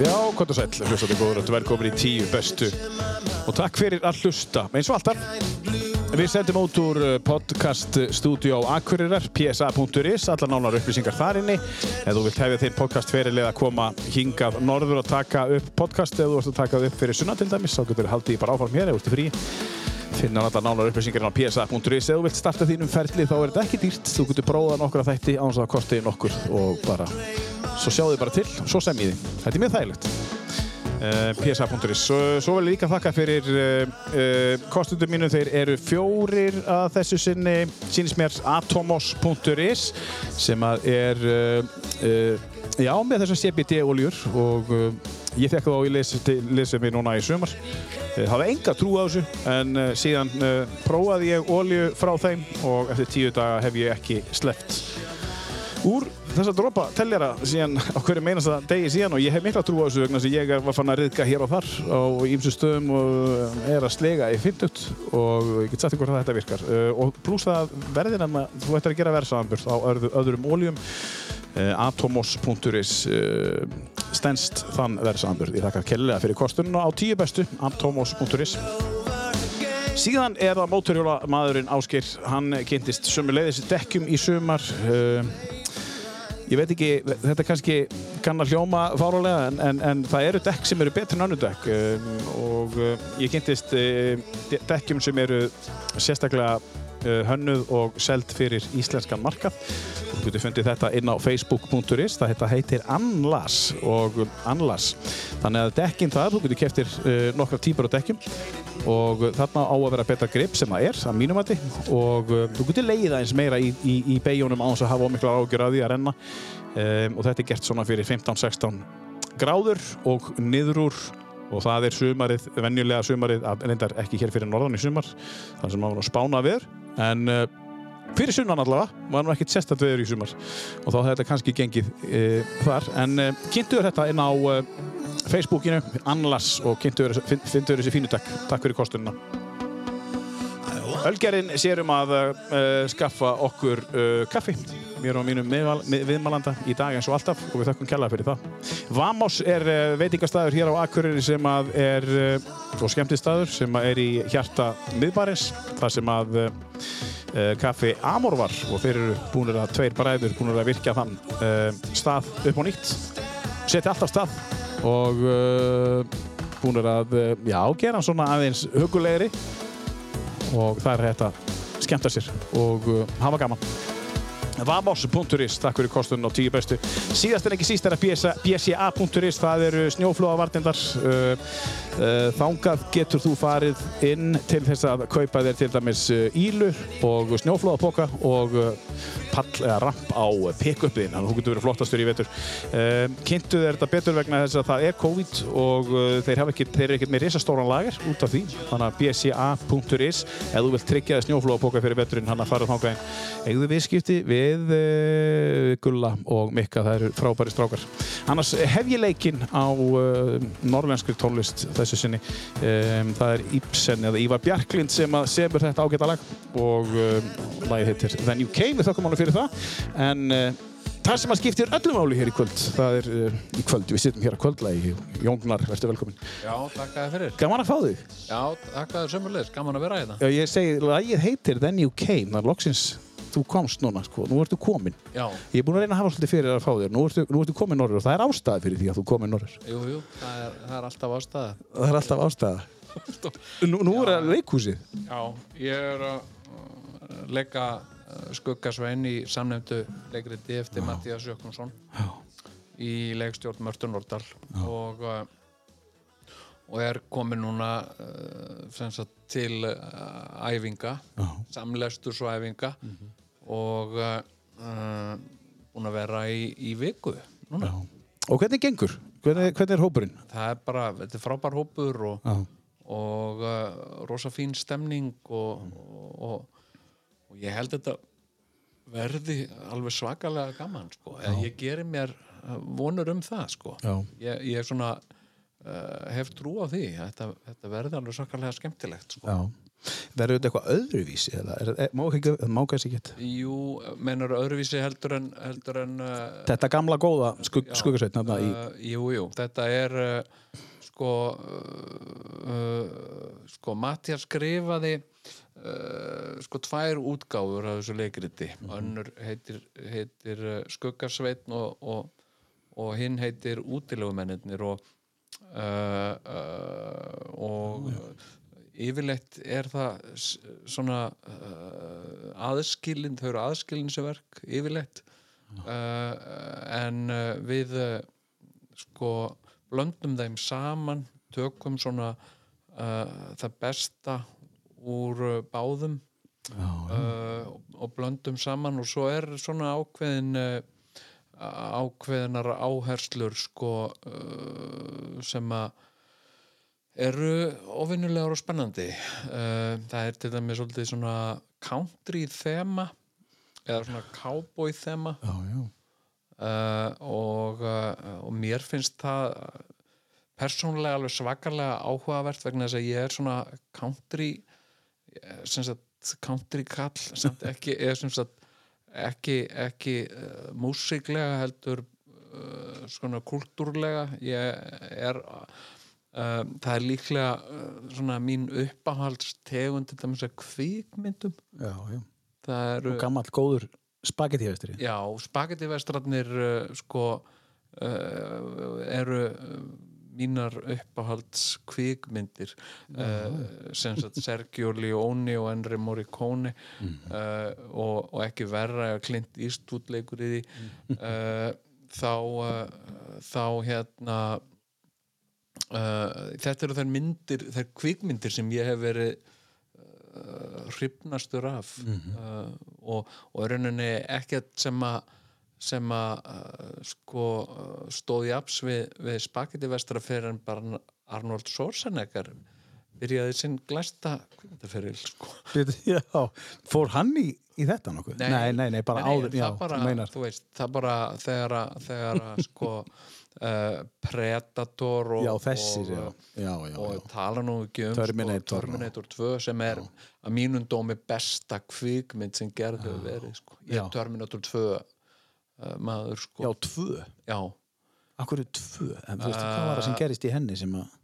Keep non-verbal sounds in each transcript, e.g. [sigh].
Já, hvort og sæl, hlustandi góður og velkomin í tíu bestu og takk fyrir að hlusta eins og alltaf Við sendum út úr uh, podcast stúdíu á Akureyrar, psa.is, allar nánar upplýsingar þar inni. Ef þú vilt hefja þinn podcast fyrirlið að koma hingað norður og taka upp podcast, ef þú ert að taka upp fyrir sunna til dæmis, þá getur þú haldið bara áfram hér, þú ert í frí. Finna allar nánar upplýsingar á psa.is. Ef þú vilt starta þínum ferli þá er þetta ekki dýrt. Þú getur prófað nokkura þætti án þess að kosti nokkur og bara, svo sjáðu þið bara til, svo sem í því. Þetta er mjög þægilegt. Uh, psa.is svo, svo vil ég líka þakka fyrir uh, uh, kostundum mínu þeir eru fjórir að þessu sinni sínist mér atomos.is sem að er já með þessar CBD oljur og ég fekk þá í lesið mér núna í sumar hafa enga trú á þessu en síðan prófaði ég olju frá þeim og eftir tíu daga hef ég ekki sleppt úr þessa dropa telljara síðan á hverju meinasta degi síðan og ég hef mikla trú á þessu vegna sem ég var fann að riðka hér og þar á ímsu stöðum og er að slega í fintut og ég get sagt ykkur að þetta virkar. Og pluss það verðin að þú ættir að gera verðsaðanbjörn á öðru, öðrum óljum atomos.is stennst þann verðsaðanbjörn ég þakka kellilega fyrir kostununa á tíu bestu atomos.is Síðan er það móturhjóla maðurinn Áskir, hann kynntist sömuleiðis dekkjum í sumar ég veit ekki, þetta kannski kannar hljóma fárálega en, en, en það eru dekk sem eru betri en annu dekk um, og uh, ég kynntist uh, dekkjum sem eru sérstaklega hönnuð og seld fyrir íslenskan markað. Þú getur fundið þetta inn á facebook.is, það heitir Anlas og Anlas. Þannig að dekkin þar, þú getur keftir nokkra típar á dekkjum og þarna á að vera betra grip sem það er, að mínum hætti og uh, þú getur leiða eins meira í, í, í beigjunum á þess að hafa ómikla ágjör að því að renna um, og þetta er gert svona fyrir 15-16 gráður og niður úr og það er sumarið, venjulega sumarið að reyndar ekki hér fyrir norðan í sumar þar sem maður að spána við en uh, fyrir sunnan allavega var nú ekkert sérstætt veður í sumar og þá hefði þetta kannski gengið uh, þar en kynntuður þetta inn á Facebookinu, Anlas og kynntuður þessi fínu takk. Takk fyrir kostununa. Ölgerinn sér um að uh, skaffa okkur uh, kaffi. Mér og mínum viðmælanda í dag eins og alltaf og við þakkum kjallaði fyrir það. Vamos er uh, veitingastæður hér á Akureyri sem að er, og skemmtistæður sem að er í hjarta miðbarins. Það sem að kaffi Amor var og þeir eru búinir að tveir bræður búinir að virkja þann stað upp á nýtt. Setja alltaf stað og búinir að já, gera hann svona aðeins hugulegri og það er hægt að skemmta sér og hafa gaman Vamos.is, takk fyrir kostunum á tíu bestu. Síðast en ekki síst er að bca.is það eru snjóflóðavartindar uh, þángað getur þú farið inn til þess að kaupa þér til dæmis ílu og snjóflóðapoka og pall eða ramp á pick-upin þannig að þú getur verið flottastur í vetur. Kynntu þér þetta betur vegna þess að það er COVID og uh, þeir eru ekkert, með risastóran lager út af því. Þannig að bca.is ef þú vilt tryggja þér snjóflóðapoka fyrir veturinn hann að fara þángað eigðu viðskipti við Gulla og Mikka það eru frábæri strákar. Annars hef ég leikinn á norrlenskri tónlist þessu sinni. Um, það er Ibsen eða Ívar Bjarklind sem að semur þetta ágæta lag og lagið heitir Then You Came við þakkum alveg fyrir það. En uh, það sem að skiptir öllum áli hér í kvöld það er uh, í kvöld, við sittum hér að kvöldlægi Jóngnar, verður velkomin Já, takk að þið fyrir. Gaman að fá þig. Já, takk að þið sömurleis, gaman að vera hérna. Já, ég segi, lagið heitir Then You Came það er loksins, þú komst núna sko, nú ertu komin. Já. Ég er búin að reyna að hafa svolítið fyrir að fá þér. Nú ertu, nú ertu komin norður og það er ástæða fyrir því að þú komin norður. Jú, jú, það er, það er alltaf ástæða. Það er alltaf ástæða. Nú, nú er það leikhúsið. Já, ég er að leika skuggasvein í samnefndu leikriti eftir Mattías Jökkumsson í leikstjórn Mörtur Nordal og, og er komin núna uh, til uh, æfinga samlesturs og æfinga. Mm -hmm. Og uh, búin að vera í, í viku núna. Og hvernig gengur? Hvernig, hvernig er hópurinn? Það er bara, þetta er frábær hópur og, og rosa fín stemning og, og og ég held þetta verði alveg svakalega gaman sko. ég gerir mér vonur um það sko. ég, ég svona uh, hef trú á því þetta, þetta verði alveg svakalega skemmtilegt sko. Verður þetta eitthvað öðruvísi? Eða, er, er, má ekki, má kannski ekki Jú, mennar öðruvísi heldur en, heldur en uh, Þetta gamla góða skugg, í, uh, Jú, jú, þetta er uh, sko uh, uh, sko Mattias skrifaði uh, sko tvær útgáfur af þessu leikriti önnur heitir, heitir Skuggarsveitn og, og, og hinn heitir Útilögumennir og og yfirleitt er það svona uh, aðskilin, þau eru aðskilinseverk yfirleitt. Uh, en uh, við uh, sko blöndum þeim saman tökum svona uh, það besta úr uh, báðum uh, og blöndum saman og svo er svona ákveðin uh, ákveðinar áherslur sko uh, sem að eru ofinnulegar og spennandi. Uh, það er til dæmis svolítið svona country þema eða svona cowboy þema. Já, já. uh, og, uh, og mér finnst það persónulega alveg svakalega áhugavert vegna þess að ég er svona country eh, country kall samt ekki, eða sem sagt ekki, ekki uh, músiklega heldur uh, svona kultúrlega. Ég er það er líklega uh, svona mín uppáhaldstegund til dæmis að kvikmyndum. Já, já. það eru Og gamall góður spagettíhestur Já, spagettivestrarnir uh, sko eru mínar uppáhalds kvikmyndir. Uh, sem Sergio Leone og Henry Morricone uh, og, og ekki verra Clint Eastwood leikur í því. Uh, þá þá hérna uh, þetta eru þær myndir þær kvikmyndir sem ég hef verið uh, hrifnastur af. Uh, og, og rauninni ekkert sem að sem að sko stóð í aps við, við spagetti vestra fyrir en bara Arnold Schwarzenegger byrjaði sinn glæsta kvikmyndaferil sko. Já, fór hann í, í þetta nokkuð? Nei, nei, nei, bara áður, já, þú meinar. það bara þegar að, þegar að [laughs] sko uh, Predator og, Já, þessir, og, já, já, og tala nú ekki um Terminator sko, Terminator 2 sem er að mínum dómi besta kvikmynd sem gerði hefur verið sko. ég er Terminator 2 uh, maður sko. Já, tvö? Já, Akkur er tvö, en þú veist, hvað var það sem gerist í henni sem að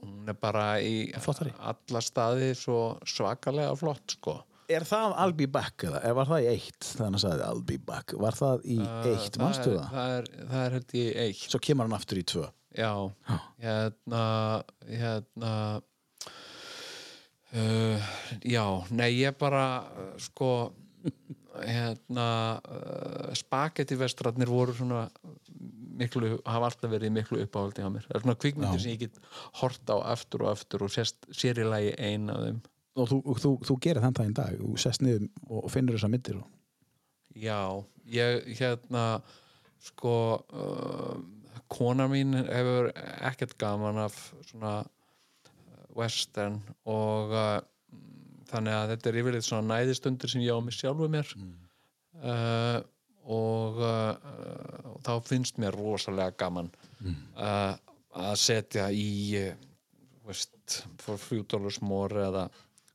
hún er bara í alla staði svo svakalega flott sko Er það I'll be back eða? Eða var það í eitt þannig að hann sagði I'll be back. Var það í eitt, það manstu er, það? það er, það er held ég eitt. Svo kemur hann aftur í tvö. Já, hérna hérna uh, já, nei ég bara uh, sko hérna uh, spagetti vestrarnir voru svona miklu, hafa alltaf verið í miklu uppáhaldi á mér, það er svona kvikmyndir sem ég get hort á aftur og aftur og sérst, sér í lagi ein af þeim Og þú, og þú, þú gerir þann daginn dag Þú sest niður og finnur þessa myndir og... Já, ég hérna sko uh, kona mín hefur ekkert gaman af svona uh, western og uh, þannig að þetta er yfirleitt svona næðistundir sem ég á mig sjálfu mér. Uh, og uh, uh, þá finnst mér rosalega gaman uh, að setja í veist, for few dollars more eða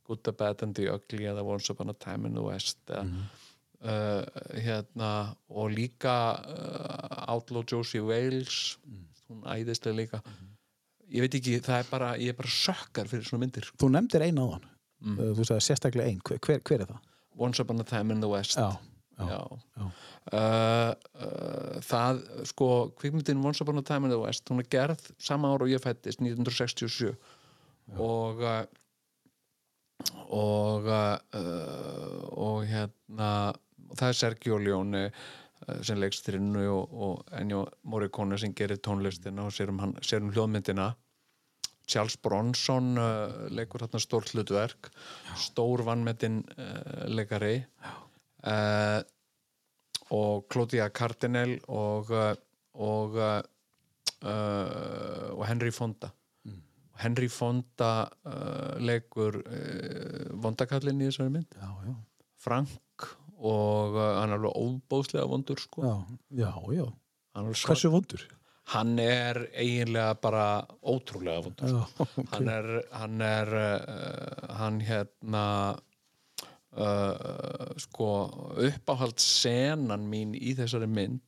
Good, the Bad and the Ugly eða Once Upon a Time in the West eða, uh, hérna og líka uh, Outlaw Josie Wales hún æðislega líka. Ég veit ekki, það er bara ég er bara sökkar fyrir svona myndir. Þú nefndir einn á hann. Mm. Þú sagði sérstaklega einn, hver, hver, er það? Once Upon a Time in the West. Já, já, Já. já. Uh, uh, það, sko kvikmyndin Once Upon a Time in the West hún er gerð sama ára og ég fættist 1967 og uh, og uh, og hérna það er Sergio Leone uh, sem leikstrinnu og, og Ennio Morricone sem gerir tónlistina og sér um, hann, sér um hljóðmyndina. Charles Bronson uh, leikur hérna stór hlutverk stór vannmetinn uh, leikari. Uh, og Claudia Cardinal og uh, og og Henry Fonda Henry Fonda uh, leikur uh, vondakallin í þessari mynd já, já. Frank og uh, hann er alveg óbóðslega vondur sko Já, já, já. er, Hversu vondur? hann er eiginlega bara ótrúlega vondur Já, hann er hann er uh, hann hérna uh, sko uppáhald senan mín í þessari mynd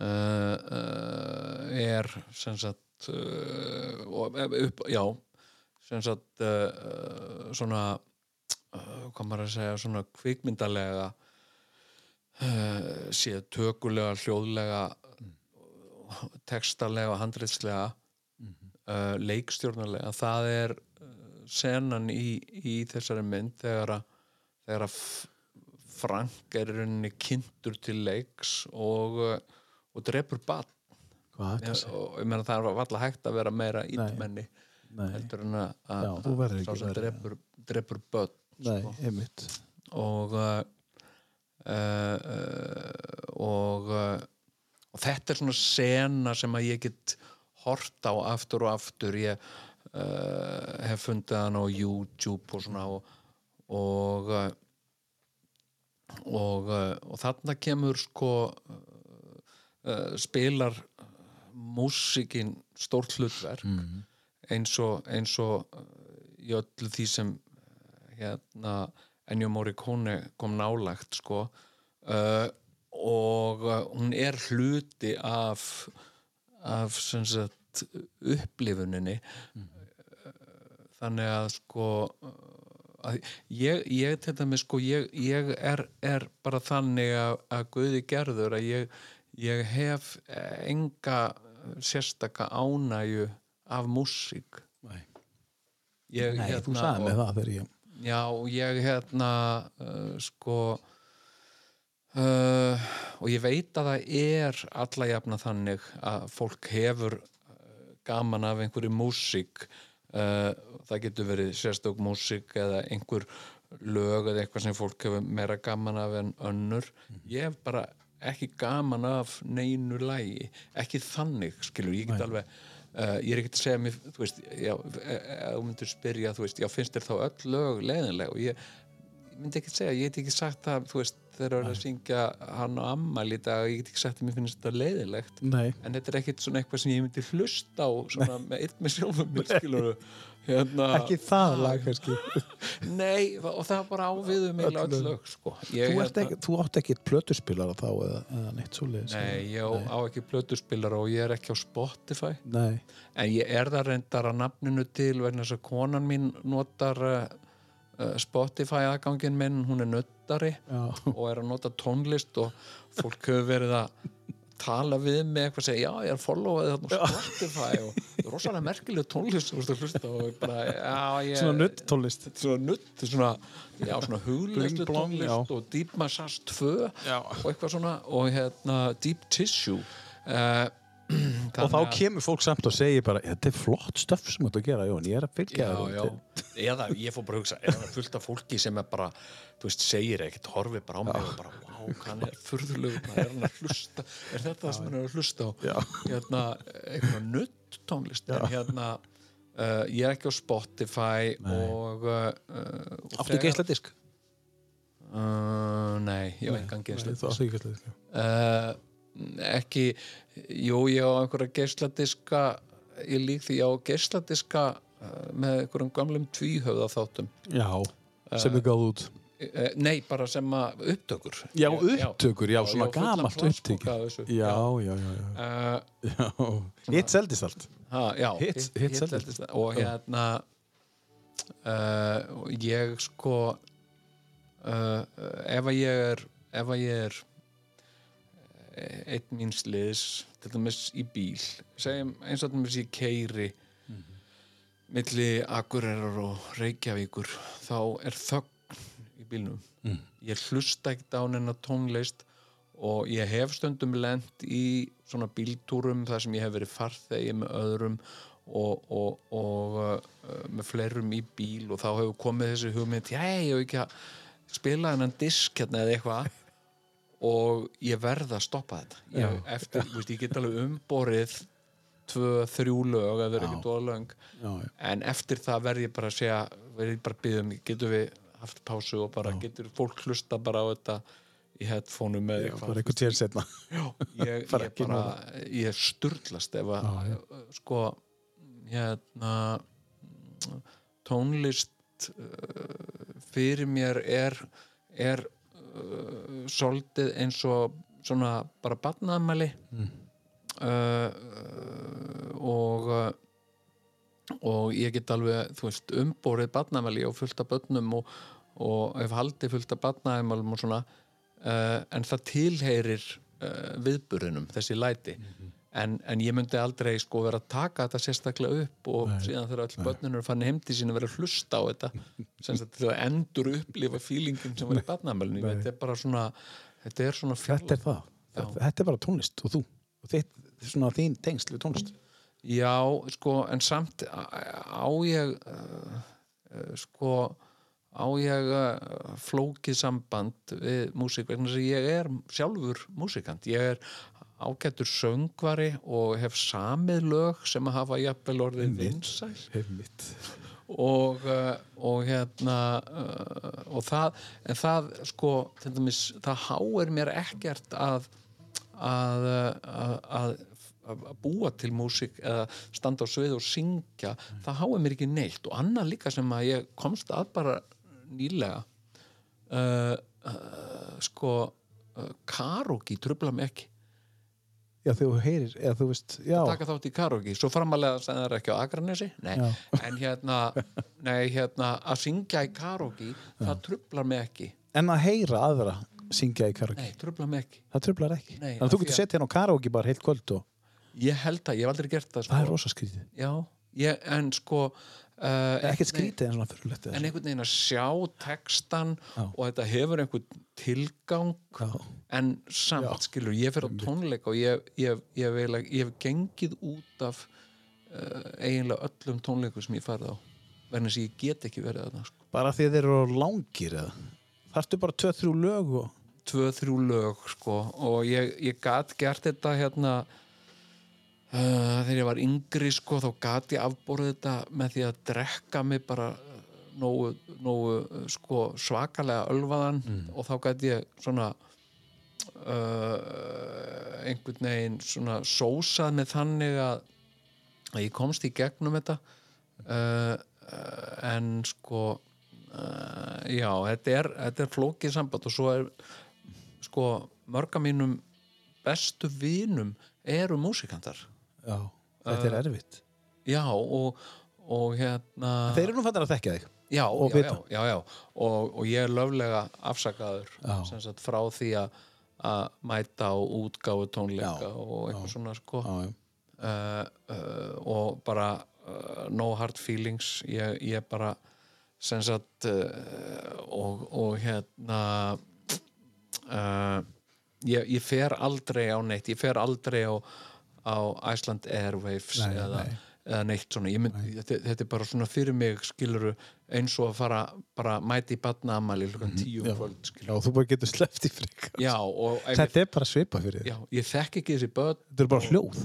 uh, er sem sagt uh, og, upp, já sem sagt uh, svona hvað maður að segja svona kvikmyndalega séð tökulega, hljóðlega textalega, handritslega uh, leikstjórnarlega. Það er senan í, í þessari mynd þegar að þegar að Frank er rauninni kynntur til leiks og, og drepur bann Hvað og ég meina það er alltaf hægt að vera meira ítmenni heldur en að, sá sem verri, drepur, drepur börn nei, sko. og uh, uh, og uh, og þetta er svona sena sem að ég get hort á aftur og aftur. Ég uh, hef fundið hann á YouTube og svona og og uh, og, uh, og þarna kemur sko spilar músikin stórt hlutverk eins og, eins og í öllu því sem hérna Ennio Morricone kom nálægt sko. Uh, og uh, hún er hluti af af sem sagt upplifuninni. Þannig að sko að ég, ég dæmis sko ég, ég er, er bara þannig að, að Guði gerður að ég, ég hef eh, enga sérstaka ánægju af músík. Nei, ég, Nei þú hérna, sagði og- mig það þegar ég... Já, ég hérna uh, sko uh, og ég veit að það er alla jafna þannig að fólk hefur uh, gaman af einhverju músík. Uh, það getur verið sérstök músík eða einhver lög eða eitthvað sem fólk hefur meira gaman af en önnur. Ég hef bara ekki gaman af neinu lægi, ekki þannig skilur, ég get alveg uh, ég er ekkert að segja mér, þú veist já, e- e- ef þú myndir spyrja, þú veist, já, finnst þér þá öll lög leiðinleg? Og ég, ég myndi ekki segja, ég get ekki sagt það, þú veist þegar það er að syngja hann á ammal í dag ég get ekki sagt að mér finnst þetta leiðilegt Nei, en þetta er ekkert svona eitthvað sem ég myndi hlusta á svona með eitt með sjálfum mér skilur [laughs] hérna, ekki það lag kannski. [laughs] nei, og það er bara áviðum Öll lög. sko. ég, Þú, ert ekki, þú átt ekki plötuspilara þá eða, eða neitt svoleiðis. nei, ég á, á ekki plötuspilar og ég er ekki á Spotify Nei, En ég er það reyndar að nafninu til vegna þess að konan mín notar uh, Spotify aðgangin minn, hún er nuttari já, og er að nota tónlist og fólk hefur verið að tala við mig eitthvað að segja, já ég er followað þarna á Spotify og það [laughs] er rosalega merkileg tónlist og bara, já ég svona nutt tónlist. svona nutt, svona, já, svona blong, tónlist já. og Deep Massage 2 Já. og eitthvað svona og hérna Deep Tissue uh, [clears throat] Og þá kemur fólk samt og segir bara, þetta er flott stöff sem þú ert að gera, Jón, ég er að fylgja já, þér já. til." eða ég fór bara að hugsa eða fullt af fólki sem er bara þú veist, segir ekkert, horfir bara á mig og bara, wow, hann er furðulegur er hann að hlusta, er þetta það sem hann er að hlusta á Já. hérna, eitthvað nutt tónlist en hérna uh, ég er ekki á Spotify og, uh, Áttu geisladisk? Uh, nei, ég Nei, áttu ekki geisladisk. uh, ekki jú, ég á einhverja geisladiska ég lík því á geisladiska uh, með einhverjum gamlum tvíhöfða þáttum Já, sem er gáð út. Uh, nei, bara sem að upptökur Já, upptökur, já, Já, svona gamalt upptökur. Já, já, já, já. uh, já. Hitt seldist allt. ha, já Hit- hit seldist. seldist. og hérna uh, og ég sko uh, ef að ég er ef að ég er eh, einn míns liðs til dæmis í bíl segjum eins og til dæmis ég keiri milli Akureyrar og Reykjavíkur þá er þögn í bílnum. Mm. ég hlusta ekkert á neina tónlist og ég hef stundum lent í svona bíltúrum þar sem ég hef verið farþegi með öðrum og, og, og uh, með fleirum í bíl og þá hefur komið þessi hugmynd já, ég hef ekki að spila hennan disk hérna eða eitthvað. [laughs] Og ég verð að stoppa þetta. Ég, eftir, þú veist, ég get alveg umborið tvö, þrjú lög eða verið ekki dóða löng. Já, já. en eftir það verð ég bara að segja verð ég bara að byggja um, getur við haft pásu og bara getur fólk hlusta bara á þetta í headphone með Já, [laughs] bara einhvern tíðan setna. ég, ég ég sturlast ef að Já, sko hérna tónlist uh, fyrir mér er er uh, svolítið eins og svona bara batnaðmæli Mm. uh, uh, og uh, og ég get alveg, þú veist, umborið batnaðmæli og fullt af börnum og, og hef haldið fullt af batnaðmælum og svona uh, en það tilheyrir uh, viðburðinum, þessi læti en, en ég myndi aldrei sko vera að taka þetta sérstaklega upp og síðan þegar öll börnunum er fannig heimdi sín að vera að hlusta á þetta [laughs] sem þegar endur upplifa fílingin sem var í batnaðmælinu, þetta er bara svona þetta er svona Þetta er það. Þetta, þetta er bara tónlist og þú. Og þitt, svona þín tengsl við tónlist. Já, sko, en samt á ég uh, sko á ég uh, flókið samband við músík vegna þess að ég er sjálfur músíkant ég er ágættur söngvari og hef samið lög sem að hafa jafnvel orðið vinsæl. og, uh, og hérna uh, og það, en það sko, dæmis, það háir mér ekkert að að, að, að, að búa til músík eða standa á svið og syngja. Það háir mér ekki neitt. Og annað líka sem að ég komst að bara nýlega uh, uh, sko uh, karaoke trubla mig ekki Já, þú heyrir, eða þú veist, já. taka þátt í karaoke, svo framalega sem það er ekki á Akranesi, nei, en hérna nei, hérna, að syngja í karaoke, það trublar mig ekki En að heyra aðra syngja í karaoke. nei, trublar mig ekki Það trublar ekki. Nei, Þannig að þú getur sett hérna á karaoke bara heilt kvöld og ég held að, ég hef aldrei gert það, sko. það er rosa skrítið. já, ég, en sko uh, Ekkert skrítið en svona fyrirlegt. en einhvern veginn að sjá textan Já. og þetta hefur einhvern tilgang Já. en samt skilur, ég fer á tónleika og ég, ég, ég, ég, hef gengið út af uh, eiginlega öllum tónleikum sem ég farið á verðin þess að ég get ekki verið þarna sko. Bara því að þeir eru langir. Þarftu bara tvö, þrjú lög og... tvö, þrjú lög sko. og ég, ég gat gert þetta hérna uh, þegar ég var yngri sko, þá gat ég afborið þetta með því að drekka mig bara uh, nógu, nógu uh, sko, svakalega ölvaðan. Og þá gat ég svona uh, einhvern veginn svona sósað með þannig að, að ég komst í gegnum þetta. Uh, en sko já, þetta er, þetta er flókið samband. Og svo er sko mörga mínum bestu vinum eru músikantar Já. Þetta er erfitt. já og, og hérna Þeir eru nú fannir að þekkja þig. já, og já, já, já, já. Og, og ég er löflega afsakaður sagt, frá því að mæta á útgáfu tónleika og eitthvað svona sko uh, uh, og bara uh, no hard feelings ég, ég bara sagt og, og hérna ég, ég fer aldrei á neitt ég fer aldrei á, á Iceland Airwaves Nei, eða, nei. eða neitt svona mynd, þetta, þetta er bara svona fyrir mig skiluru eins og að fara bara mæti í batnaamæli hlukan tíu um kvöld Já, þú bara getur sleppt í frika. já Þetta er bara svipa fyrir þig. já, ég þekk ekki þessi börn Þetta er bara hljóð.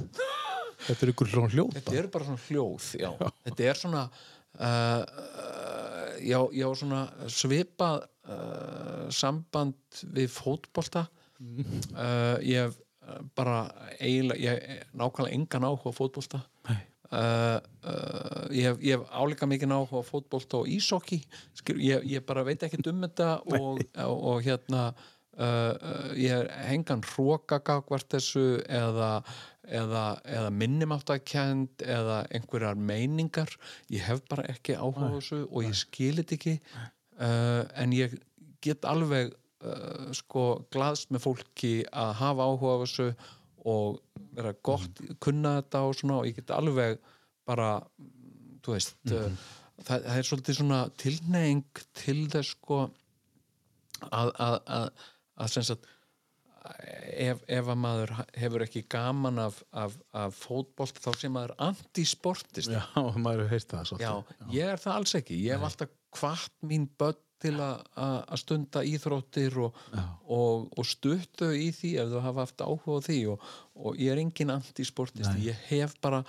Þetta er ykkur hljóð hljóð. þetta eru bara svona hljóð já. þetta er svona uh, uh, já, já, svona svipað uh, samband við fótbolta uh, ég hef bara eiginlega, ég hef nákvæmlega engan áhuga á fótbolta. Nei. Uh, uh, ég hef, ég hef álíka mikið áhuga á fótbolta og ísokki ég, ég bara veit ekkert um þetta og, og, og hérna uh, uh, ég er hengan hrókagagvart þessu eða, eða, eða minnumáttakend eða einhverjar meiningar. Ég hef bara ekki áhuga þessu og ég skilit ekki. Uh, en ég get alveg uh, sko glaðst með fólki að hafa áhuga á þessu og vera gott, kunna þetta og svona og ég get alveg bara mm, þú veist mm það, það er svolítið svona tilneying til þess sko að, að, að, að sem sagt ef, ef að maður hefur ekki gaman af, af, af fótbolt þá sem maður antisportist. Já, [laughs] maður heyrt það svolítið. Já, ég er það alls ekki. Ég hef alltaf hvart mín börn til að- stunda íþróttir og, og, og stuttu í því ef þau hafa haft áhuga á því og, og ég er engin antisportist. Ég hef bara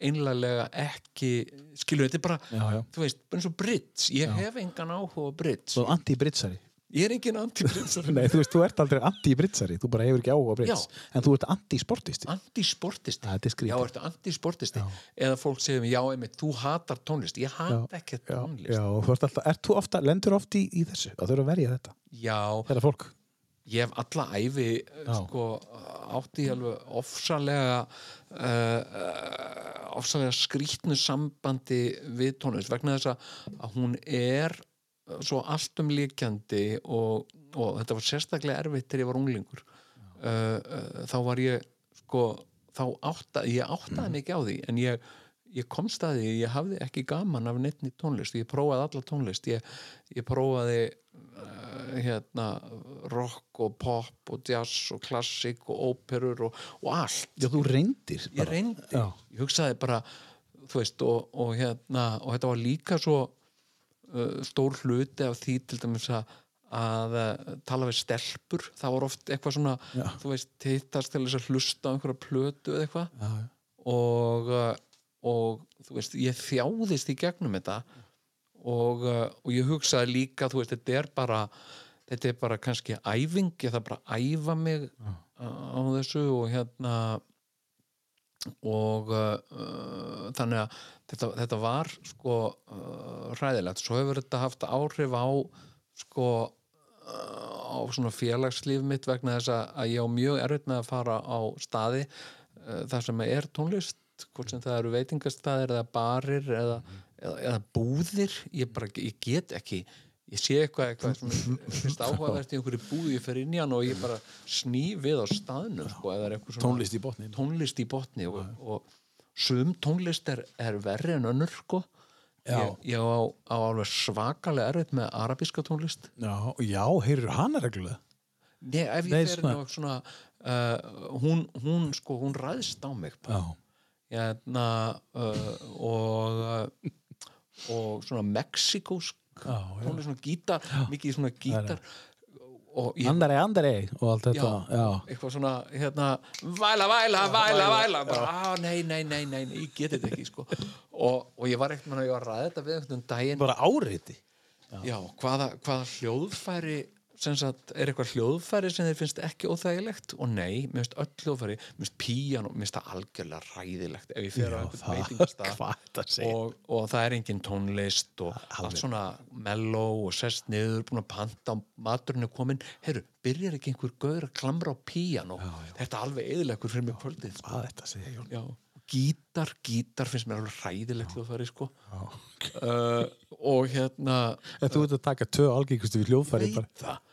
einlega ekki, skilur þetta er bara, Já, já. þú veist, eins og bridge. Ég hef engan áhuga á. Svo anti-britsari. Ég er engin anti-prinsari Nei, þú veist, þú ert aldrei anti-britsari, þú bara hefur ekki áhuga brits, en þú ert anti-sportisti. anti-sportisti. Er já, ertu anti-sportisti. Eða fólk segir mér, já, einmitt, þú hatar tónlist. Ég hata ekki Já, tónlist. Já, þú ert alltaf, ert þú ofta, lendur oft í, í þessu, að þurfa að verja þetta, já, þetta fólk? ég hef alla æfi Já. sko, átti ég alveg ofsalega uh, ofsalega skrýtnu sambandi við tónlist. Vegna þess að hún er svo alltumlíkjandi og, og þetta var sérstaklega erfitt þegar ég var unglingur. Uh, uh, þá var ég sko, þá átta, ég áttaði mikið á því en ég, ég komst að því ég hafði ekki gaman af neittni tónlist. Ég prófaði alla tónlist. Ég, ég prófaði uh, hérna rock og pop og jazz og klassik og óperur og, og allt. Já, þú reyndir ég reyndi, Já. ég hugsaði bara þú veist og, og hérna og þetta var líka svo stór hluti af því til dæmis að að uh, tala við stelpur. Það var oft eitthvað svona Já. þú veist, hittast til þess að hlusta á einhverja plötu eða eitthvað. Já, og, uh, og þú veist, ég þjáðist í gegnum þetta. Og, og ég hugsaði líka þú veist, þetta er bara þetta er bara kannski æfing. Ég þarf bara að æfa mig á þessu og hérna og uh, þannig að þetta, þetta var sko uh, hræðilegt. Svo hefur þetta haft áhrif á sko uh, á svona félagslíf mitt vegna þess að, ég á mjög erfitt með að fara á staði uh, þar sem er tónlist hvort sem það eru veitingastæðir eða barir eða, eða, eða búðir. Ég bara, ég get ekki ég sé eitthvað, eitthvað [laughs] áhugavert í einhverju búð, ég fer inn í hann og ég bara sný við á staðnum sko, eitthvað Tónlist í botni. tónlist í botni og, og sum tónlist er, er verri en önnur sko. Ég, ég á, á alveg svakalega erfitt með arabíska tónlist. Já, já, heyrður hana reglulega? Nei, ef ég fer inn á svona uh, hún, hún sko, hún ræðst á mig hérna uh, og uh, og svona mexikósk Já, já. tónlist, svona gítar, mikið svona gítar ég Andare, andare og allt þetta, eitthvað svona hérna, væla, væla, væla, væla bara, á, nei, nei, nei, nei, nei, ég get þetta ekki sko. og, og ég var ekkert mann að ég var að ræða þetta við einhvern daginn. Bara áriti. já, hvaða, hvaða hljóðfæri sagt, er eitthvað hljóðfæri sem þeir finnst ekki óþægilegt? Og nei, mér finnst öll hljóðfæri mér finnst píjan og mér finnst það algjörlega ræðilegt ef ég [laughs] hvað þetta segir. og, og það er engin tónlist og allt svona mellow og sest niður, búin að panta og maturinn er komin, heyrðu, byrjar ekki einhver gaur að klamra á píjan og þetta er alveg eðilegur fyrir mig kvöldið sko. Hvað þetta segir, Jón? Já, gítar, gítar finnst mér alveg ræðilegt hljóðfæri sko. Uh, og hérna En þú ert að taka tvö algengustu við hljóðfæri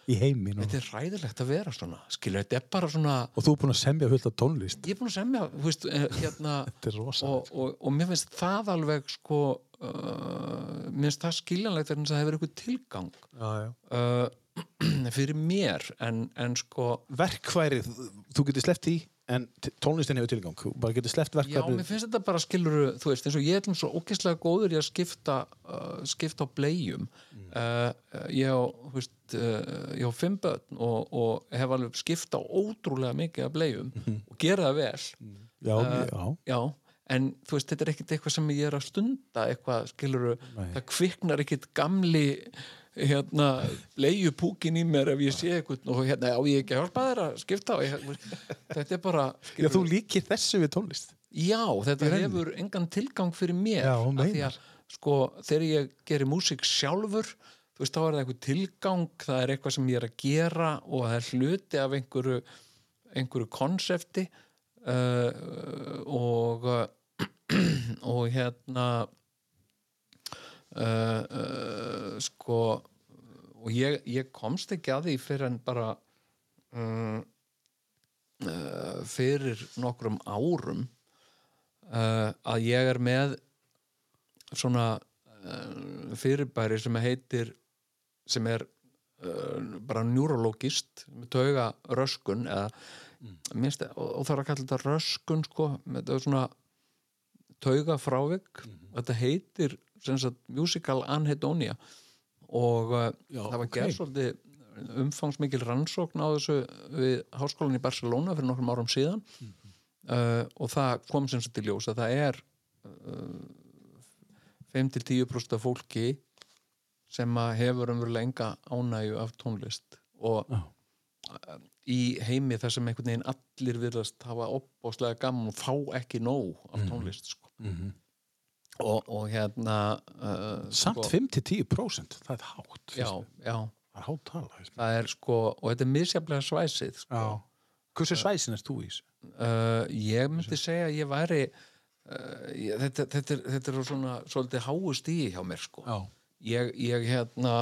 í heimin og, þetta er ræðilegt að vera svona skilur, þetta er bara svona og þú er búin að semja fullt af tónlist. ég er búin að semja, þú veist, eh, hérna [laughs] Þetta er rosa. og, og, og mér finnst það alveg sko uh, mér finnst það skiljanlegt að það hefur eitthvað tilgang Já, já. uh, [clears throat] fyrir mér en, en sko Verkfærið, þú getur sleppt því, en tónlistin hefur tilgang. Þú bara getur sleppt já, verkfærið. mér finnst þetta bara skilur þú veist, eins og ég er svo ógeðslega góður í að skipta uh, skipta á blegjum uh, ég á veist, uh, ég á fimm börn og, og hef alveg skipta ótrúlega mikið af blegjum og gera það vel Já, já. já, en þú veist, þetta er ekkit eitthvað sem ég er að stunda eitthvað, skiluru, Nei. það kviknar ekkit gamli hérna, leiðu púkin í mér ef ég sé eitthvað og hérna, á ég ekki að hjálpa þér að skipta og ég, þetta er bara Já, þú líkir þessu við tónlist. já, þetta hefur engan tilgang fyrir mér Já, af því að, sko, þegar ég gerir músík sjálfur þú veist, þá er það eitthvað tilgang það er eitthvað sem ég er að gera og það er hluti af einhverju einhverju konsepti uh, og [clears throat] og hérna uh, uh, sko og ég, ég komst ekki að því fyrir en bara um, fyrir nokkrum árum uh, að ég er með svona uh, fyrirbæri sem heitir sem er uh, bara neurologist með tauga röskun eða minnst, og, og það er að kalla þetta röskun sko, með þetta svona tauga frávik þetta heitir sagt musical anhedonia og uh, Já, það var ok. gerð svolítið umfangsmikil rannsókn á þessu við háskólan í Barcelona fyrir nokkrum árum síðan. Uh, og það kom sem sagt í ljós að það er uh, 5-10% af fólki sem hefur umverulega enga ánægju af tónlist og uh, í heimi þar sem einhvern veginn allir virðast hafa opbáslega gaman og fá ekki nóg af tónlist sko. Mhm. og, og hérna uh, Samt sko, 5-10% það er hátt já, já, Það er hátt tala það er sko og þetta er misjaflega svæsið sko. Hversu svæsin er þú í þessu? uh, ég myndi segja að ég væri þetta, þetta, er, þetta er svona svolítið háu stíi hjá mér sko. Já, ég, ég hérna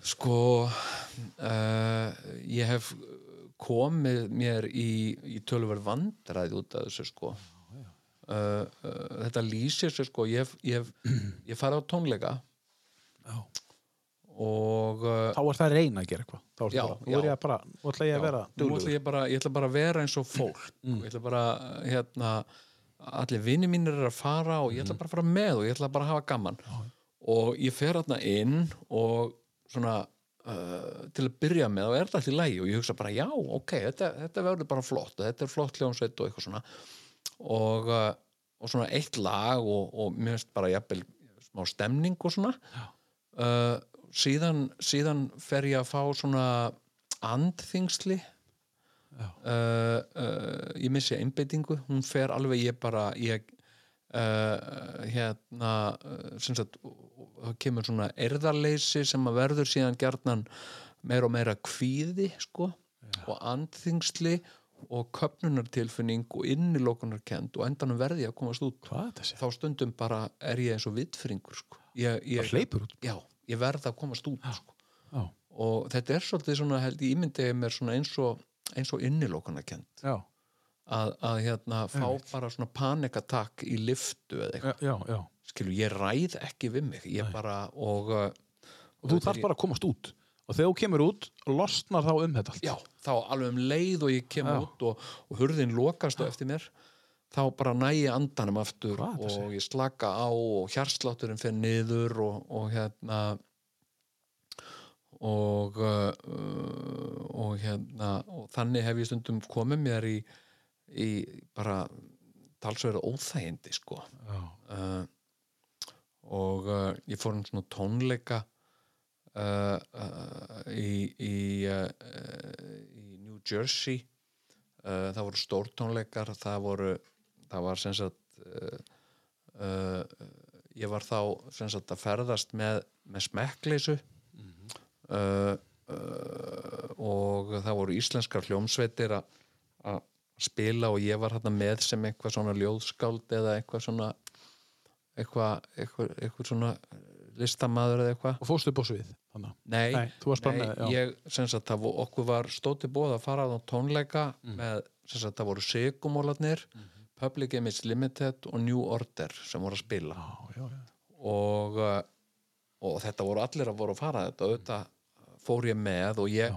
sko uh, ég hef komið mér í, í tölver vandræði út af þessu sko. Uh, uh, þetta lýsir sér sko. Ég, ég, [clears throat] ég fara á tónleika. Já. og Þá er það að reyna að gera eitthvað. Þá Já, bara, að bara, ætla ég ætla ég bara, ég ætla bara að vera eins og fólk. Ég ætla bara, hérna allir vinni mínir er að fara og ég ætla bara að fara með og ég ætla bara að hafa gaman. Og ég fer hérna inn og svona uh, til að byrja með og er þetta allir lægi og ég hugsa bara já, ok, þetta, þetta verður bara flott og þetta er flott hljómsveit og eitthvað svona. Og, uh, og svona eitt lag og, og mér finnst bara jafnvel smá stemning og svona. Uh, síðan, síðan fer ég að fá svona andþingsli uh, uh, ég missi einbeitingu. Hún fer alveg ég bara ég uh, hérna sem sagt kemur svona erðarleysi sem að verður síðan gjarnan meira og meira kvíði sko og andþingsli og köpnunartilfinning og innilokunarkend og endanum verði að komast út. Hvað þá stundum bara er ég eins og vittfringur sko. ég, hleypur út. Já, ég verð að komast út sko. Og þetta er svolítið svona held ég ímyndið mér svona eins og eins og innilokunarkend já, að, að hérna fá Einmitt. bara svona panikatakk í liftu eða eitthvað. Já, já. skilur, ég ræð ekki við mig ég bara, og uh, Og þú þarf bara að komast út. Og þegar þú kemur út, losnar þá um þetta allt. Já, þá alveg um leið og ég kem Já. út og, og hurðin lokast á eftir mér þá bara næ ég andanum aftur þetta og ég slaka á og hjarslátturinn fer niður og, og hérna og uh, og hérna og þannig hef ég stundum komið mér í, í bara talsverða óþægindi sko. Uh, og uh, ég fór um svona tónleika uh, uh, í í, uh, í New Jersey. Það voru stórtónleikar það voru það var sem sagt ég var þá sem sagt að ferðast með, með smekkleysu uh, uh, og það voru íslenskar hljómsveitir að spila og ég var hérna með sem eitthvað svona ljóðskáld eða eitthvað svona eitthvað, eitthvað, eitthvað svona listamaður eða eitthvað og fórstu upp á svið þannig. Nei, Nei, nei, ég, sagt, vo- okkur var stóti bóð að fara á tónleika Mm. með, sagt, það voru Sigumólarnir, Mhm. Public Image Limited og New Order sem voru að spila Já, já, já. og, uh, og þetta voru allir að voru að fara þetta auðvitað fór ég með og ég,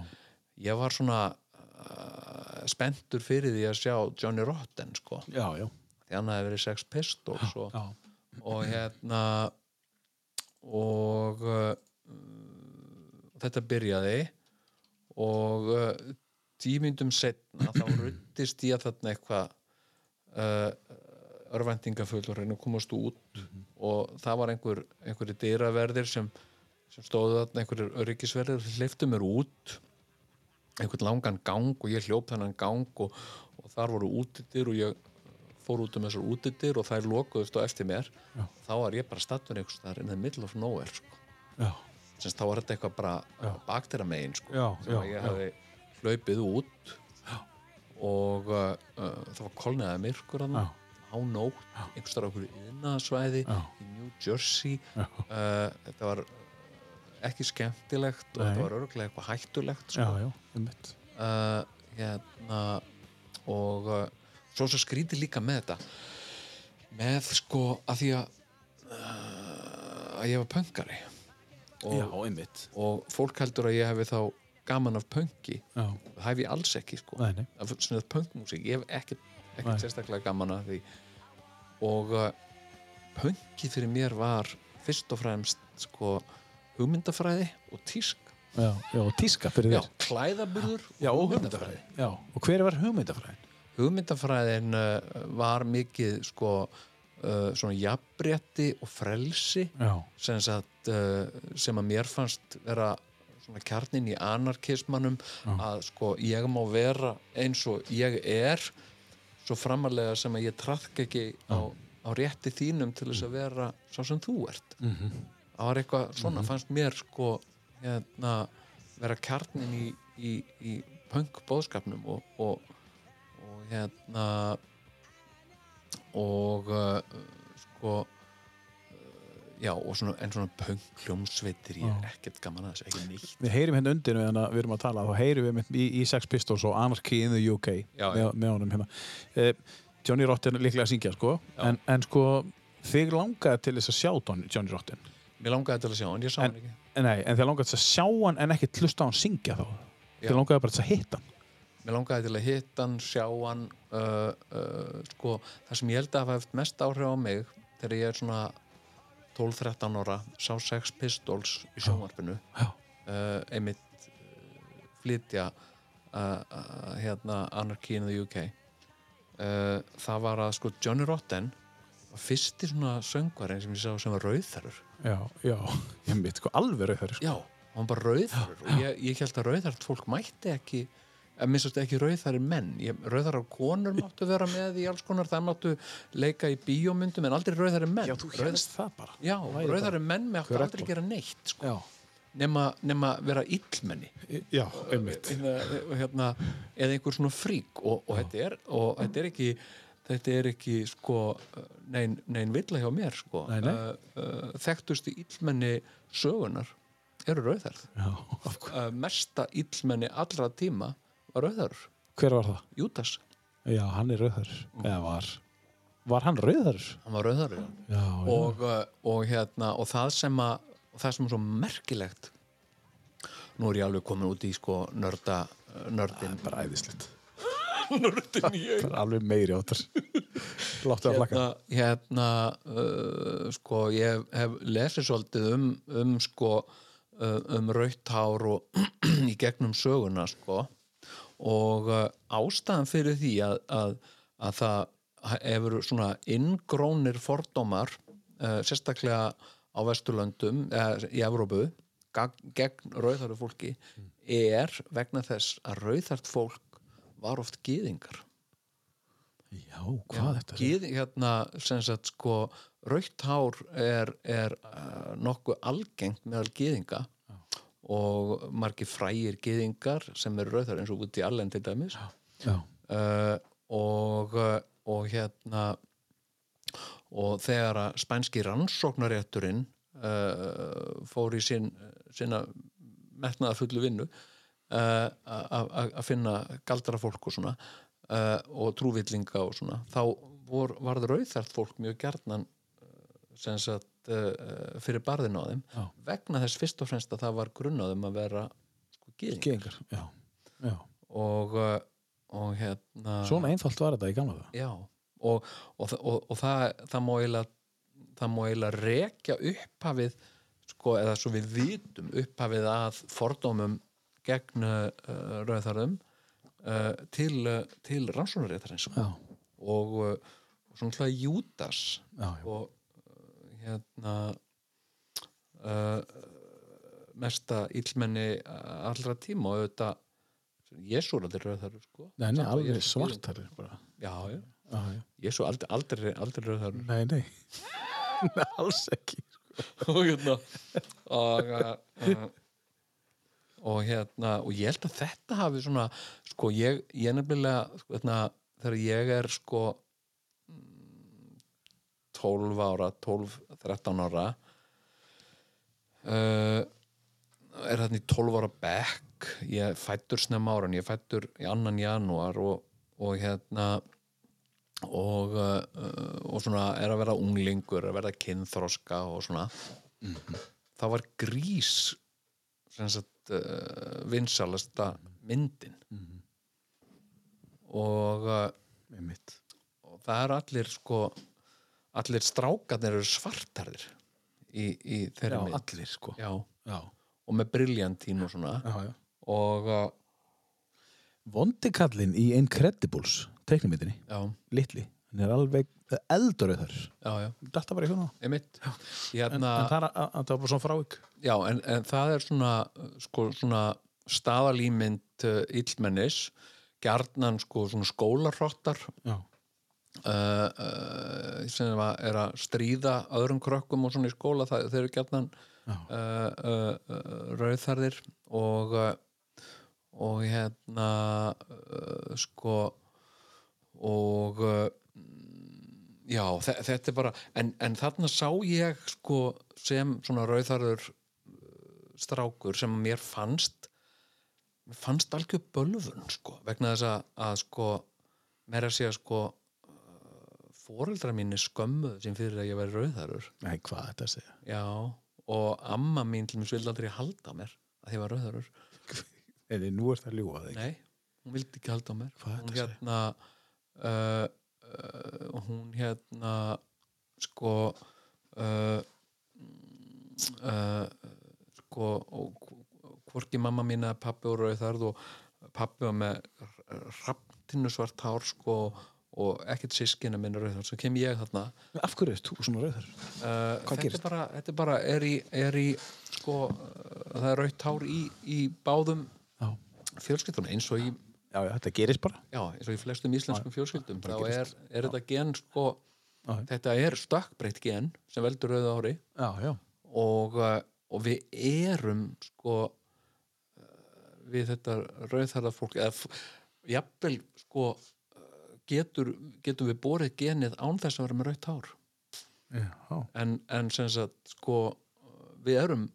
ég var svona uh, spenntur fyrir því að sjá Johnny Rotten sko, Já, já, því hann hefði verið Sex Pistols og, og hérna og uh, þetta byrjaði og uh, tímyndum setna þá ruttist ég þarna eitthvað uh, reyna að komast út og það var einhver einhverju dyraverðir sem, sem stóðu þarna einhverjur öryggisverðir hleyftu mér út. Einhvern langan gang og ég hljóp þennan gang og, og þar voru útidyr og ég fór út um þessar útidyr og þær lokuðust á eftir mér. Já. þá var ég bara stattur einhvers þar in the middle of nowhere sko. Sins, þá var þetta eitthvað bara baktera megin sko, sem ég hefði hlaupið út. Og uh, uh, það var kolniðað myrkur hann á nótt, einhvers þar okkur innaðsvæði Já. í New Jersey. Uh, þetta var ekki skemmtilegt og Nei. þetta var örgulega eitthvað hættulegt já, sko. já, um mitt uh, hérna og uh, svo svo skrítið líka með þetta með sko að því að uh, að ég var pöngari og, Já, um mitt og fólk heldur að ég hefði þá gaman af pöngi Já, það hef ég alls ekki sko. Nei, af svona pöngmúsík, ég hef ekkert, ekkert sérstaklega gaman af því. Og uh, pöngi fyrir mér var fyrst og fremst sko hugmyndafræði og tísk. Já, já, og tíska fyrir já, þér. klæðaburður Já, og hugmyndafræði. Já, og hver var hugmyndafræðin? hugmyndafræðin uh, var mikið sko uh, svona jafnrétti og frelsi Já, sem, sagt, uh, sem að mér fannst vera svona kjarnin í anarkismanum að sko ég má vera eins og ég er svo framarlega sem að ég trafk ekki á, á rétti þínum til þess að vera sá sem þú ert. Mhm. Það var eitthvað svona fannst mér sko hérna vera kjarnin í, í, í punk bóðskapnum og, og, og hérna og uh, sko uh, já og svona en svona punk hljómsveitir ég er ekkert gaman að þessu, ekki nýtt við heyrim hérna undir hana, við erum að tala, þá heyrim við í, í Sex Pistols og Anarchy in the UK Já, með, með honum hérna. Uh, Johnny Rotten líklega að syngja sko en, en sko þig langaði til þess að sjá Johnny Rotten mér langaði til að sjá hann, ég sá hann ekki. Nei, en þið langaði til að sjá hann en ekki hlusta á hann syngja þá? Þið langaði bara til að hitta hann? Mér langaði til að hitta hann, sjá hann uh, uh, sko, það sem ég held að hafa haft mest áhrif á mig þegar ég er svona 12-13 ára sá Sex Pistols í sjónvarpinu Já. uh, einmitt uh, flytja uh, uh, hérna Anarchy in the UK það var að sko Johnny Rotten var fyrsti svona söngvarinn sem ég sá sem var rauðþarur Já, já, ég mitt sko alveg rauðhæri sko. já, hann var bara rauðþarur og ég, ég held að rauðþart fólk mætti ekki að minnst ekki rauðþari menn. Ég, rauðþarar konur máttu vera með í alls konar það máttu leika í bíómyndum en aldrei rauðþari menn. Já, þú hérst það bara. Já, Væri rauðþari menn með Hver aldrei gera neitt sko, Já, nema, nema vera illmenni. Já, einmitt. Hérna, hérna, eða einhver svona frík. Og, og, þetta, er, og þetta er ekki þetta er ekki sko nein, nein villa hjá mér sko. Nei, nei. Uh, uh, þekktustu illmenni sögunar eru rauðarð uh, mesta illmenni allra tíma var rauðarður, Hver var það? Júdas. Já, hann er rauðhæri Eða var Var hann rauðhæri? hann var rauðarður og, og hérna og það sem að það sem er svo merkilegt nú er ég alveg komin út í sko nörda nördin bara æðislegt. nördin ég Það er alveg meiri áttar. Láttu að flakka. Hérna, hérna uh, sko ég hef lesið svolítið um, um sko uh, um rauthár og [clears throat] í gegnum söguna sko. Og uh, ástæðan fyrir því að, að, að það hefur svona inngrónir fordómar uh, sérstaklega á Vesturlöndum eða í Evrópu gegn rauðhæru fólki er vegna þess að rauðhært fólk var oft gyðingar. Já, hvað þetta er? Gýð, hérna, sem sagt, sko, rautt hár er, er uh, nokkuð algengt meðal gýðinga og margir frægir gýðingar sem eru rauðar eins og út í allen til dæmis. Já, uh, og, og hérna og þegar að spænski rannsóknarétturinn uh, fór í sin, sinna metnaða fullu vinnu að að finna galdra fólk og svona uh, og trúvillinga og svona þá vor, var það rauðþært fólk mjög sagt uh, fyrir barðin á þeim Já. vegna þess fyrst og fremst að það var grunnaðum að vera sko já og, og hérna Svona einfalt var þetta í gamla já og, og, og það, það má eiginlega það má eiginlega rekja upphafið sko, eða svo við vitum upphafið að fordómum gegn uh, rauðarðum uh, til, uh, til rannsónaréttarins og, uh, og svona hlað Júdas og uh, hérna uh, mesta illmenni uh, allra tíma og auðvitað Jésu er aldrei rauðarður sko. Nei, nei, alveg svartari bara. Já, já. Já, já. Jésu aldrei, aldrei, aldrei rauðarður Nei, [laughs] nei. Alls ekki [laughs] og hérna og, uh, og hérna og ég held að þetta hafi svona sko ég, ég nefnilega sko, hérna, þegar ég er sko mm, 12 ára 12-13 ára uh, er hérna í 12 ára bekk. Ég fættur snemma ára en ég fættur í annan janúar og, og hérna og, uh, og svona er að vera unglingur, að verða kynþroska og svona. Það var grís sem sagt uh, vinsalasta myndin. Og, uh, Einmitt. og það eru allir sko allir strákarnir eru svartarðir í, í Já, þeirri mynd. allir sko. Já, Já, og með briljantín og svona. Já, já. Og uh, Vondikallin í Incredibles teiknumyndinni, já, litli. Hann er alveg já, þetta bara í svona einmitt. En, hérna, en það er að- að- það var bara svona frávik. Já, en, en það er svona sko, svona staðalímynd uh, illmennis gjarnan sko svona skólarhrottar já, uh, uh, sem að- er að stríða öðrum krökkum og svona í skóla það, þeir eru uh, uh, uh, rauðarðir og uh, og hérna uh, sko og uh, já, þe þetta er bara en, en þarna sá ég sko sem svona rauðarður strákur sem mér fannst fannst algjör bölvun sko, vegna þess að, að sko mér að segja sko fóreldra mínir skömmuð sem fyrir að ég væri rauðarur nei, hvað þetta segja? Já, og amma mín til mér vildi aldrei halda mér að ég var rauðarur en nú er það ljúa þig nei, hún vildi ekki halda mér. Hvað að segja? hérna uh, uh, hún hérna sko uh, sko og hvorki mamma mín eða pappi og rauðarð og pappi var með rapptinu svart hár sko og ekkert sískina minna rauðarð svo kem ég þarna. Af hverju er þú svona rauður uh, þetta bara, þetta bara er í, er í sko það er rautt hár í, í báðum fjölskyldunum eins og í já, já, þetta gerist bara. Já, eins og í flestum íslenskum fjölskyldum þá er, er þetta gen sko þetta er stökkbreytt gen sem veldur rauða ári. Og, uh, og við erum sko uh, við þetta rauðhærða fólk eða jafnvel sko uh, getur, getur við borið genið án þess að vera með rautt hár. En, en sem sagt sko við erum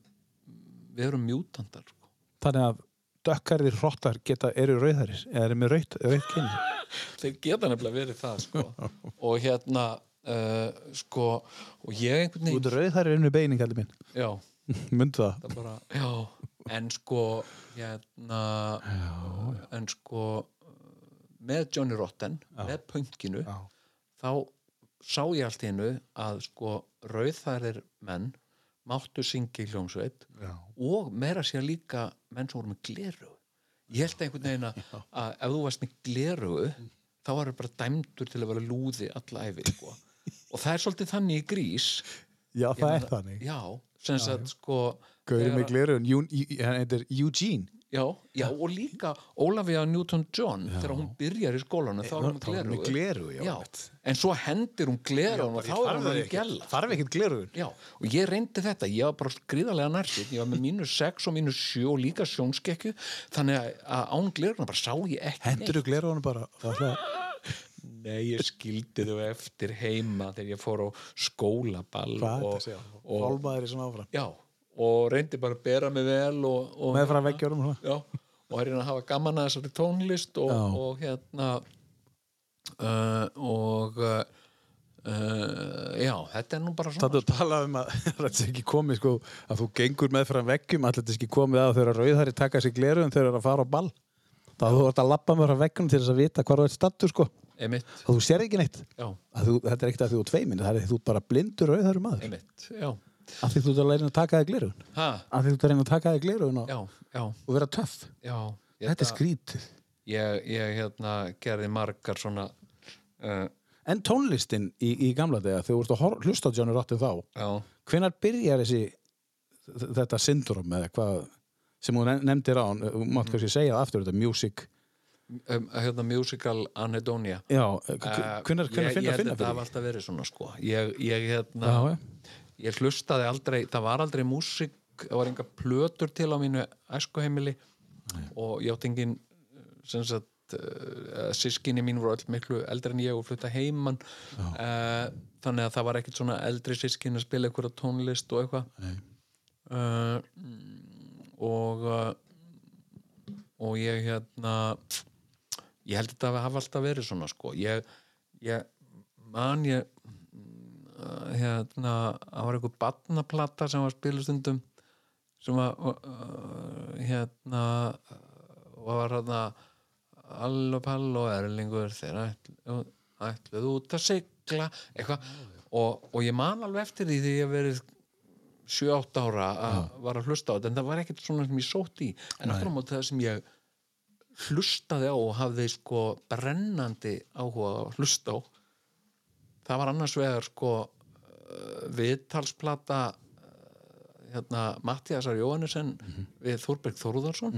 við erum mjútandar sko. þannig að dökkarðir hrottar geta, eru rauðarir eða eru með rautt, rautt kynni [laughs] þeir geta nefnilega verið það sko. [laughs] og hérna uh, sko og ég einhvern veginn rauðarir inn við beinin, kallir minn. Já, [laughs] myndu það. Það bara, já. En sko hérna en sko með Johnny Rotten, með pönkinu já, þá sá ég allt í hennu að sko rauðþærir menn máttu syngja í hljómsveit já. og meira sér líka menn sem voru með gleru ég held einhvern veginn að ef þú varst með gleru þá var bara dæmdur til að vera lúði alla æfi sko. [laughs] og það er svolítið þannig í grís. Já, það er þannig. Já, sem sagt sko þegar- með Jú- hann heitir Eugene já, já, og líka Ólafía Newton-John þegar hún byrjar í skólanum þá er hún hún gleru gleru, já, en svo hendir hún gleru og þá er hún með gæla þarf ekkert glerun Já, og ég reyndi þetta, ég var bara gríðarlega nærsinn, ég var með mínus 6 og mínus 7 og líka sjónskekju, þannig að, að án gliruna bara sá ég ekki hendur þú glerun bara? Það er það- [laughs] Nei, ég skildi þau eftir heima þegar ég fór á skólaball og, að segja? og, fólmaður í svona áfram? Já, og reyndi bara að bera mig vel og, og, veggjörum og svona. já, og er að hafa gaman að þessari tónlist og, og hérna uh, og uh, uh, já, þetta er nú bara svona. Það er að tala um að [laughs] þetta er ekki komið sko, að þú gengur með frá veggjum allir þetta er ekki komið að þegar rauðhæri taka sér gleru en þeir eru að fara á ball. Þá þú ert að lappa með frá veggjum til þess að vita hvað þú ert stattur sko. Þá þú sér ekki neitt. Að þú, þetta er ekkert að þú er tveimin það er þú bara blindur rauðhæri maður. Einmitt já, af því þú ert að reyna að taka þig gleru ha, af því þú ert að reyna að taka þig gleru og, og vera töff. Já ég, þetta er skrítið. Ég, ég hérna gerði margar svona uh, en tónlistin í, í gamla dega þegar þú ert að hlusta Johnny Rotten þá já, hvenær byrjar þessi þetta syndrom eða hvað sem hún nefndir á, þú mátt kannski segja það aftur, þetta music. Um, hérna musical anedonia Já, Uh, hvernig ég, finna, ég finna held fyrir að það því? alltaf verið svona sko. Ég, ég hérna já. Ég hlustaði aldrei, það var aldrei músík það var enga plötur til á mínu æskuheimili og ég átti engin uh, sískinni mín voru öll miklu eldri en ég og flutta heimann uh, þannig að það var ekkit svona eldri sískinni að spila einhverja tónlist og eitthvað. Uh, og og ég hérna ég held að þetta hafa alltaf verið svona sko. Ég, ég man ég hérna það var einhver badnaplata sem var spilustundum sem var uh, hérna var hérna Allo Pallo Erlingur þeir ætl, ætluð út að sigla eitthvað. Og, og ég man alveg eftir því því ég verið 7-8 ára að var að hlusta á þetta en það var ekkert svona sem ég sótt í. En aftur á móti það sem ég hlustaði á og hafði sko brennandi áhuga að hlusta á það var annars vegar sko uh, viðtalsplata uh, hérna Mattiasar Jóhannesson við Þorberg Þórðarsson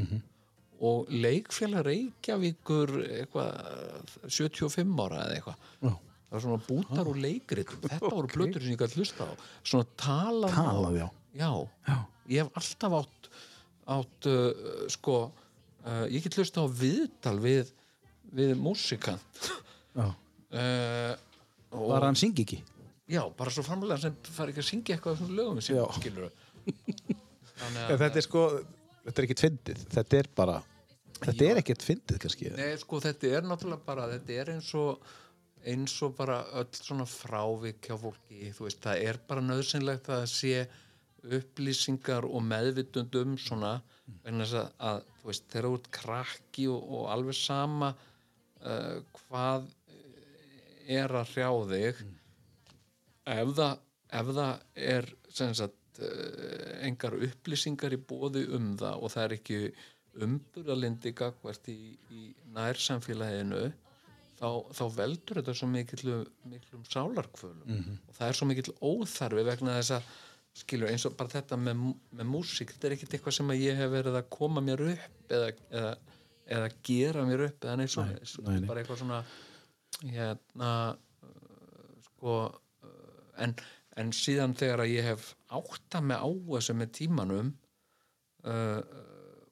og leikfélag Reykjavíkur eitthvað 75 ára eða eitthvað. Já. það var svona bútar úr leikritum. Þetta voru blötur sem ég gæti hlusta á. Svona talað Talað, já. já, Já. ég hef alltaf átt átt uh, sko uh, ég get hlusta á viðtal við við músikant Já. [laughs] uh, og, Var hann syngi ekki? já, bara svo framlega sem fari ekki að syngja eitthvað af þessum lögum sem Já. skilur þetta er sko, þetta er ekkert fyndið. Þetta er bara, þetta er ekkert fyndið kannski. Nei, sko, þetta er náttúrulega bara, þetta er eins og eins og bara öll svona frávik hjá fólki, þú veist, það er bara nöðsynlegt að sé upplýsingar og meðvitund um svona, vegna þess að, að þú veist, þegar þú ert krakki og, og alveg sama uh, hvað er að hrjá þig ef það, ef það er sagt uh, engar upplýsingar í bóði um það og það er ekki umburðalindi gagvart í, í nærsamfélaginu þá, þá veldur þetta svo mikillu, miklum sálarkvölum. Og það er svo mikill óþarfi vegna þess að skilur eins og bara þetta með, með músík þetta er ekkert eitthvað sem að ég hef verið að koma mér upp eða, eða, eða gera mér upp eða neitt svona nei, nei. bara eitthvað svona hérna uh, sko uh, en, en síðan þegar að ég hef átta mig á þessu með tímanum uh,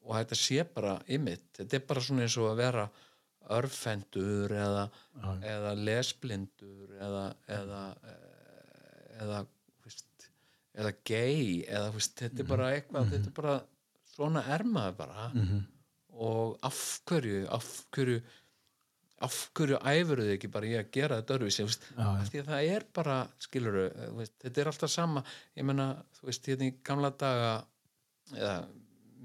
og þetta sé bara ymmit, þetta er bara svona eins og að vera örfendur eða, eða lesblindur eða eða, eða, veist, eða gay eða veist, þetta er bara eitthvað þetta er bara, svona er maður bara. Og af hverju af hverju af hverju æfuru þið ekki bara í að gera þetta af því að það er bara skiluru, veist, þetta er alltaf sama. Ég meina, þú veist, hérna í gamla daga eða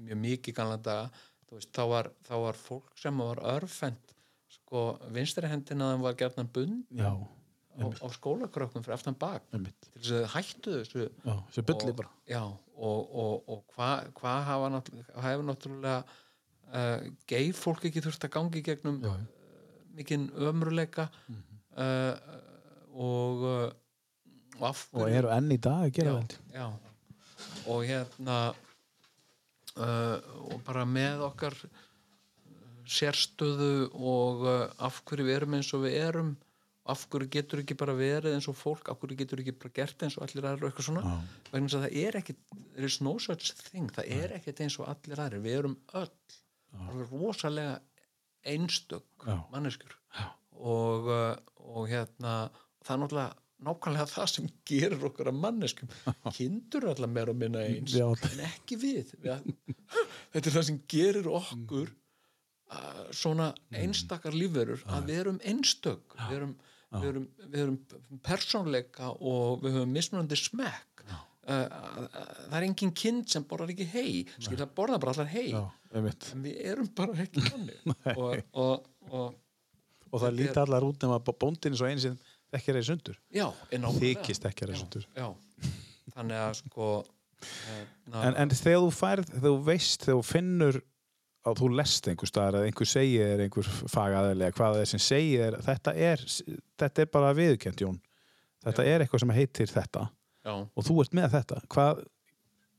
mjög mikið gamla daga veist, þá var, þá var fólk sem var örfend sko, vinstri hendina þeim var gætnan bund á, á skólakrökkum fyrir aftan bak einmitt. til þess að hættu þessu. Já, bulli og, bara. já, og, og, og hvað hva hafa náttúrulega, uh, gay fólk ekki þurft að gangi gegnum Já, mikinn ömruleika uh, og uh, og og eru enn í dag að gera já, já. og hérna uh, og bara með okkar uh, sérstöðu og uh, af hverju við erum eins og við erum af hverju getur ekki bara verið eins og fólk af hverju getur ekki bara gert eins og allir og eitthvað svona? Já. vegna þess að það er ekki there is no such thing, það er ekkit eins og allir aðrir, við erum öll alveg rosalega einstök Já. manneskjur. Og, uh, og hérna það er náttúrulega nákvæmlega það sem gerir okkur að manneskjum. [laughs] Kindur alltaf meira og minna eins Já. en ekki við, við [laughs] þetta er það sem gerir okkur uh, svona einstakar lífverur að við erum einstök. Við erum, við erum, við erum persónleika og við höfum mismunandi smekk. Uh, það er engin kind sem borðar ekki hei skil það borða bara allar hei Já, einmitt. en við erum bara ekki þannig [laughs] og, og, og Og það líti allar út nema bóndin svo einu sem ekki í sundur. já. Þykist ekki í sundur. já, þannig að sko hérna, En, en þegar þú færð, þegar þú veist, þegar þú finnur að þú lest einhver staðar að einhver segir einhver fagaðilega hvað það er sem segir þetta er, þetta er bara viðurkent, Jón. Þetta er eitthvað sem heitir þetta já, og þú ert með þetta. Hvað,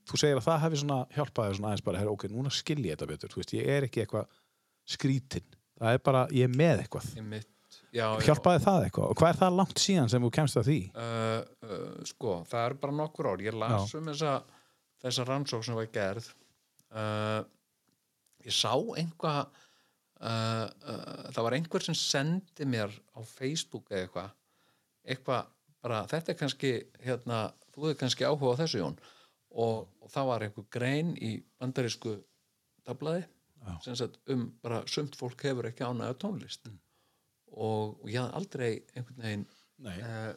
þú segir að það hefði svona hjálpað þér svona aðeins bara, herra, ok, núna skil ég þetta betur, þú veist, ég er ekki eitthvað skrítinn. Það er bara, ég er með eitthvað. einmitt já, já. Hjálpaði það eitthvað? Og hvað er það langt síðan sem þú kemst að því? uh, uh, sko, það er bara nokkur ár ég las um þessa, þessa rannsók sem var gerð uh, ég sá einhvað uh, uh, það var einhver sem sendi mér á Facebook eða eitthvað eitthvað bara, þetta er kannski hérna, þú hefur kannski áhuga á þessu Jón og, og það var einhver grein í bandarísku tablaði um bara sumt fólk hefur ekki ánægða tónlist. Og, og ég hafði aldrei einhvern veginn uh,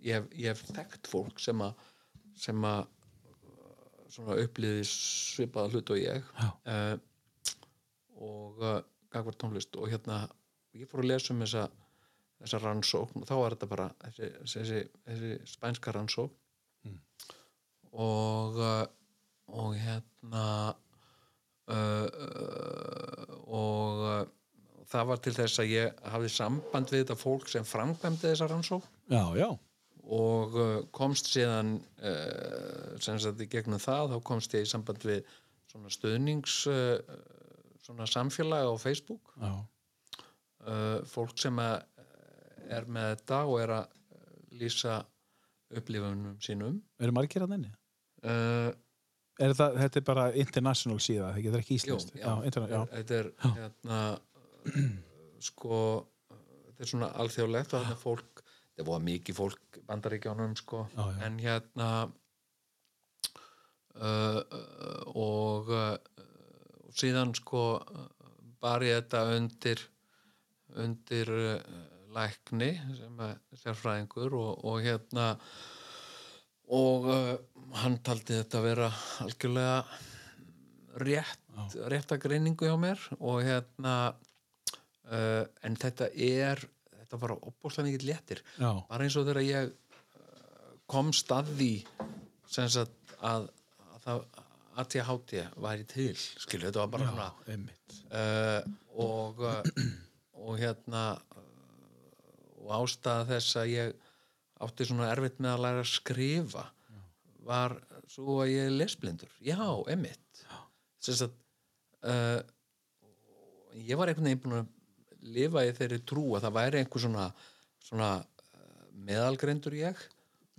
ég, hef, ég hef þekkt fólk sem að sem að svona upplýði svipaða hlut og ég uh, og uh, gagvar tónlist. Og hérna ég fór að lesa um þessa þessa rannsókn og þá var þetta bara þessi, þessi, þessi spænska rannsókn og uh, og hérna uh, og uh, það var til þess að ég hafði samband við þetta fólk sem framkvæmdi þessa rannsók Já, já. og uh, komst síðan sem sagt í gegnum það þá komst ég í samband við svona stöðnings svona samfélag á Facebook Já. fólk sem er með þetta og er að lýsa upplifunum sínum Eru margir að nenni? Uh, Er það, þetta er bara international síða, það getur ekki Jú, íslenskt. já, interna, já. þetta er hérna sko þetta er svona alþjóðlegt og þetta fólk þetta var mikið fólk bandaríkjánum sko, Já, já. en hérna uh, og og síðan sko bar ég þetta undir undir lækni sem er sérfræðingur og, og hérna og uh, hann taldi þetta vera algjörlega rétt, rétta greiningu hjá mér og hérna uh, en þetta er þetta var opbúslega mikið léttir Já. bara eins og þegar ég uh, að því sem sagt að, að það ATHT væri til skilu, þetta var bara svona Einmitt. uh, og uh, og hérna uh, og ástæða þess að ég átti svona erfitt með að læra að skrifa. Var svo að ég er lesblindur? Já, emitt sem sagt uh, ég var einhvern veginn búin að lifa í þeirri trú að það væri einhver svona, svona uh, meðalgreindur ég.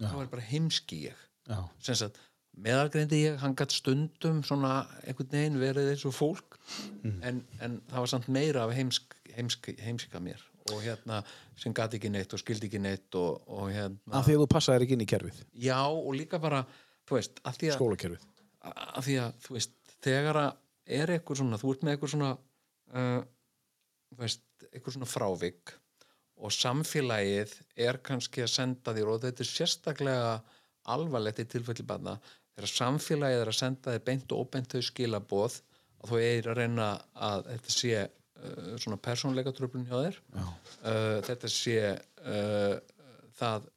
Það var bara heimski ég. Já. sem sagt meðalgreindi ég, hann gætt stundum svona einhvern veginn verið eins og fólk. En, en það var samt meira af heimsk, heimsk, heimska mér og hérna sem gæti ekki neitt og skildi ekki neitt og, og hérna Af því að þú passaðir ekki inn í kerfið, já og líka bara, þú veist, að því að, skólakerfið. að því að þú veist, þegar að er eitthvað svona, þú ert með eitthvað svona uh, veist, eitthvað svona frávik og samfélagið er kannski að senda þér og þetta er sérstaklega alvarlegt í tilfelli barna þegar samfélagið er að senda þér beint og óbeint þau skilaboð að þú eigir að reyna að þetta sé svona persónleika tröflun hjá þér. Uh, þetta sé uh, það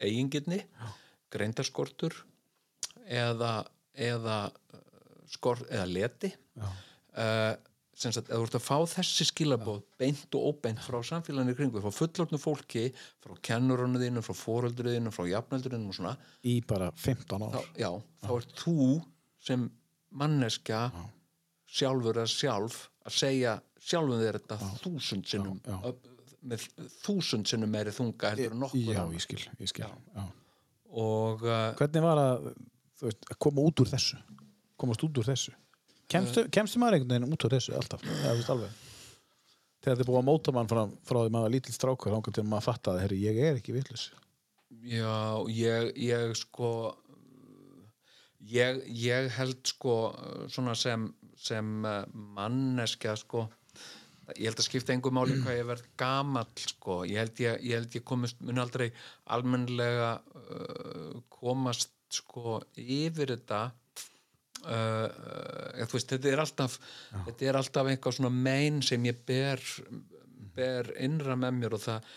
eigingirni greindarskortur eða eða, uh, skor, eða leti. Uh, sem sagt, ef þú ert að fá þessi skilabóð beint og óbeint frá samfélaginu kringu frá fullorðnu fólki, frá kennurunum þínu frá fóreldriðinu, frá jafnöldurinn og svona, Í bara 15 ár. þá, já, þá ert þú sem manneska sjálfur eða sjálf að segja sjálfum þér þetta þúsund sinnum Já, já. með þúsund sinnum meiri þunga heldur en nokkur Já, ég skil, ég skil. Já. og Hvernig var að, veist, að koma út úr þessu? Komast út úr þessu? Kemstu, kemstu maður einhvern veginn út úr þessu alltaf? Það veist alveg. Þegar þið búið að móta mann frá, frá því maður lítill strákur, þá til maður fattaði, herri, ég er ekki vitlis. Já, ég, ég sko ég, ég held sko svona sem, sem uh, manneskja sko. Ég held að skipta engu máli hvað ég verð gamall sko, ég held ég, ég, held ég komist, mun aldrei almennilega uh, komast sko yfir þetta. Uh, þú veist, þetta er alltaf þetta er alltaf einhvað svona mein sem ég ber, ber innra með mér og það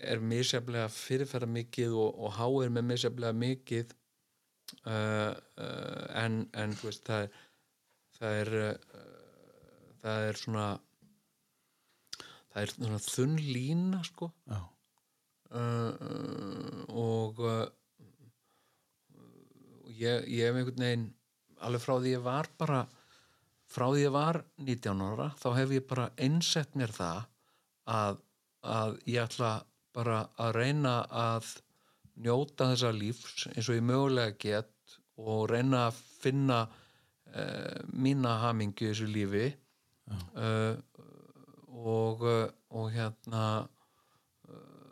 er misjaflega fyrirferða mikið og, og háir með misjaflega mikið. Uh, en, en þú veist það er það er, uh, það er svona það er svona þunn lína sko. Uh, og uh, og ég, ég hef einhvern veginn alveg frá því ég var bara frá því ég var 19 ára þá hef ég bara einsett mér það að, að ég ætla bara að reyna að njóta þessa lífs eins og ég mögulega get og reyna að finna uh, mína hamingju í þessu lífi uh, og, uh, og hérna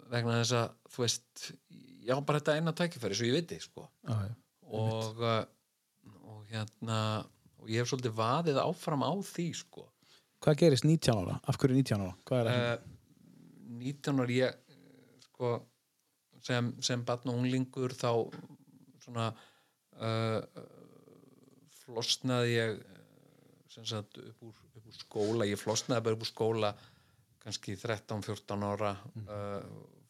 vegna þess að þú veist, já bara þetta eina tækifæri svo ég viti sko Já, já. og, og hérna og ég hef svolítið vaðið áfram á því sko Hvað gerist 19 ára? Af hverju 19 ára? Hvað er það? uh, 19 ára ég eh, sko sem, sem batn og unglingur þá svona uh, flosnaði ég eh, sagt upp úr, upp úr skóla. Ég flosnaði bara upp úr skóla kannski 13-14 ára uh,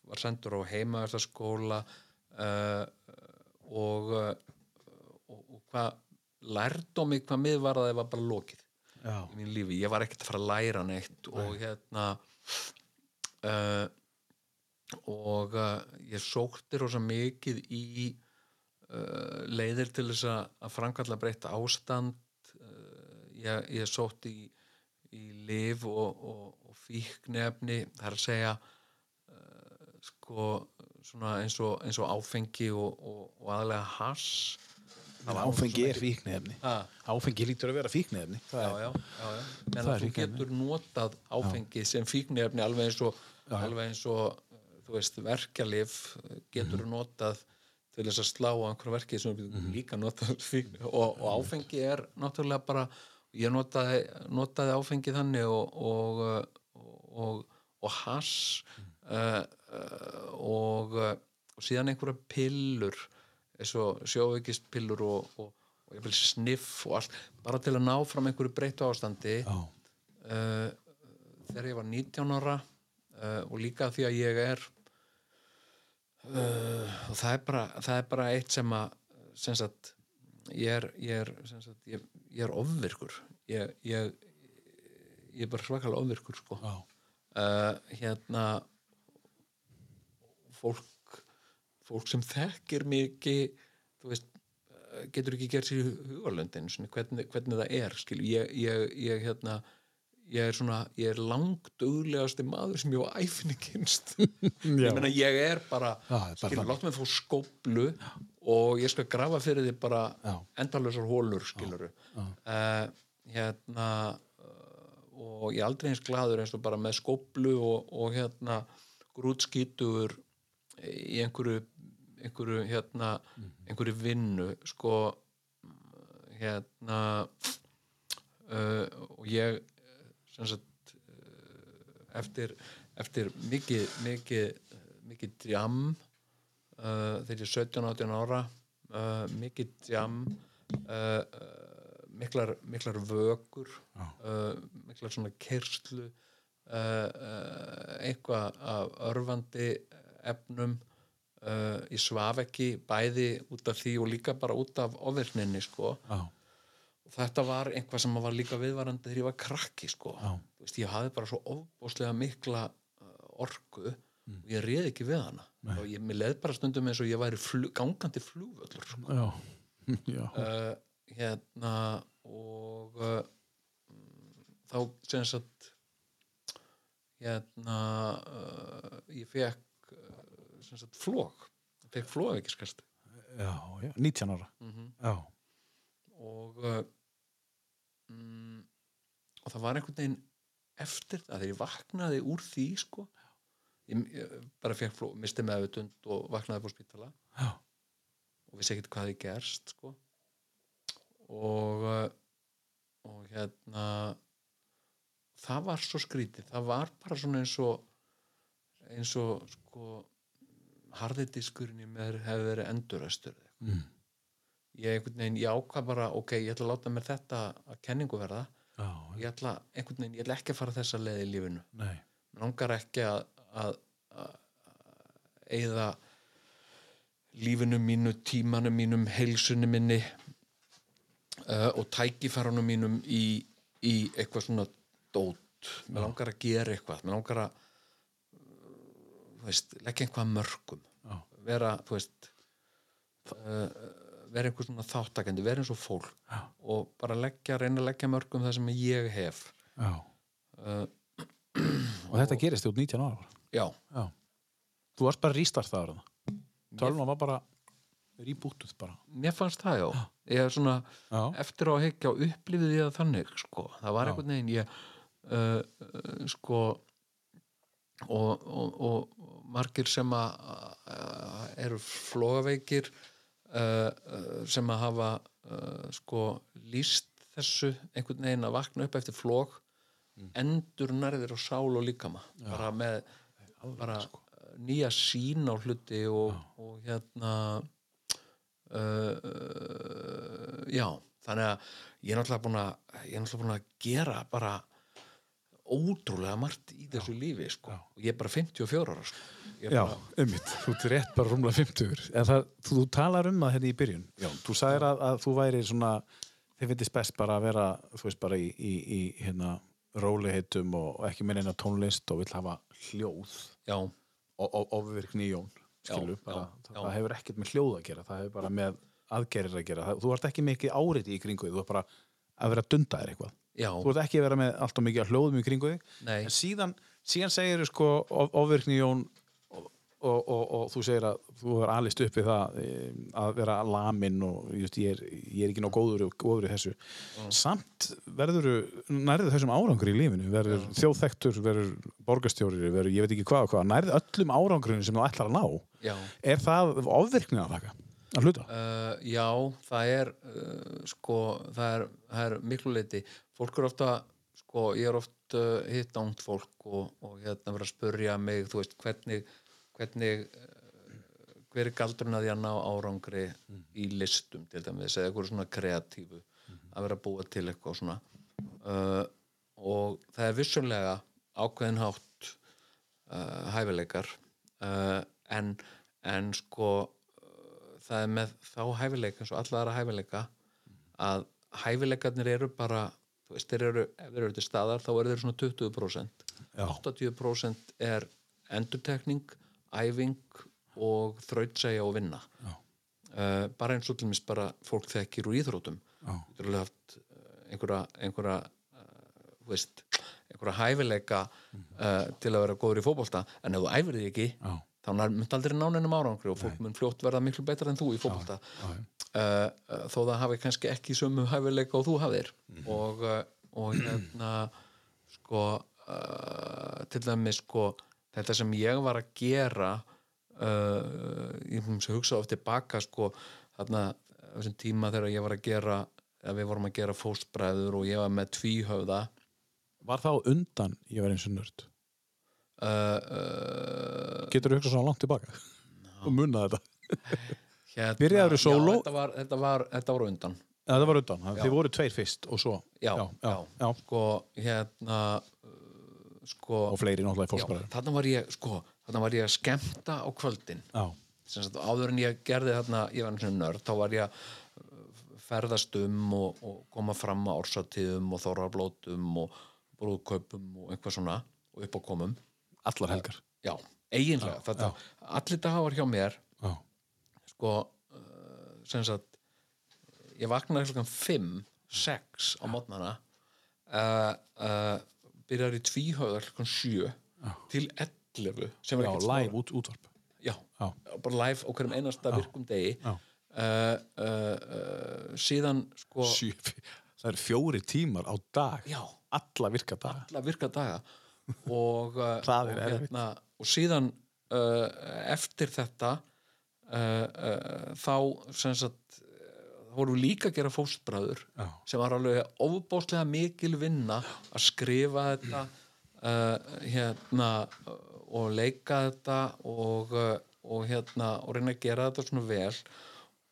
var sendur á heimaðarskóla uh, og, uh, og og hvað lærdómi hvað mið var að það var bara lokið Já. í mín lífi, ég var ekkert að fara að læra neitt og hérna uh, og ég sótti rosa mikið í uh, leiðir til þess að, framkalla breyta ástand uh, ég, ég sótti í, í liv og, og, og fíknefni það er að segja uh, sko svona eins og, eins og áfengi og, aðlega hass Áfengi er fíknefni. Áfengi lítur að vera fíknefni. Já, já, já, já. En þú getur notað áfengi sem fíknefni alveg eins og, alveg eins og þú veist, verkjalif getur Mhm. notað til þess að slá á einhverju verki sem við Mhm. getum líka notað [laughs] fíkn og, og áfengi er náttúrulega bara ég notaði, notaði áfengi þannig og og, og, hass uh, uh, og, og síðan einhverja pillur eins og sjóveikist pillur og, sniff og allt bara til að ná fram einhverju breyttu ástandi. Já, uh, þegar ég var 19 ára og líka því að ég er uh, og það er bara það er bara eitt sem að sem sagt, ég er ég er, sagt, ég, ég er ofvirkur. Ég, ég ég er bara svakalega ofvirkur sko. Uh, hérna fólk fólk sem þekkir mikið þú veist uh, getur ekki gert sér hugalöndin hvernig, hvernig það er ég, ég, ég hérna ég er svona, ég er langduglegasti maður sem ég á æfinni kynst [laughs] ég meina ég er bara Já, bara skilur, látt mig fá skóplu og ég skal grafa fyrir því bara Já. endalausar hólur skiluru uh, hérna uh, og ég er aldrei eins glaður eins og bara með skóplu og, og hérna grútskítur í einhverju einhverju hérna einhverju vinnu sko hérna uh, og ég sagt uh, eftir, eftir mikið mikið, mikið djam uh, þegar ég er 17-18 ára uh, mikið djam uh, miklar, miklar vökur miklar svona kerslu eitthvað af örfandi efnum ég svaf ekki bæði út af því og líka bara út af ofirkninni sko. Já, þetta var eitthvað sem var líka viðvarandi þegar ég var krakki sko. Veist, ég hafði bara svo ofbóðslega mikla uh, orku og ég reið ekki við hana. Og ég, mér leið bara stundum eins og ég væri flug, gangandi flugvöllur sko. já, [laughs] já, uh, hérna og uh, mm, þá sem sagt hérna uh, ég fekk uh, sem sagt flók fekk flók ekki skast. Já, já, 19 ára. Já, og uh, mm, og það var einhvern veginn eftir það þegar ég vaknaði úr því sko. Ég, ég bara fekk fló, misti meðvutund og vaknaði på spítala. Já, og vissi ekkert hvað þið gerst sko. Og uh, og hérna það var svo skrítið. Það var bara svona eins og eins og sko harðidiskurinn í mér hefði verið enduræstur mm. Ég einhvern veginn, ég ákvað bara ok, ég ætla að láta mér þetta að kenningu verða. Já, ég ætla, einhvern veginn, ég ætla ekki að fara þessa leið í lífinu. Mér langar ekki að að að eigða lífinu mínu, tímanu mínum heilsunni minni uh, og tækifærunum mínum í, í eitthvað svona dót. Mér langar að gera eitthvað. Mér langar að leggja eitthvað að mörgum. Vera, þú veist uh, vera einhver svona þáttakendi, vera eins og fólk Já. og bara leggja, reyna að leggja mörgum það sem ég hef uh, Og þetta gerist út 19 ára. já, Já. Þú varst bara rístartaður þarna. Tölvan var bara rýbútuð bara. mér fannst það já ég er svona, eftir á að hekja og upplifið ég það þannig sko, það var einhvern veginn ég uh, uh, sko og, og, og margir sem að eru flogaveikir sem að hafa uh, sko líst þessu einhvern veginn að vakna upp eftir flog endur nærðir á sál og líkama. Bara með bara nýja sín á hluti og, og hérna uh, uh, já. Þannig að ég er náttúrulega búin að ég er náttúrulega búin að gera bara ótrúlega margt í þessu lífi sko. og ég er bara 54 ára sko. Já, ummitt, þú ert rétt bara rúmlega 50 en það, þú, talar um það hérna í byrjun. Já, þú sagðir að, að þú væri svona þið finnst best bara að vera þú veist bara í, í, í hérna róliheitum og ekki minna eina tónlist og vill hafa hljóð. Já, og, og ofvirkni í jón skilu, Já, bara, já, það, já. það hefur ekkert með hljóð að gera það hefur bara með aðgerir að gera. Það, þú ert ekki mikið áriti í kringu þú ert bara að vera að dunda þér eitthvað já, þú ert ekki að vera með allt og mikið að hljóðum í kringu þig. Nei. En síðan, síðan segir sko of- ofvirkni jón og, og, og, og þú segir að þú er alist upp við það eh, að vera lamin og just, ég, er, ég er ekki ná góður, góður í þessu. Samt verður nærðu þessum árangur í lífinu verður þjóðþektur, verður borgarstjóri verður ég veit ekki hvað og hvað, nærðu öllum árangurinn sem þú ætlar að ná. Já, er það ofvirkni að þakka að hluta? uh, já, það er uh, sko, það er, það er miklu leiti, fólk er ofta sko, ég er oft uh, hitt ángt fólk og, og hérna verið að spurja mig, þú veist, hvernig hvernig uh, hver er galdurinn að að ná árangri í listum til dæmis eða eitthvað svona kreatífu að vera að búa til eitthvað svona. Uh, og það er vissulega ákveðin hátt uh, hæfileikar en, en sko það er með þá hæfileika eins og alla aðra hæfileika að hæfileikarnir eru bara þú veist, þeir eru, ef þeir eru til staðar þá eru þeir svona 20% Já. 80% er endurtekning, æfing og þrautsæja og vinna. Uh, bara eins og til mér bara fólk þekkir úr íþrótum þú eru haft uh, einhverja einhverja, uh, veist, einhverja hæfileika uh, til að vera góður í fótbolta. En ef þú æfir því ekki Já. Þá mynd aldrei náneinum árangri og fólk mun fljótt verða miklu betra en þú í já. uh, uh, þó það hafi kannski ekki sömu hæfileika og þú hafðir. Og, uh, og hérna sko uh, til dæmis sko þetta sem ég var að gera uh, ég að hugsa oft tilbaka sko þarna þessum tíma þegar ég var að gera að við vorum að gera fóstbræður og ég var með tvíhöfða. Var það á undan ég var eins og nörd? Uh, uh, Getur þú hugsað svona langt tilbaka? og munna þetta? [laughs] hérna, Byrjaðirðu sóló? Já, þetta var, þetta var, þetta var undan. Ja, það var undan, þið voru tveir fyrst og svo. Já, já, já, já. sko hérna uh, sko og fleiri náttúrulega í já, fólksbæður þarna var ég sko, þarna var ég að skemmta á kvöldin. Já, sem sagt áður en ég gerði þarna ég var eins og nörd, þá var ég að ferðast um og, og koma fram á orsatíðum og þorrablótum og brúðkaupum og eitthvað svona og upp á komum allar helgar. Já, eiginlega, þetta, allir dagar hjá mér Já, sko uh, sem sagt ég vaknaði klokkan 5 6 á mótnana uh, uh, byrjar í tvíhauðar klokkan 7 til 11 sem er ekkert live út, útvarp. Já, Já. bara live á hverjum einasta virkum degi. Já. uh, uh, síðan sko Sjö, Það eru fjóri tímar á dag. Já, Alla virka dag alla virka daga og, [laughs] uh, og, erfitt. og síðan uh, eftir þetta uh, uh, þá sem sagt uh, vorum við líka að gera fóstbræður Já. sem var alveg ofbóðslega mikil vinna að skrifa þetta uh, hérna og leika þetta og, uh, og hérna og reyna að gera þetta svona vel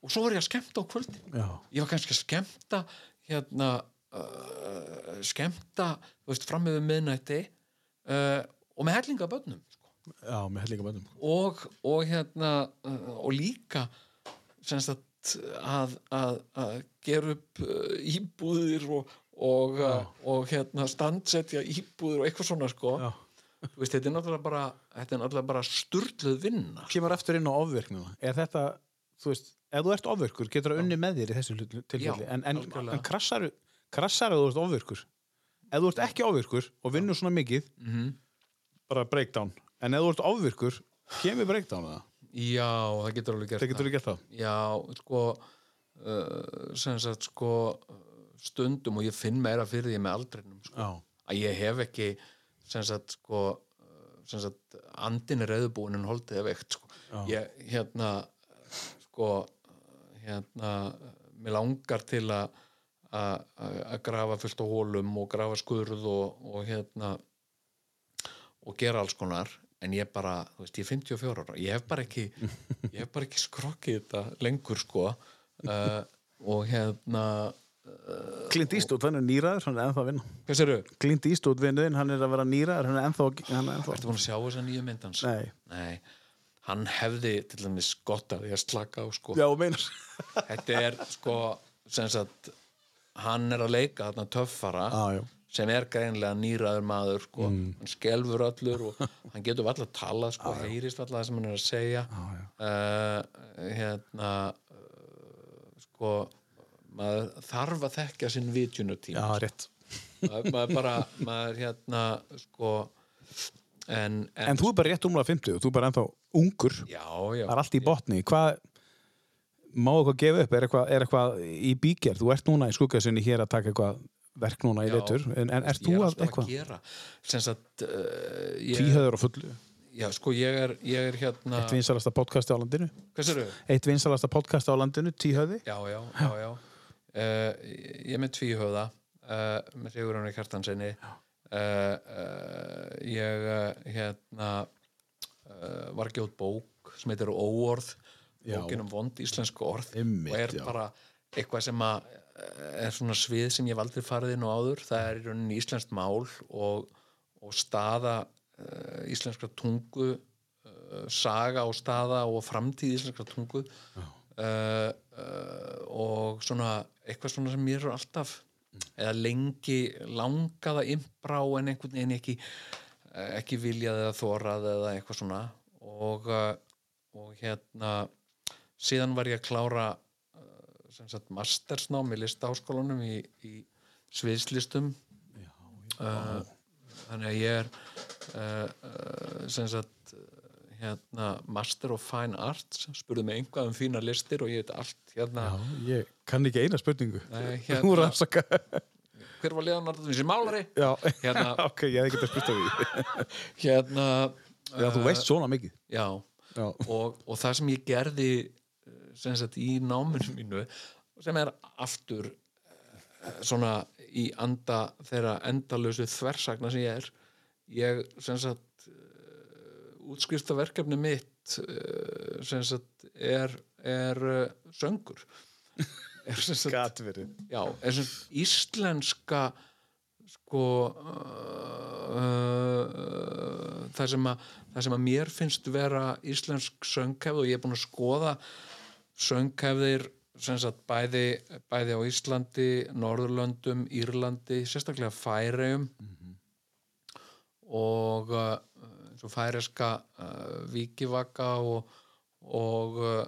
og svo var ég að skemmta á kvöldin Já, ég var kannski að skemmta hérna uh, skemmta, þú veist, fram yfir miðnætti uh, og með hellinga bönnum sko. já með hellinga bönnum og, og hérna uh, og líka sagt að, að, að gera upp uh, íbúðir og, og, og hérna standsetja íbúðir og eitthvað svona sko. Já. Þú veist, þetta er náttúrulega bara þetta er bara sturluð vinna. Kemur aftur inn á ofvirknuna Er þetta, þú veist, ef þú ert ofvirkur getur það unni með þér í þessu tilfelli. En, en, en krassar krassar ef þú ert ofvirkur ef þú ert ekki ofvirkur og vinnur svona mikið Mhm. bara breakdown. En ef þú ert ofvirkur, kemur breakdown það. Já, það getur alveg gert það getur þú gert það. Já, sko uh, sem sagt sko stundum og ég finn meira fyrir því með aldrinum sko, að ég hef ekki sem sagt sko uh, sem sagt andin er reyðubúin en holdið er veikt sko. ég hérna sko hérna mér langar til að að að grafa fullt á hólum og grafa skurð og, og hérna og gera alls konar en ég bara, þú veist, ég er 54 ára ég hef bara ekki, [laughs] hef bara ekki skrokkið þetta lengur sko. Uh, og hérna Clint Eastwood, hann er nýraður, hann er ennþá að vinna. Hvað sérðu? Clint Eastwood vinnuðinn, hann er að vera nýraður hann er ennþá, hann er Ertu búin að sjá þessa nýju myndans? Nei, Nei, hann hefði til dæmis gott að því að slaka á sko. Já, meinar. Þetta er sko sem sagt hann er að leika þarna töffara já. sem er greinlega nýraður maður sko. hann skelfur allur og [laughs] hann getur alltaf að tala sko, heyrist alltaf það sem hann er að segja uh, hérna uh, sko maður þarf að þekka sinn vitjunutíma Já, rétt. maður, maður bara maður hérna sko en, en, En þú er bara rétt umlega 50 og þú er bara ennþá ungur. já, já, Það er allt í botni. Hvað, má eitthvað gefa upp? Er eitthvað, er eitthvað í bígerð? Þú ert núna í skuggasinni hér að taka eitthvað verk núna í Já. vetur. En, en ert ég þú er að alltaf eitthvað? að gera sem sagt uh, ég, Tvíhöður á fullu. já, sko ég er, ég er hérna Eitt vinsalasta podcasti á landinu. Eitt vinsalasta podcast á landinu, Tíhöði. já, já, já, já. Uh, ég er með tvíhöfða uh, með Sigurjónu Kjartansinni uh, ég hérna var ekki út bók sem heitir Óorð Já. bókin um vond íslensku orð Einmitt, og er já. bara eitthvað sem að eh, er svona svið sem ég aldrei farið inn á áður það er í rauninni íslenskt mál og, og staða uh, íslenskra tungu uh, saga og staða og framtíð íslenskra tungu uh, og svona eitthvað svona sem mér er alltaf eða lengi langaða imbrá en einhvern veginn ekki eh, ekki viljað eða þorað eða eitthvað svona og, og hérna síðan var ég að klára sem sagt mastersnám í listaháskólanum í, í sviðslistum. Uh, þannig að ég er uh, sem sagt hérna Master of Fine Arts spurði mig einhvað um fína listir og ég veit allt hérna, Já, ég kann ekki eina spurningu. Nei, hérna hver var da Vinci? Málari? Já, Hérna- [laughs] ok, ég hef ekki að spurta því. hérna Já, þú veist svona mikið. já, Já, og, og það sem ég gerði eh, sagt í náminu mínu sem er aftur eh, svona í anda þeirra endalösu þversagna sem ég er ég sem sagt útskrifta verkefni mitt eh, sem sagt er, er eh, söngur [laughs] er sem sagt gatverið. já, er sem sagt íslenska sko uh, uh, það sem að það sem að mér finnst vera íslensk sönghefð og ég er búin að skoða sönghefðir sem sagt bæði, bæði á Íslandi, Norðurlöndum, Írlandi, sérstaklega og uh, eins og færeska uh, vikivaka og, og, uh,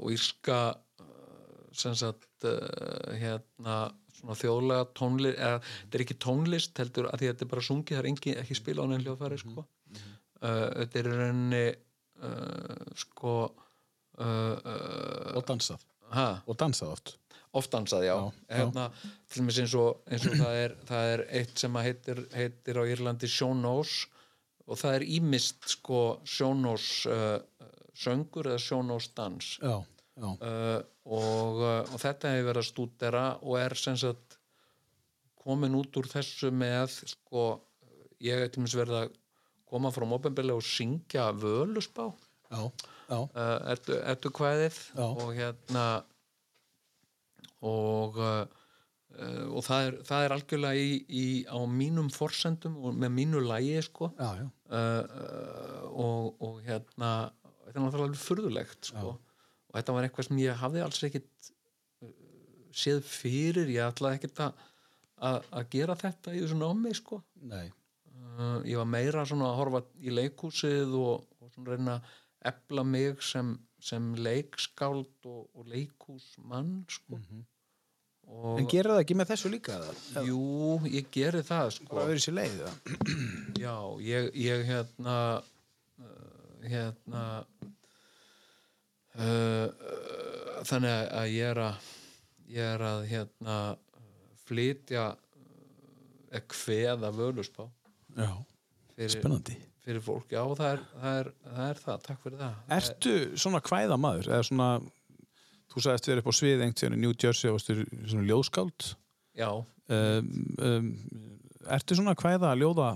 og írska uh, sem sagt uh, hérna svona þjóðlega tónlist eða þetta er ekki tónlist heldur að því að þetta er bara sungið, það er engi, ekki spila á neinn hljóðfæri sko. uh, þetta er rauninni uh, sko uh, uh, Og dansað. ha, Og dansað oft. oft dansað, já, Já, já. Hérna, til dæmis eins og, eins og það, er, það er eitt sem heitir, heitir á Írlandi sjónós og það er ímist sko sjónós uh, söngur eða sjónós dans Já, já. uh, og, uh, og þetta hefur verið að stúdera og er sem sagt komin út úr þessu með sko, ég hef til dæmis verið að koma frá mópenbili og syngja völusbá Já, já. uh, ertu, ertu kvæðið Já. og hérna og uh, og það er, það er algjörlega í, í, á mínum forsendum og með mínu lægi sko Já, já. uh, og, og hérna þetta er náttúrulega alveg furðulegt sko. og þetta var eitthvað sem ég hafði alls ekkit séð fyrir ég ætlaði ekkit að gera þetta í þessu námi sko. Nei. ég var meira svona að horfa í leikhúsið og, og svona reyna að efla mig sem, sem leikskáld og, og leikhúsmann sko. og, En gerir það ekki með þessu líka? eða? jú, ég geri það sko. Bara verið sér leið? Já, ég, ég hérna uh, hérna uh, þannig að- ég er að ég er að hérna flytja uh, eða kveða völusbá Já. fyrir, Spennandi. Fyrir fólk, já það er, það er það er það, takk fyrir það Ertu svona kvæða maður? Eða svona, þú sagðist verið upp á svið tíðan í New Jersey og varstu svona ljóðskáld. Já, Um, um, ertu svona kvæða ljóða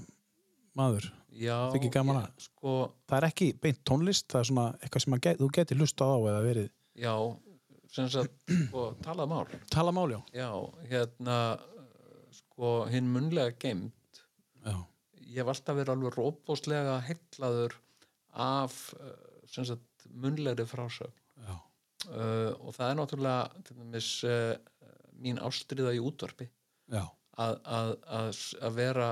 maður? já ég, Sko, Það er ekki beint tónlist, það er svona eitthvað sem get, þú getur hlustað á eða verið já sem sagt, sko, talað mál tala máli á. Já, hérna sko, hinn munlega geimt Já. Ég hef alltaf verið alveg róbóslega hellaður af sem sagt munlegri frásögn. Uh, og það er náttúrulega til dæmis uh, mín ástriða í útvarpi. Að, að, að, að vera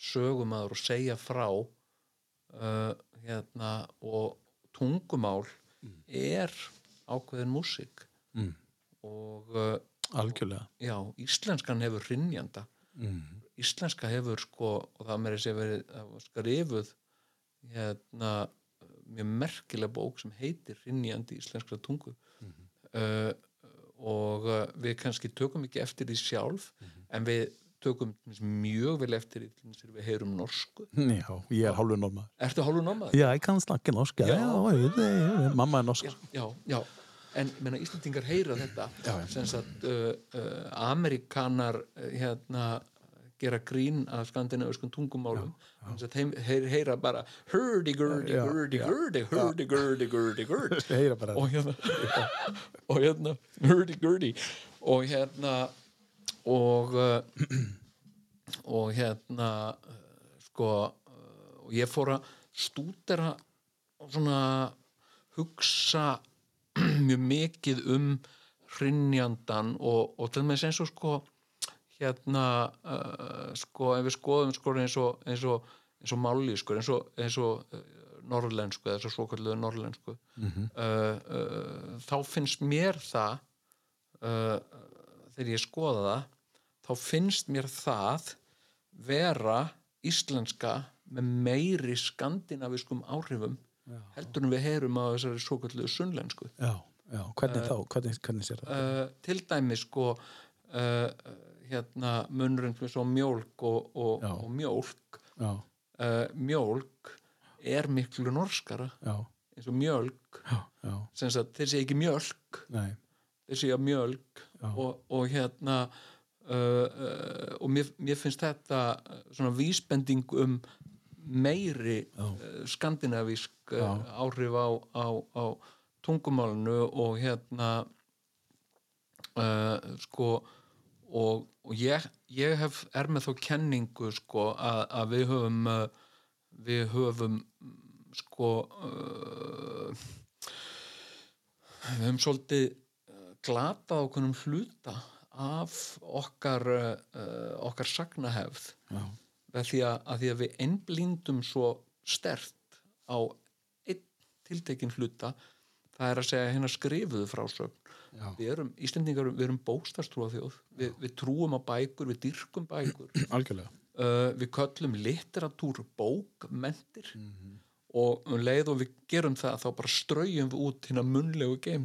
sögumadur og segja frá uh, hérna og tungumál er ákveðin músík. Mm. og algjörlega. já, íslenskan hefur hrinnjanda mm. Íslenska hefur sko og það meiri sér verið skrifuð hérna mjög merkileg bók sem heitir hrinnjandi íslenskra tungu. Uh, og uh, við kannski tökum ekki eftir því sjálf en við tökum mjög vel eftir því þegar við heyrum norsku. Já, ég er hálfur norma Ertu hálfur normaður? já, ég kann snakka norska Já. já, ég, mamma er norsk. Já, já, en menna, Íslandingar heyra þetta Já, sem sagt uh, uh, Amerikanar hérna gera grín af skandinaviskum tungumálum. Þannig að þeim heyr, heyra bara hurdy-gurdy, hurdy-gurdy, hurdy-gurdy, hurdy-gurdy heyra [laughs] og hérna og hérna hurdy-gurdy og hérna og og hérna sko og ég fór að stúdera og svona hugsa [clears throat] mjög mikið um hrinnjandan og, og til með eins og sko hérna uh, sko ef við skoðum sko eins og eins og, eins og máli sko eins og, eins og uh, norrlensku eða svo kalluðu norrlensku uh, uh, þá finnst mér það þegar ég skoða það þá finnst mér það vera íslenska með meiri skandinaviskum áhrifum heldur en við heyrum á þessari svo kalluðu sunnlensku. Já, já, hvernig þá, hvernig, hvernig sér það? til dæmis sko hérna munurinn með svo mjólk og, og, og mjólk já, uh, mjólk er miklu norskara já, eins og mjölk. Þeir segja ekki mjölk. Nei. Þeir segja mjölk og, og hérna uh, og mér, mér finnst þetta svona vísbending um meiri uh, skandinavísk áhrif á, á, á tungumálinu og hérna sko og, og ég, ég hef er með þó kenningu sko að, að við höfum uh, við höfum sko uh, við höfum svolítið uh, glatað okkurum hluta af okkar uh, okkar sagnahefð. Með því að, að því að við einblíndum svo stert á einn tiltekin hluta það er að segja hérna skrifuðu frásögn Já. við erum, Íslendingar, við erum bókstafstrúa þjóð. Við, við trúum á bækur, við dyrkum bækur. [clears throat] Uh, við köllum litteratúr bókmentir. Og um leið og við gerum það þá bara straujum við út hérna munlegu geim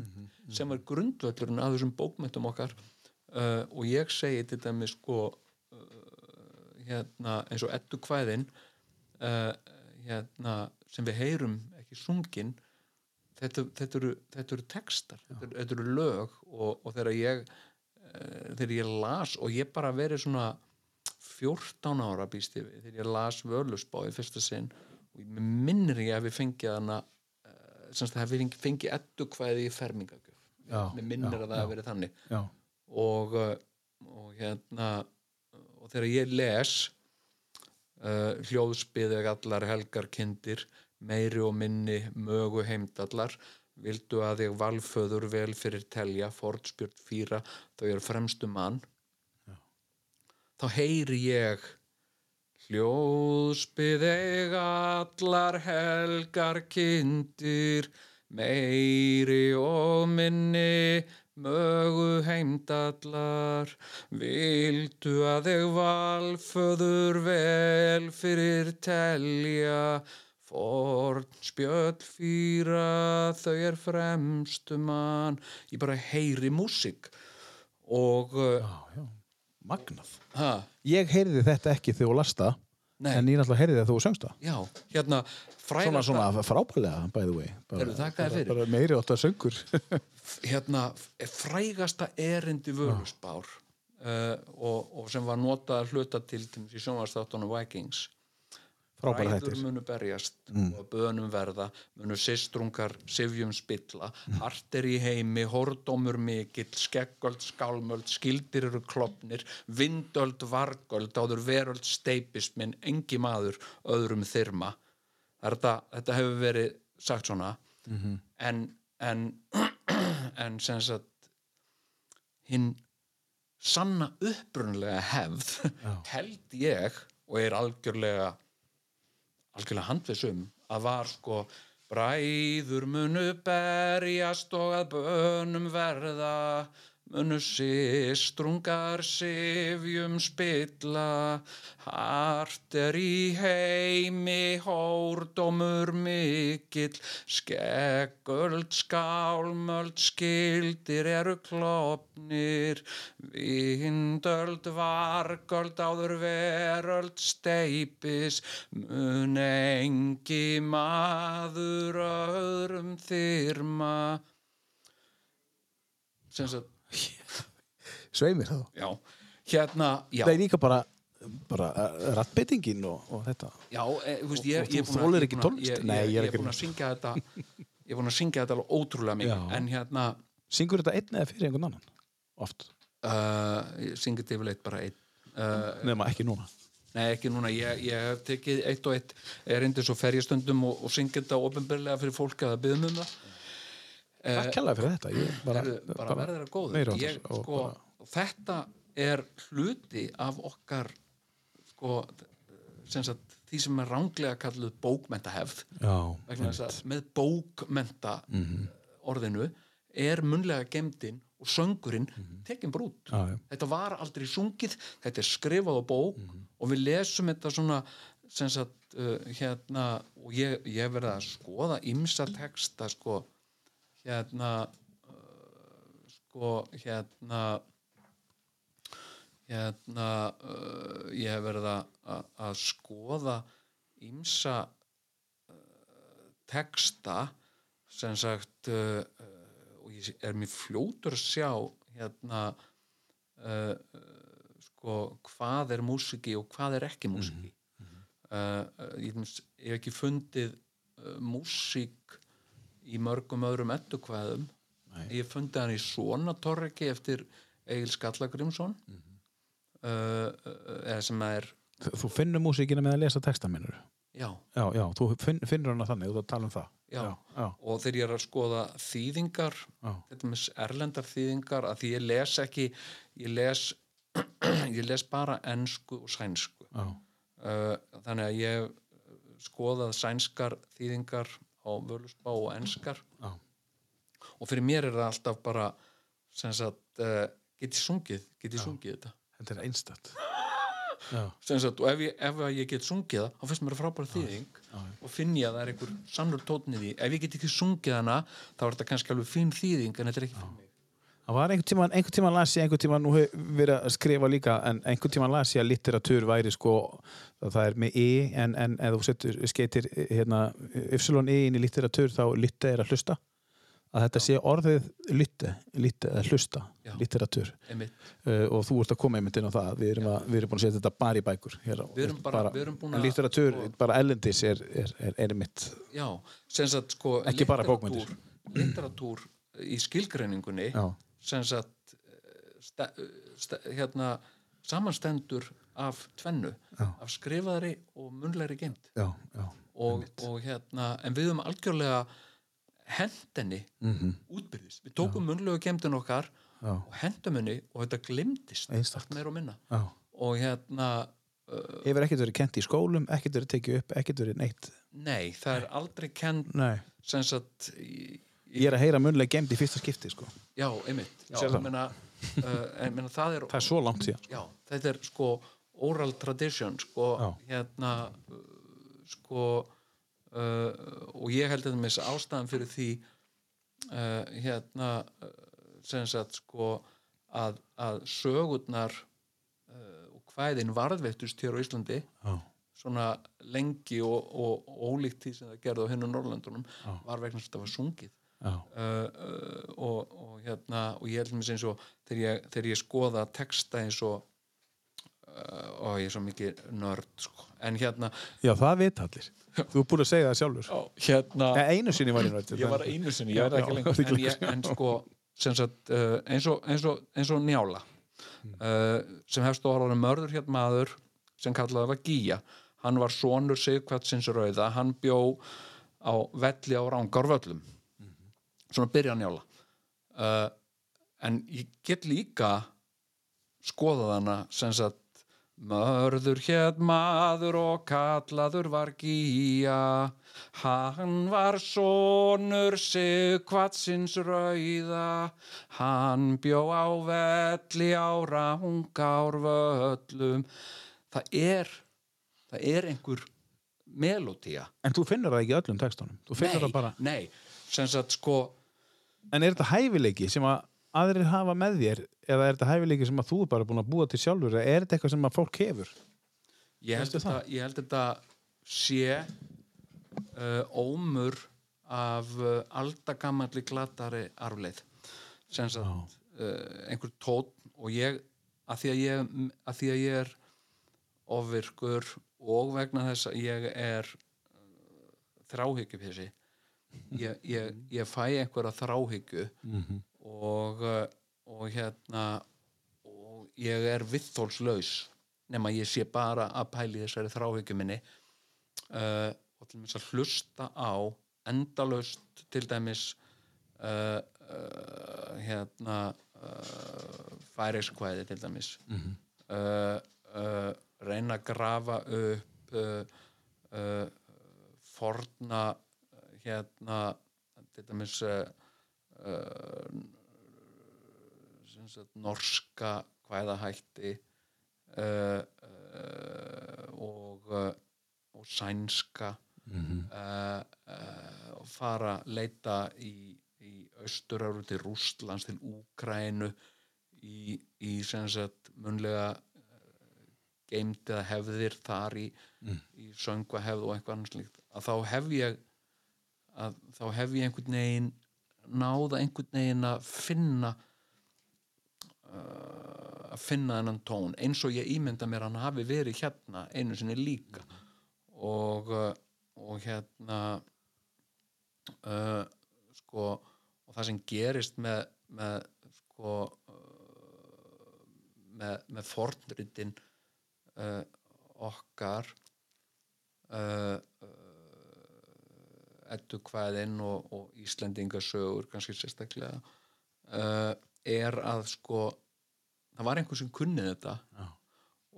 sem er grundvöllurinn að þessum bókmentum okkar. Uh, og ég segi til dæmis sko uh, hérna eins og ettu kvæðin uh, hérna sem við heyrum ekki sungin þetta, þetta, eru, þetta eru textar þetta eru, þetta eru lög og, og þegar ég uh, þegar ég las og ég bara verið svona 14 ára býst ég við þegar ég las Völusbá í fyrsta sinn og ég minnir ég að við fengið hana semst að við fengið, ettu kvæði í fermingagjöf. Mér minnir já, að það hafi verið þannig. já, og, uh, og hérna og þegar ég les uh, hljóðspiðeg allar helgar kindir meiri og minni mögu heimdallar vildu að ég valföður vel fyrir telja fortspjört fýra þá ég er fremstu mann. Þá heyri ég hljóðspiðeg allar helgar kindir meiri og minni mögu heimdallar. Vildu að þig valföður vel fyrir telja forn spjöll fýra þau er fremstu mann. Ég bara heyri músík og uh, já, já. magnað. Ha, ég heyrði þetta ekki þegar þú lasta Nei. en ég náttúrulega heyrði það þegar þú söngst það. Já, hérna svona, frægasta, svona frábælega, by the way. Bara, bara, bara meiri að söngur. Hérna frægasta erindi völusbár uh, og, og sem var notað að hluta til í sjónvarsþáttunum Vikings frábæra Ræður hættir munu berjast og bönum verða, munu sistrungar sifjum spilla, hart er í heimi hordómur mikill skeggöld, skálmöld, skildir eru klopnir, vindöld vargöld, áður veröld steipist minn, engi maður öðrum þyrma. Þetta, þetta hefur verið sagt svona. En, en [clears throat] en sem sagt hinn sanna upprunlega hefð held ég og er algjörlega algjörlega handvissum að var sko bræður munu berjast og að bönum verða munu systrungar sifjum spilla hart er í heimi hórdómur mikill skeggöld skálmöld skildir eru klopnir vindöld vargöld áður veröld steipis mun engi maður öðrum þyrma. Sem sagt Sveimir þá. Já, hérna, já, Það er líka bara, bara rattbyttingin og, og þetta. já, e, þú veist, ég, Og ég, þú er að- þolir ég er ekki að- tónlist? Ég, Nei, ég, ég er ég er búin að syngja þetta, ég er búin að syngja þetta alveg ótrúlega mikið, en hérna, Syngur þetta einn eða fyrir einhvern annan? Oft. uh, ég syngi þetta yfirleitt bara einn. Uh, Nefna ekki núna. nei, ekki núna, ég, ég hef tekið eitt og eitt erindi svo fer ég stundum og, og syngi þetta ofinbörlega fyrir fólk að byggðum um það. Takk kærlega fyrir þetta. Ég bara, bara, bara verður það góður meira áttar ég, og þetta er hluti af okkar sko, sem sagt, því sem er ránglega kalluð bókmentahefð með bókmenta Mhm. orðinu er munlega gemdin og söngurinn tekin brút Mhm. Já, já. þetta var aldrei sungið þetta er skrifað á bók Mhm. og við lesum þetta svona sem sagt uh, hérna og ég, ég verið að skoða ymsa texta sko hérna uh, sko hérna hérna uh, ég hef verið að, skoða ymsa uh, texta sem sagt uh, uh, og ég er mér fljótur að sjá hérna sko hvað er músiki og hvað er ekki músiki. Uh, uh, ég, hef ekki fundið músík í mörgum öðrum endurkvæðum. Ég hef fundið hann í svona torreki eftir Egil Skallagrimsson mm uh, eða sem er Þú finnur músíkina með að lesa texta minnur. já, Já, já, þú finn, finnur hana þannig, þú að tala um það. Já. já, já, og þegar ég er að skoða þýðingar já. þetta með erlendar þýðingar að því ég les ekki ég les, [clears throat] ég les bara ensku og sænsku uh, þannig að ég skoðað sænskar þýðingar á völusbá og enskar Já. og fyrir mér er það alltaf bara sem sagt uh, get ég sungið, get ég sungið þetta Þetta er einstætt. Og ef ég, ef ég get sungið það þá finnst mér að frábæra þýðing og finn ég að það er einhver sannur tótnið í ef ég get ekki sungið hana þá er þetta kannski alveg fín þýðing en þetta er ekki fyrir mig Það var einhvern tíman, einhvern tíman las ég, einhvern tíman nú hef verið að skrifa líka, en einhvern tíman las ég að litteratúr væri sko, það er með e, en, en ef þú setur, skeitir hérna, yfsölun e inn í litteratúr þá litte er að hlusta, að þetta sé orðið litte að hlusta, Já. litteratúr, einmitt. uh, og þú ert að koma einmitt inn á það, við erum, að, við erum búin að setja þetta bara í bækur, hér Við erum bara- við erum að- litteratúr, sko- bara ellendis er, er, er, er mitt, Já, sem sagt sko Ekki bara bókmenntir. Litteratúr í skilgreiningunni já, sem sagt ste, ste, hérna samanstendur af tvennu Já. af skrifaðri og munlegri geimt og, og hérna en við höfum algjörlega hendinni mhm, útbyrðis við tókum munlegu geimtin okkar já, og hendum henni og þetta glimtist allt meira og minna já. og hérna uh, Hefur ekkert verið kent í skólum, ekkert verið tekið upp, ekkert verið neitt. nei, það er aldrei Nei. sem sagt í, Ég er að heyra munlega gemd í fyrsta skipti, sko. já, einmitt já, það? ég meina, uh, ég meina það er [laughs] Það er svo langt síðan. já, þetta er sko oral tradition sko, hérna sko uh, og ég held að það með ástæðan fyrir því uh, hérna uh, sem sagt sko að, að sögurnar uh, og hvæðin varðveittust hér á Íslandi Já. svona lengi og, og, og ólíkt því sem það gerði á hennu Norrlöndunum var vegna að það var sungið. Uh, og, og hérna og ég held mér eins og þegar ég, þegar ég skoða texta eins og og ég er svo mikið nörd sko. en hérna Já, það veit allir. Þú er búin að segja það sjálfur. hérna Nei, einu sinni var ég náttúrulega. ég var einu sinni, ég Já, það ekki já, lengur en, ég, en sko sagt, uh, eins, og, eins, og, eins og njála uh, sem hefst á orðanum mörður hér maður sem kallaði var Gíja hann var sonur Sigvatsins rauða hann bjó á velli á Rángarvöllum svona byrja njála uh, en ég get líka skoðað hana sem sagt Mörður hér maður og kallaður var gíja, hann var sonur Sigvatsins rauða, hann bjó á velli á rangár völlum. Það er, það er einhver melodía. En þú finnur það ekki öllum textunum. Bara. nei, sem sagt sko, En er þetta hæfileiki sem að aðrir hafa með þér eða er þetta hæfileiki sem að þú er bara búin að búa til sjálfur eða er þetta eitthvað sem að fólk hefur? ég held, þetta, ég held þetta sé uh, ómur af uh, aldagamalli glatari arfleið sem sagt uh, einhver tótt og ég að því að ég, að því að ég er ofvirkur og vegna þess að ég er uh, þráhyggjupessi ég, ég, ég fæ einhverja þráhyggju og, uh, og hérna og ég er viðþólslaus nema ég sé bara að pæli þessari þráhyggju minni. Uh, og til dæmis að hlusta á endalaust til dæmis uh, uh, hérna færiskvæði til dæmis. Uh, uh, reyna að grafa upp forna hérna til dæmis sagt, norska kvæðahætti uh, uh, og, uh, og sænska uh, uh, og fara að leita í, í austuráru til Rústlands til Úkrænu í, í sagt munlega geimt eða hefðir þar í, í söngva hefð og eitthvað annars líkt að þá hef ég að þá hef ég einhvern veginn náða einhvern veginn að finna uh, að finna þennan tón eins og ég ímynda mér hann hafi verið hérna einu sinni líka. Og, uh, og hérna uh, sko og það sem gerist með, með sko uh, með, með fornritin uh, okkar uh, eddu kvæðin og, og Íslendingasögur kannski sérstaklega uh, er að sko það var einhver sem kunnið þetta Já.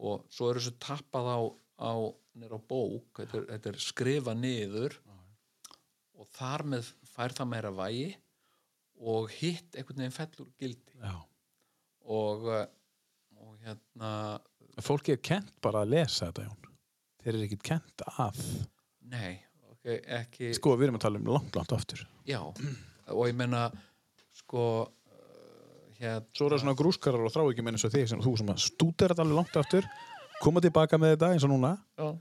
og svo er þessu tappað á, á nýr á bók þetta er, þetta er skrifa niður og þar með fær það meira vægi og hitt einhvern veginn fellur gildi Já. og, uh, og hérna Fólki er kent bara að lesa þetta, Jón. Þeir eru ekkit kent að. nei, ekki Sko, við erum að tala um langt, langt aftur. já, og ég menna sko uh, hérna Svo eru það svona grúskarar og þrá ekki menn eins og þig sem þú sem að stútir þetta alveg langt aftur, koma tilbaka með þetta eins og núna. já,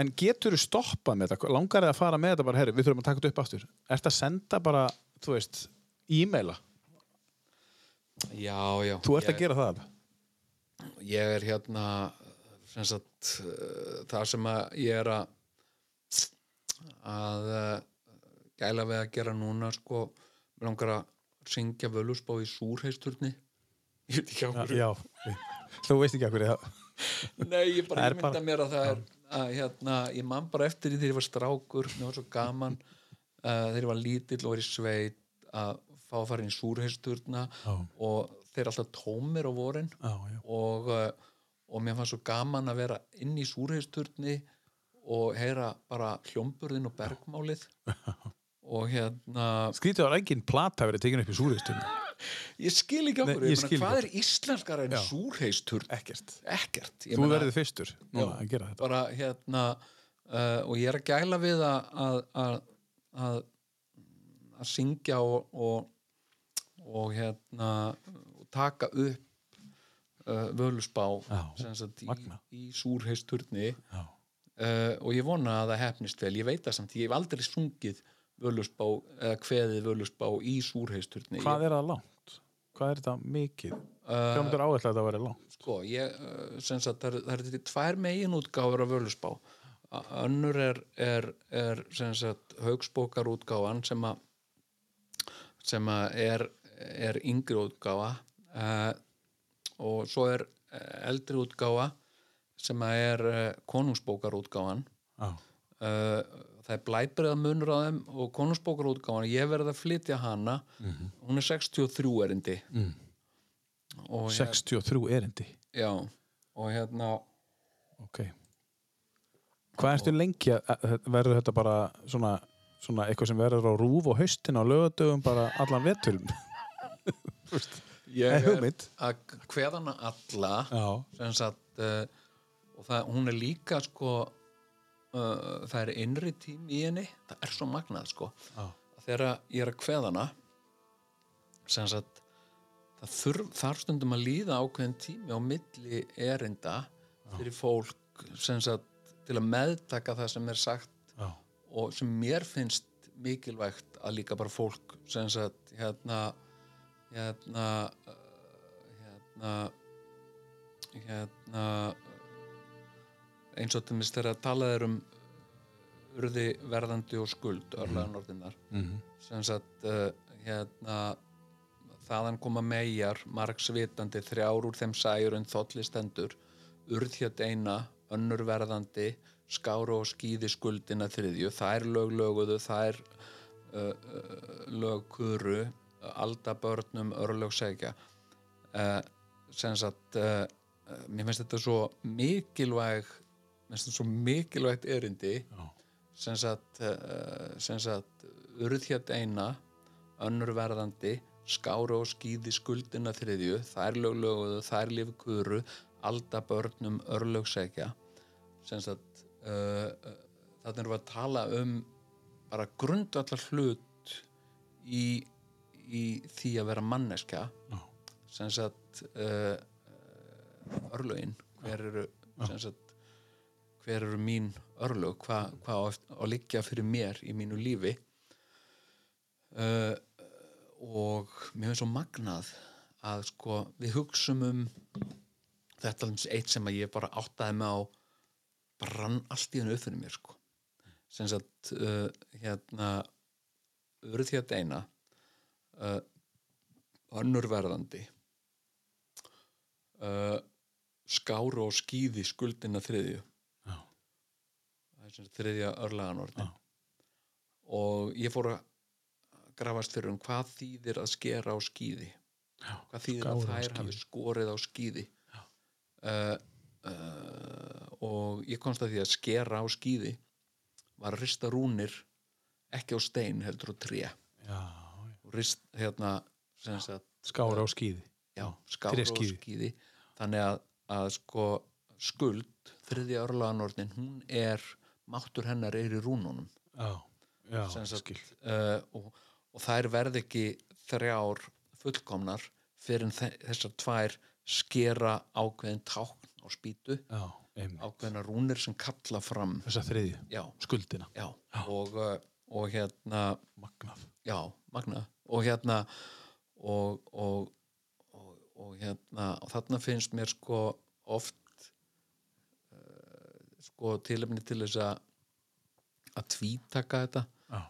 En getur þú stoppað með þetta? Langar þið að fara með þetta bara, herri, við þurfum að taka þetta upp aftur. Ertu að senda bara, þú veist, e-maila? já, já Þú ert ég, að gera það? ég er hérna sem sagt uh, það sem að ég er að að uh, gæla við að gera núna sko, mér langar að syngja völusbá í súrheisturni ég veit ekki á hverju Já. Þú veist ekki að hverju það. Nei, ég bara Það er ímynda bara- mér að það er að hérna, ég man bara eftir því þegar ég var strákur mér var svo gaman uh, þegar ég var lítill og í sveit að fá að fara inn í súrheisturna og þeir eru alltaf tómir á vorin Já, já. og, uh, og mér fannst svo gaman að vera inn í súrheisturni og heyra bara hljómburðin og bergmálið [laughs] og hérna Skrítið var engin plata verið tekin upp í súristunni. ég skil ekki Nei, okkur, ég ég meina, hvað er íslenskar en Já. súrheisturn? Ekkert. Ekkert Ég Þú meina- verður fyrstur núna Já. að gera þetta. bara hérna uh, og ég er að gæla við að að, að, að, syngja og, og, og hérna og taka upp uh, völusbá Já, í, í súrheisturni Já. Uh, og ég vona að það hefnist vel ég veit það samt, ég hef aldrei sungið völusbá eða kveðið völusbá í súrheisturni Hvað er það langt? Hvað er þetta mikið? Hvað myndir áætla að það væri langt? sko, ég, uh, sem sagt, það það eru þetta tvær megin útgáfur af völusbá önnur er, er, er sem sagt, haugsbókar útgáfan sem að sem að er, er yngri útgáfa uh, og svo er eh, eldri útgáfa sem er uh, konungsbókar útgáfan Já. uh, það er blæbriða munur á þeim og konungsbókar útgáfan ég verð að flytja hana hún er 63 erindi Mm. og, hérna- 63 erindi. já, og hérna Ok. Hvað ertu lengi að, verður þetta bara svona, svona eitthvað sem verður á rúf og haustin á lögadögum bara allan veturinn? [laughs] ég er að hveðana alla Já. sem sagt uh, og það, hún er líka sko uh, það er innri tím í henni. Það er svo magnað sko. Að þegar ég er að kveðana sem sagt þarf stundum að líða ákveðin tími á milli erinda fyrir fólk sem sagt til að meðtaka það sem er sagt Já. og sem mér finnst mikilvægt að líka bara fólk sem sagt hérna hérna uh, hérna hérna eins og þegar að tala er um urði verðandi og skuld Mhm. sem sagt uh, hérna þaðan koma megar margsvitandi þrjár úr þeim sæjurinn þolli stendur urð hér eina önnur verðandi skáru og skýði skuldina þriðju þær lög löguðu þær uh, uh, lög kuru alda börnum örlög segja uh, sem sagt mér finnst þetta svo mikilvæg mér finnst þetta svo mikilvægt erindi sem sagt, sem sagt urð hér eina önnur verðandi skáru og skýði skuldina þriðju þær lög löguðu, þær lifi kuru alda börnum örlög segja sem sagt uh, uh, þannig erum við að tala um bara grundvallar hlut í, í því að vera manneskja. Já. sem sagt uh, örlögin hver eru sem sagt hver eru mín örlög? Hvað hva á, á liggja fyrir mér í mínu lífi? Uh, og mér finnst svo magnað að sko við hugsum um þetta er eitt sem að ég bara áttaði mig á brann allt í hennu upp fyrir mér sko. Sem sagt uh, hérna urð hér eina uh, önnur verðandi uh, skáru og skýði skuldina þriðju Já. það er sem sagt þriðja örlaganordin Já. og ég fór að grafast fyrir um hvað þýðir að skera á skýði Já. hvað þýðir á að þær hafi skorið á skýði uh, uh, og ég komst að því að skera á skýði var að rista rúnir ekki á stein heldur á tré og rist hérna sagt Skára á skýði. já, skára og tréskíði. skýði þannig að, að sko skuld, þriðja örlaganordin hún er, máttur hennar er í rúnunum Já. Já, skil. uh, og, og þær verð ekki þrjár fullkomnar fyrir þessar tvær skera ákveðin tákn á spýtu Já, ákveðina rúnir sem kalla fram Þessa þriðju. já, Skuldina. já, og, uh, og hérna Magnað. já, magna og hérna og, og, og, og hérna og þarna finnst mér sko oft sko tilefni til þess að að tvítaka þetta.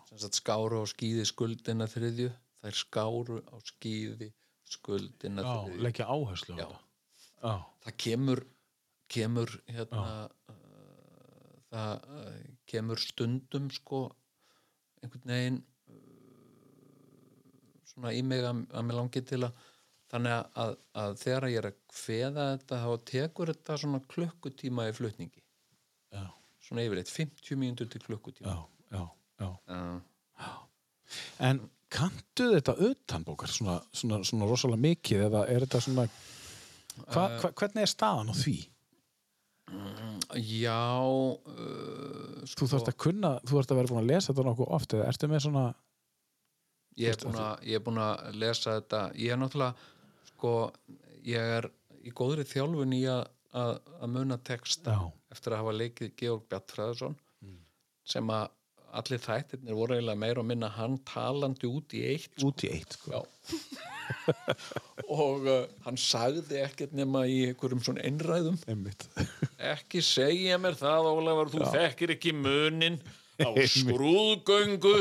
Sem sagt skáru á skýði skuldina þriðju. Þær skáru á skýði skuldina Já, þriðju. leggja áherslu á þetta. Það kemur kemur hérna uh, það uh, kemur stundum sko einhvern veginn uh, svona í mig að, að mér langi til að þannig að, að, þegar ég er að kveða þetta þá tekur þetta svona klukkutíma í flutningi. Svona yfirleitt 50 mínútur til klukkutíma Já. Já. Já. uh, En kanntu þetta utanbókar svona, svona, svona rosalega mikið eða er þetta svona hva, hva, hvernig er staðan á því? já uh, Þú þarfst að kunna, þú þarfst að vera búin að lesa þetta nokkuð oft eða ertu með svona ég er búin að, ég er búin að lesa þetta ég er náttúrulega sko, ég er í góðri þjálfun í að, að, að muna texta Já. eftir að hafa leikið Georg Bjartfræðarsson sem að allir þættirnir voru eiginlega meira og minna hann talandi út í eitt sko. út í eitt sko. [laughs] og uh, hann sagði ekkert nema í einhverjum svona einræðum. Ekki segja mér það Ólafur, þú þekkir ekki munin. Á skrúðgöngu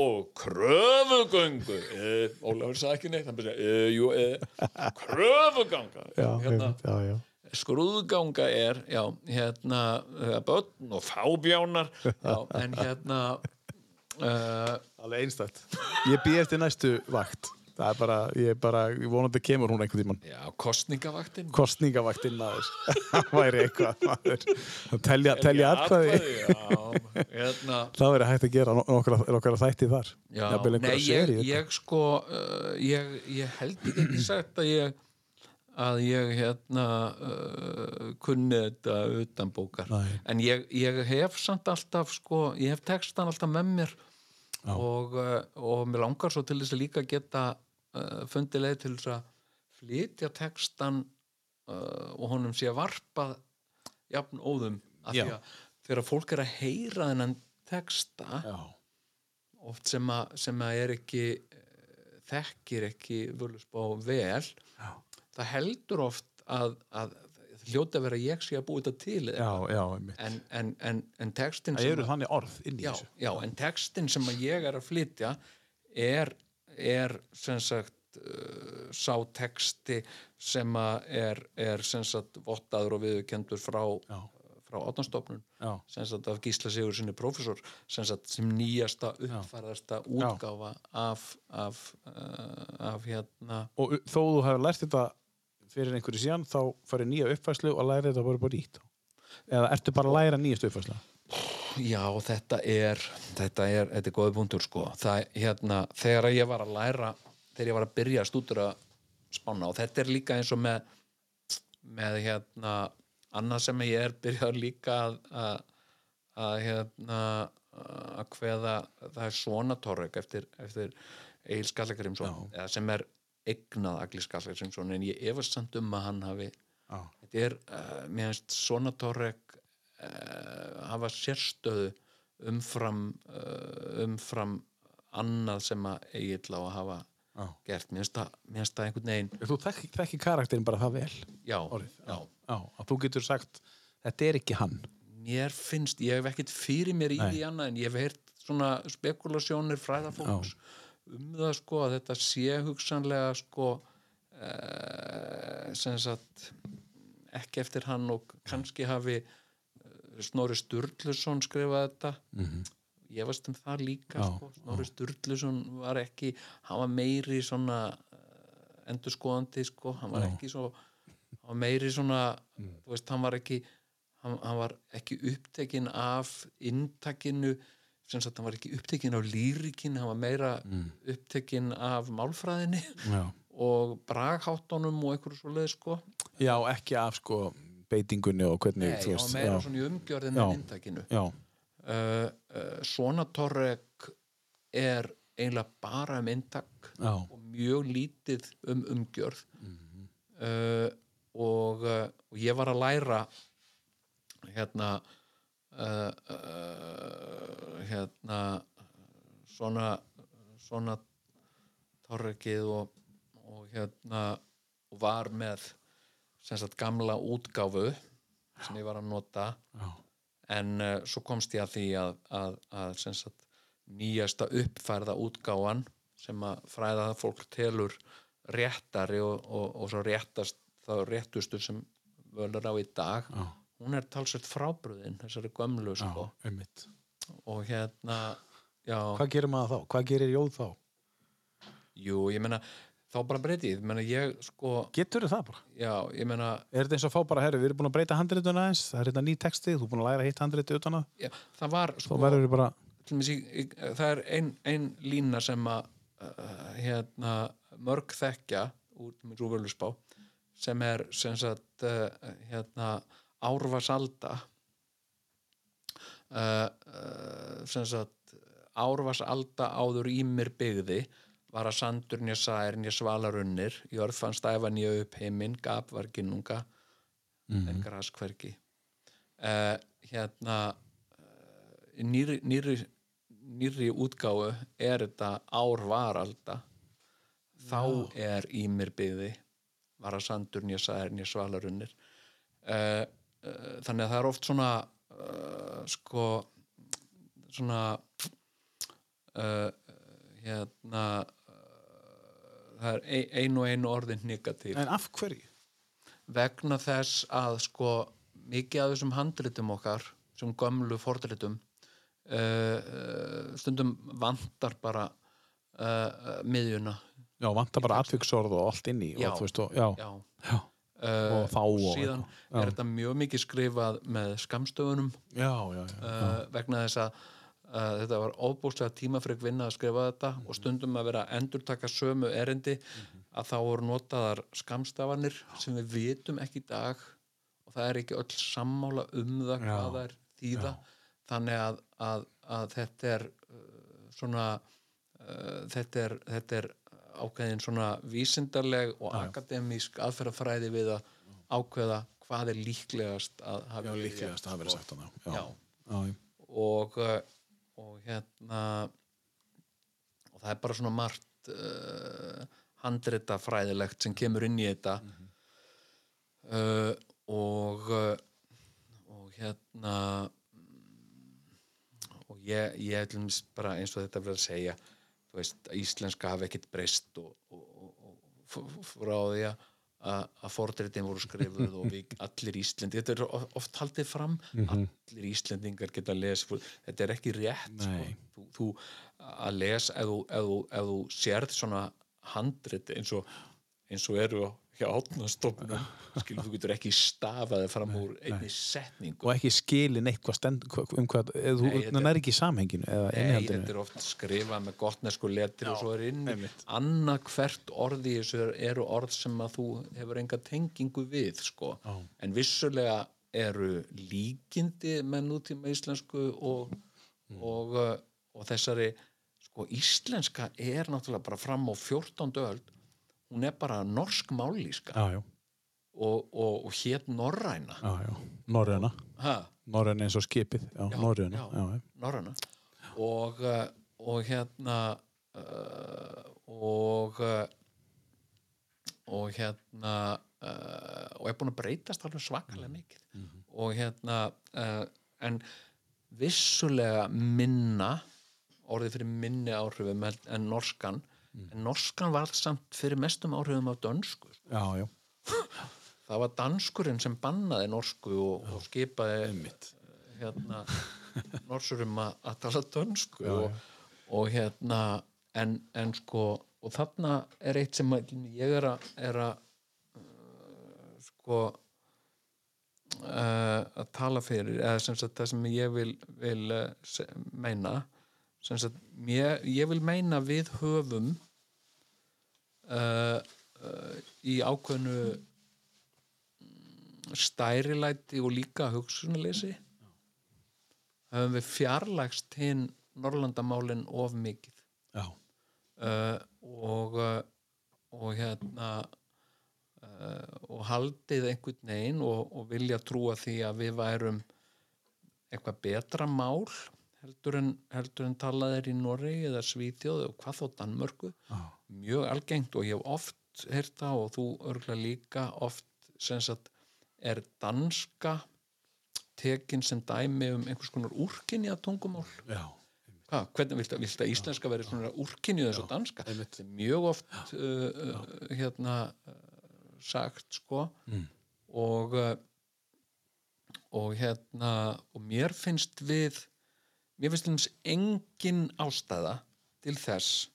og kröfugöngu. Uh, Ólafur sagði ekki neitt hann uh, jú, uh, kröfuganga. Já, hérna, já, já. Skrúðganga er já, hérna, uh, börn og fábjánar já, en hérna uh, Alveg einstætt. Ég býð eftir næstu vakt. það er bara, ég er bara, ég vonandi kemur hún einhvern tímann. Já, kostningavaktin kostningavaktinn maður. [laughs] Það væri eitthvað maður. Að telja, telja atkvæði. hérna. [laughs] Það væri hægt að gera nokkra, nokkra þætti þar. Já, nei, ég, ég sko uh, ég, ég held ekki sagt að ég að ég hérna uh, kunni þetta utan bókar Nei. en ég, ég hef samt alltaf sko, ég hef textan alltaf með mér og, uh, og mér langar svo til þess að líka geta uh, fundið leið til þess að flytja textan uh, og honum sé varpað jafn óðum af Já. því að þegar fólk er að heyra þennan texta já, oft sem að, sem að er ekki eh, þekkir ekki völusbá vel Já. Það heldur oft að, að það hljóti að vera ég sé að búi þetta til já, já en, en, en, en textin það eru þannig orð inn í já, þessu. já, en textin sem ég er að flytja er, er sem sagt uh, sá texti sem er, er sem sagt vottaður og viðurkendur frá, frá átnastofnun sem sagt af Gísla Sigur sinni prófessor sem sagt sem nýjasta uppfærðasta útgáfa af af, uh, af hérna og þó þú hefur lært þetta fyrir einhverju síðan þá farið nýja uppfæslu og læri þetta bara bara nýtt. Eða ertu bara að læra nýjast uppfæslu já þetta er þetta er, þetta er góði punktur sko. Það hérna, þegar ég var að læra þegar ég var að byrja að stúdura spána og þetta er líka eins og með með hérna annað sem ég er byrjað líka að, að, að hérna að hveða það er svona torrek eftir, eftir Egil Skallagrimsson sem er eignað Agli Skallagrimsson en ég efast samt um að hann hafi já, þetta er, uh, mér finnst svona torrek uh, hafa sérstöðu umfram uh, umfram annað sem að Egil á að hafa já. gert, mér finnst það, einhvern veginn þú þekki, þekki karakterin bara það vel já, orðið, já, já, að þú getur sagt þetta er ekki hann. Mér finnst, ég hef ekkert fyrir mér í Nei. því annað en ég hef heyrt svona spekulasjónir fræðafólks um það sko að þetta sé hugsanlega sko uh, sem sagt ekki eftir hann og kannski hafi uh, Snorri Sturluson skrifað þetta Mhm. ég varst um það líka Já, sko. Snorri Sturluson var ekki hann var meiri svona uh, endurskoðandi sko, hann var Já. ekki svo hann var meiri svona þú veist, hann var ekki hann, hann var ekki upptekinn af inntakinu sem sagt, hann var ekki upptekinn af lýrikin hann var meira mm. upptekinn af málfræðinni og bragháttunum og einhverju svo leið sko. Já, ekki af sko beitingunni og hvernig Nei, þú hann veist var meira já, svona í umgjörðin Já. en inntakinu. Já, uh, uh, svona torrek er eiginlega bara um inntak já, og mjög lítið um umgjörð. Uh, og, uh, og ég var að læra hérna uh, uh, hérna svona svona torrekið og, og hérna og var með sagt gamla útgáfu sem ég var að nota. Já, en uh, svo komst ég að því að, að, að sagt, nýjasta uppfærða útgáfan sem að fræða fólk telur réttari og, og, og svo réttast þá réttustu sem völur á í dag já, hún er talsett frábröðin þessari gömlu sko. og hérna já, hvað gerir maður þá? hvað gerir Jóð þá? jú, ég meina þá bara breytið, ég meina ég sko getur það bara? já, ég meina, er þetta eins og fá bara, herri, við erum búin að breyta handritun aðeins það er þetta ný texti, þú er búin að læra hitt handriti utan að já, það var sko, bara, það er ein, ein lína sem að uh, hérna, mörg þekkja úr, úr Völusbá sem er sem sagt uh, hérna, Árvarsalda uh, uh, sem sagt Árvarsalda áður ímir byggði var að sandur nýja sær nýja svalarunnir jörð fann stæfa nýja upp heiminn gap var ginnunga en graskverki uh, hérna uh, nýri, nýri, nýri útgáfu er þetta ár varalda þá er ímir byggði var að sandur nýja sæðir nýja svalarunnir uh, þannig að það er oft svona uh, sko svona uh, hérna uh, það er ein, ein og ein orðin negativ en af hverju? vegna þess að sko mikið af þessum handritum okkar sem gömlu fordritum uh, uh, stundum vantar bara uh, uh, miðjuna. Já, vantar bara atviksorð og allt inn í Já. og, veist, og, já, já, já, uh, og og, síðan já. er þetta mjög mikið skrifað með skamstöfunum já, já, já, uh, vegna þess að uh, þetta var óbúslega tímafrek vinna að skrifa þetta og stundum að vera að endurtaka sömu erindi að þá voru notaðar skamstafanir sem við vitum ekki í dag og það er ekki öll sammála um það hvað það er þýða þannig að, að, að þetta er svona þetta, er, þetta er ákveðin svona vísindarleg og akademísk aðferðafræði við að ákveða hvað er líklegast að hafa já, líklegast að hafa verið sagt hana já, Já. já, já, og, uh, og hérna og það er bara svona margt uh, handrita fræðilegt sem kemur inn í þetta. Uh, og uh, og hérna mm, og ég, ég bara eins og þetta verið að segja veist, að íslenska hafi ekkit breyst og, og, og, frá því að að að fordreitin voru skrifuð og við allir Íslandi, þetta er of- oft haldið fram allir Íslendingar geta lesa þetta er ekki rétt sko. Þú, þú að lesa ef þú sérð svona handrit eins og eins og eru hjá átnastofnum skilur þú getur ekki stafaði fram úr einni setningu og ekki skilin eitthvað stend, um hvað, eða þú Nei, þetta- nær ekki í samhenginu eða innihaldinu þetta er oft skrifað með gottnesku letri og svo er inn einmitt. annað hvert orð í þessu er- eru orð sem að þú hefur enga tengingu við sko. En vissulega eru líkindi með nútíma íslensku og, Mm. og, og þessari sko, íslenska er náttúrulega bara fram á 14. öld hún er bara norsk mállíska já, já, og, og, og hétt norræna. Já, norræna. Ha, norræna eins og skipið, norræna. norræna. Og, uh, og hérna uh, og uh, og hérna og er búin að breytast alveg svakalega mikið. Og hérna en vissulega minna orðið fyrir minni áhrifum en norskan en norskan var samt fyrir mestum áhrifum af dönsku já, já. það var danskurinn sem bannaði norsku og, og skipaði Einmitt. hérna [laughs] norsurum að, tala dönsku og, og hérna en, en sko og þarna er eitt sem ég er að, er að uh, sko uh, að tala fyrir eða sem sagt það sem ég vil, vil uh, meina sagt ég, ég vil meina við höfum uh, uh, í ákveðnu mm, stærilæti og líka hugsunarleysi höfum við fjarlægst hinn Norrlandamálin of mikið. Uh, og uh, og hérna uh, og haldið einhvern veginn og, og vilja trúa því að við værum eitthvað betra mál heldur en, heldur en talað er í Noregi eða Svíþjóð og hvað þó Danmörku Já. mjög algengt og ég hef oft heyrt það og þú örgulega líka oft sem sagt er danska tekin sem dæmi um einhvers konar úrkynni að tungumál já. Hvað, hvernig viltu, viltu að íslenska verið svona úrkynju þessu danska? Þetta er mjög oft uh, uh, hérna uh, sagt sko Mm. og uh, og hérna og mér finnst við mér finnst þess engin ástæða til þess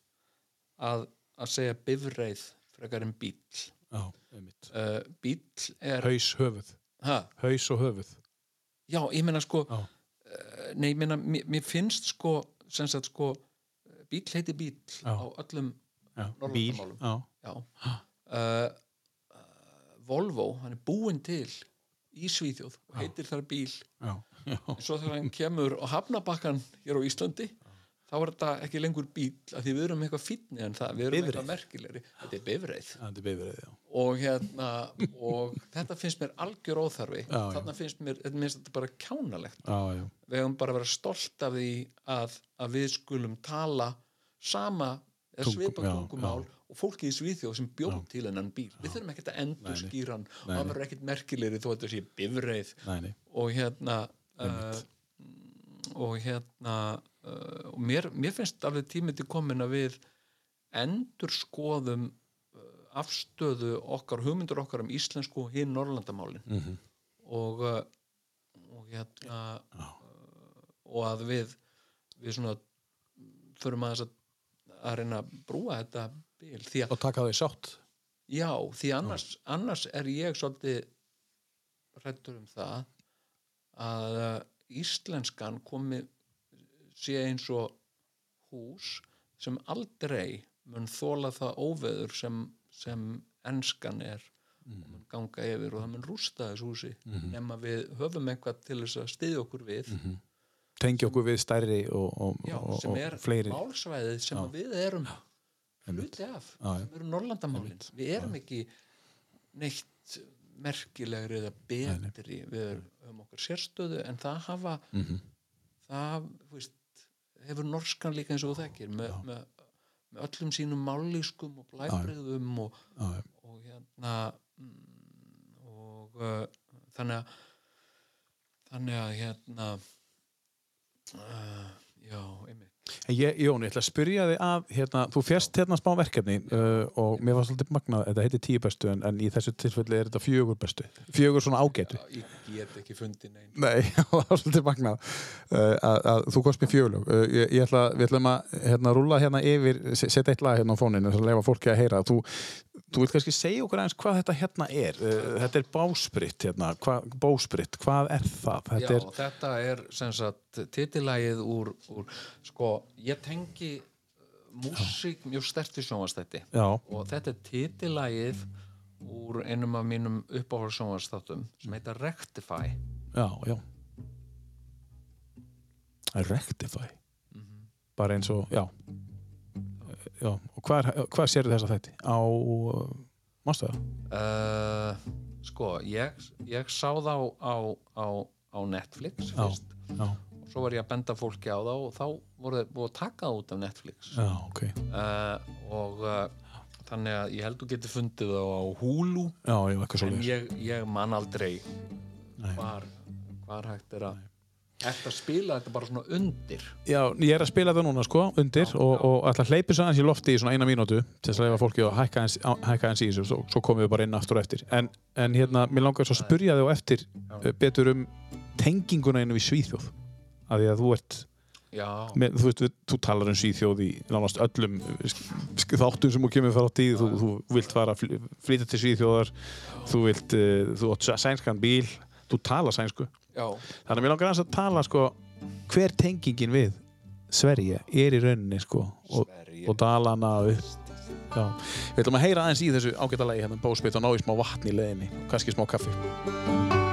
að, að segja bifreið frekar en bíl já, einmitt. Uh, bíl er haus höfuð, ha, haus og höfuð. Já, ég meina sko já, uh, nei, ég meina, mér, mér finnst sko sem sagt sko bíl heiti bíl Já. á öllum já uh, uh, Volvo, hann er búinn til í Svíþjóð og heitir þar bíl. Já, já, en svo þegar hann kemur á Hafnabakkan hér á Íslandi þá er þetta ekki lengur bíl af því við erum eitthvað fínni en það, við erum Bifreið. eitthvað merkilegri. Þetta er bifreið. Þetta er bifrið, já. Og hérna og þetta finnst mér algjör óþarfi. Já, já. þarna finnst mér, þetta finnst þetta bara kjánalegt. Já, já, við höfum bara vera stolt af því að, að við skulum tala sama eða svipa já, tungumál og fólkið í Svíþjóð sem bjóð til hennan bíl. Við þurfum ekkert að endur skýra hann. og það verður ekkert merkilegri þó að þetta sé bifreið. Og hérna uh, og hérna uh, og mér, mér finnst alveg tímið til komin að við endur skoðum uh, afstöðu okkar, hugmyndur okkar um íslensku hinn Norrlandamálin Mhm. og uh, og hérna uh, og að við við svona aðeins að, að reyna að brúa þetta því að og taka þau sátt. Já, því annars, annars er ég svolítið hrættur um það að uh, íslenskan komi sé eins og hús sem aldrei mun þóla það óveður sem, sem enskan er. Og mun ganga yfir og það mun rústa þessu húsi nema við höfum eitthvað til þess að styðja okkur við. Tengja okkur við stærri og, og, já, og, sem og er fleiri. málsvæðið sem að við erum hluti af, sem eru Norrlandamálin við erum ekki neitt merkilegri eða betri við höfum okkar sérstöðu en það hafa Mhm. það þú veist, hefur norskan líka eins og þekkir með, með, með öllum sínum mállískum og blæbrigðum og, já. og hérna mm, og uh, þannig að þannig að hérna uh, já, einmitt Ég, Jón, ég ætla að spyrja þig að hérna, þú fjast hérna smá verkefni uh, og mér var svolítið magnað, þetta heitir tíu bestu en, en í þessu tilfelli er þetta fjögur bestu fjögur svona ágætu. Já, ég get ekki fundið neinn Nei, [laughs] það var svolítið magnað uh, að, að þú komst með fjögulög uh, ég, ég ætla, við ætlum að hérna, rúlla hérna yfir, se- setja eitt lag hérna á fóninu að lefa fólki að heyra. Þú, þú vilt kannski segja okkur aðeins hvað þetta hérna er. Uh, þetta er báspritt hérna, hva, bóspritt, hvað er það? Þetta Já, er, þetta er sem sagt titillægið úr, úr sko, ég tengi uh, músík mjög sterti sjónvastætti já, og þetta er titillægið úr einum af mínum uppáhald sjónvastáttum sem heitir Rectify. Já, já. Rectify? Mhm. bara eins og, já já, og hvað, er- hvað sérðu þess að þetta á, mástu það? uh, sko, ég, ég sá þá á, á, á Netflix fyrst. Já, og svo var ég að benda fólki á það og þá voru þeir búið að taka það út af Netflix. Já, ok. Uh, og uh, þannig að ég held þú getur fundið það á Hulu. En ég, ég man aldrei hvar, hvar hægt er að Þetta spila þetta bara svona undir? Já, ég er að spila það núna sko, undir og, og ætla að hleypi svo aðeins í lofti í svona eina mínútu til þess að lefa fólki að hækka aðeins, í þessu. Svo, svo komum við bara inn aftur og eftir. En, en hérna, mér langar svo að spurja þig á eftir uh, betur um tenginguna inn við Svíþjóð. Að því að þú ert Já, með, þú, veist, þú talar um Svíþjóð í nánast öllum sk- þáttum sem þú kemur á tíð. Þú, þú vilt fara að fly- flytja til Svíþjóðar þú vilt, uh, þú átt sænskan bíl þú talar sænsku já, Þannig að mér langar að tala sko, hver tengingin við Sverige er í rauninni sko, og, og dalana upp. Já. Við ætlum að heyra aðeins í þessu ágæta lagi hérna bóspitt og ná í smá vatn í leiðinni, kannski smá kaffi.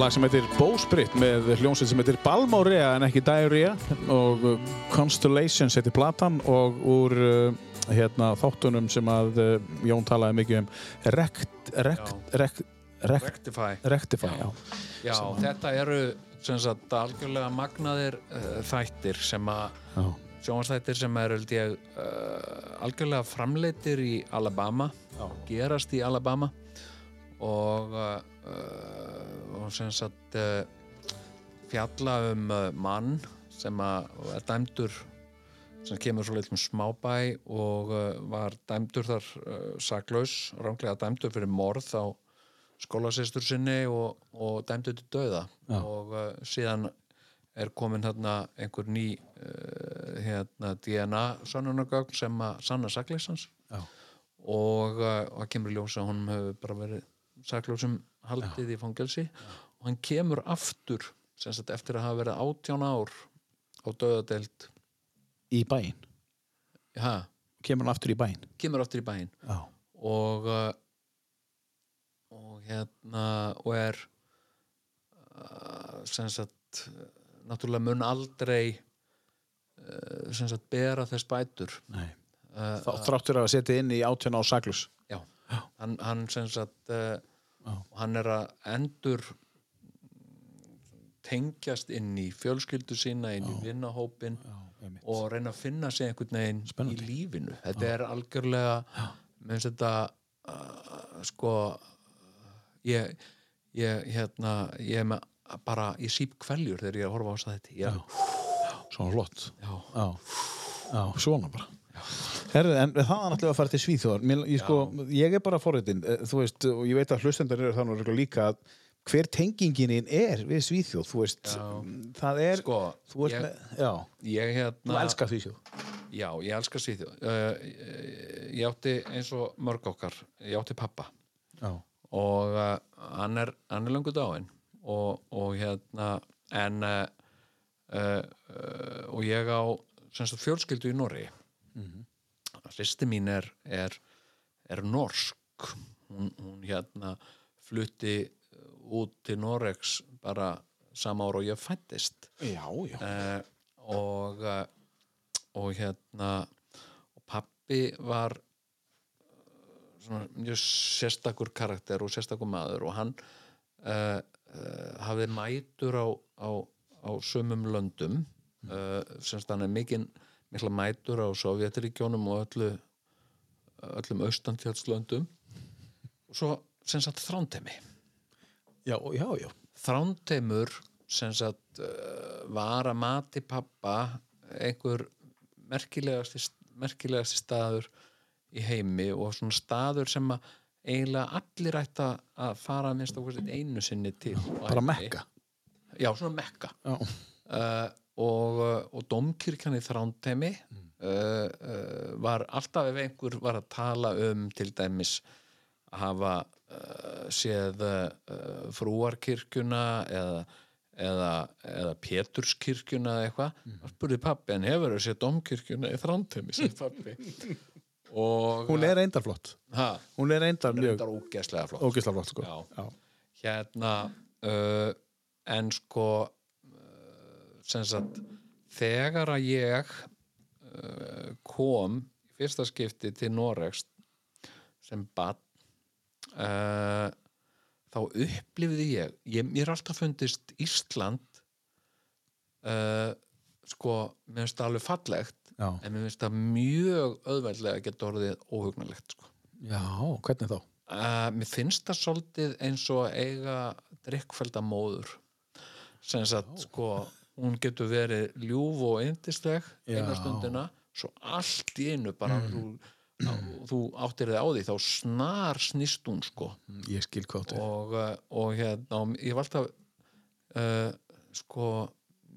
Lag sem heitir Bóspritt með hljómsveit sem heitir Balmárea en ekki Diarrhea og uh, Constellations heitir platan og úr uh, hérna, þáttunum sem að uh, Jón talaði mikið um Rekt, rekt, rekt, rekt, Rectify Rectify, já. Já, þetta eru sagt algjörlega magnaðir uh, þættir sem að já. sjónvarsþættir sem held ég uh, algjörlega framleitir í Alabama Já. gerast í Alabama og, uh, og sem sagt uh, fjalla um uh, mann sem er dæmdur sem kemur svo litlum smábæ og uh, var dæmdur þar saklaus, ránglega dæmdur fyrir morð á skólasistur sinni og, og dæmdur til dauða Já. og síðan er komin hérna einhver ný hérna, DNA sannunargögn sem að sanna sakleysans Já. og það kemur í ljós að honum hefur bara verið saklausum haldið í fangelsi og hann kemur aftur sagt eftir að hafa verið átján ár á döðadeild Í bæinn. ha, Kemur hann aftur í bæinn. kemur aftur í bæinn Já. og uh, og hérna og er uh, sem sagt náttúrulega mun aldrei uh, sem sagt bera þess bætur Nei. Þá þráttur að setja inn í átján á saklus. já, hann, hann sem sagt uh, Já. hann er að endur tengjast inn í fjölskyldu sína inn í vinnahópin og reyna að finna sig einhvern veginn Spennandi. í lífinu. Þetta er algjörlega minnst þetta uh, sko ég, ég hérna ég er með bara, ég síp kveljur þegar ég er að horfa á þess að þetta ég, Svona flott. já, Já, já svona bara. Herðu, en það er náttúrulega að fara til Svíþjóðar. Ég, sko, ég er bara forritin, þú veist, og ég veit að hlustendar eru þannig líka að hver tenginginin er við Svíþjóð, þú veist, Já. það er, sko þú ert ég, með, ég þú hérna elskar Svíþjóð. já, ég elska Svíþjóð. Uh, ég átti eins og mörg okkar ég átti pappa Já, og uh, hann er, hann er löngu dáinn. Og, og hérna en uh, og ég á fjölskyldu í Norri mm Hristi mín er, er, er norsk hún, hún hérna flutti út til Noregs bara sama ára og ég fættist já, já. uh, og uh, og hérna og pappi var svona mjög sérstakur karakter og sérstakur maður og hann uh, uh, hafði mætur á, á, á sömum löndum uh, semst hann er mikinn mikla mætur á Sovjetríkjónum og öllu öllum austantjálslöndum og svo sem sagt þrántemi Já, já, já. þránteimur sem sagt uh, var að mati pappa einhver merkilegasti, merkilegasti staður í heimi og svona staður sem að eiginlega allir ætti að- fara minnst okkur einu sinni til á Bara mekka. Já, svona mekka. Já, uh, og, uh, og domkirkjan í þránteimi uh, uh, var alltaf ef einhver var að tala um til dæmis að hafa uh, séð frúarkirkjuna eða, eða, eða Péturskirkjuna eða eitthvað mm. spurði pappi en hefur þú séð domkirkjuna í þránteimi sér pappi [laughs] og hún er reyndar flott. ha, Hún er er mjög þetta ógeðslega flott ógislega flott, sko. Já. Já. hérna en sko sem sagt þegar að ég uh, kom í fyrsta skipti til Noregs sem bad uh, þá upplifði ég, ég mér er alltaf fundist Ísland uh, sko, mér finnst það alveg fallegt Já. en mér finnst það mjög auðveldlega geta orðið óhugnalegt sko Já, hvernig þá? Uh, mér finnst það svolítið eins og að eiga drikkfælda móður sem sagt sko hún getur verið ljúf og yndisleg Já. eina stundina svo allt í einu bara þú, á, þú áttir þig á því þá snar snýst hún sko Ég skil hvað þú. og, uh, og hérna ég var alltaf uh, sko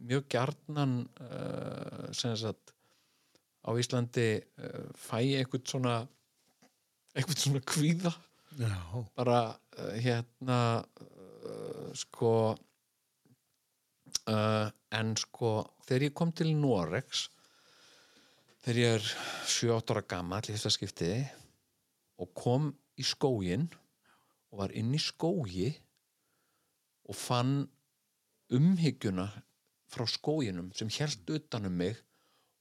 mjög gjarnan uh, sem sagt á Íslandi uh, fæ einhvern svona einhvern svona kvíða Já. bara hérna sko uh, en sko þegar ég kom til Noregs þegar ég er 7-8 ára gamall í þetta skipti og kom í skógin og var inn í skógi og fann umhyggjuna frá skóginum sem held utan um mig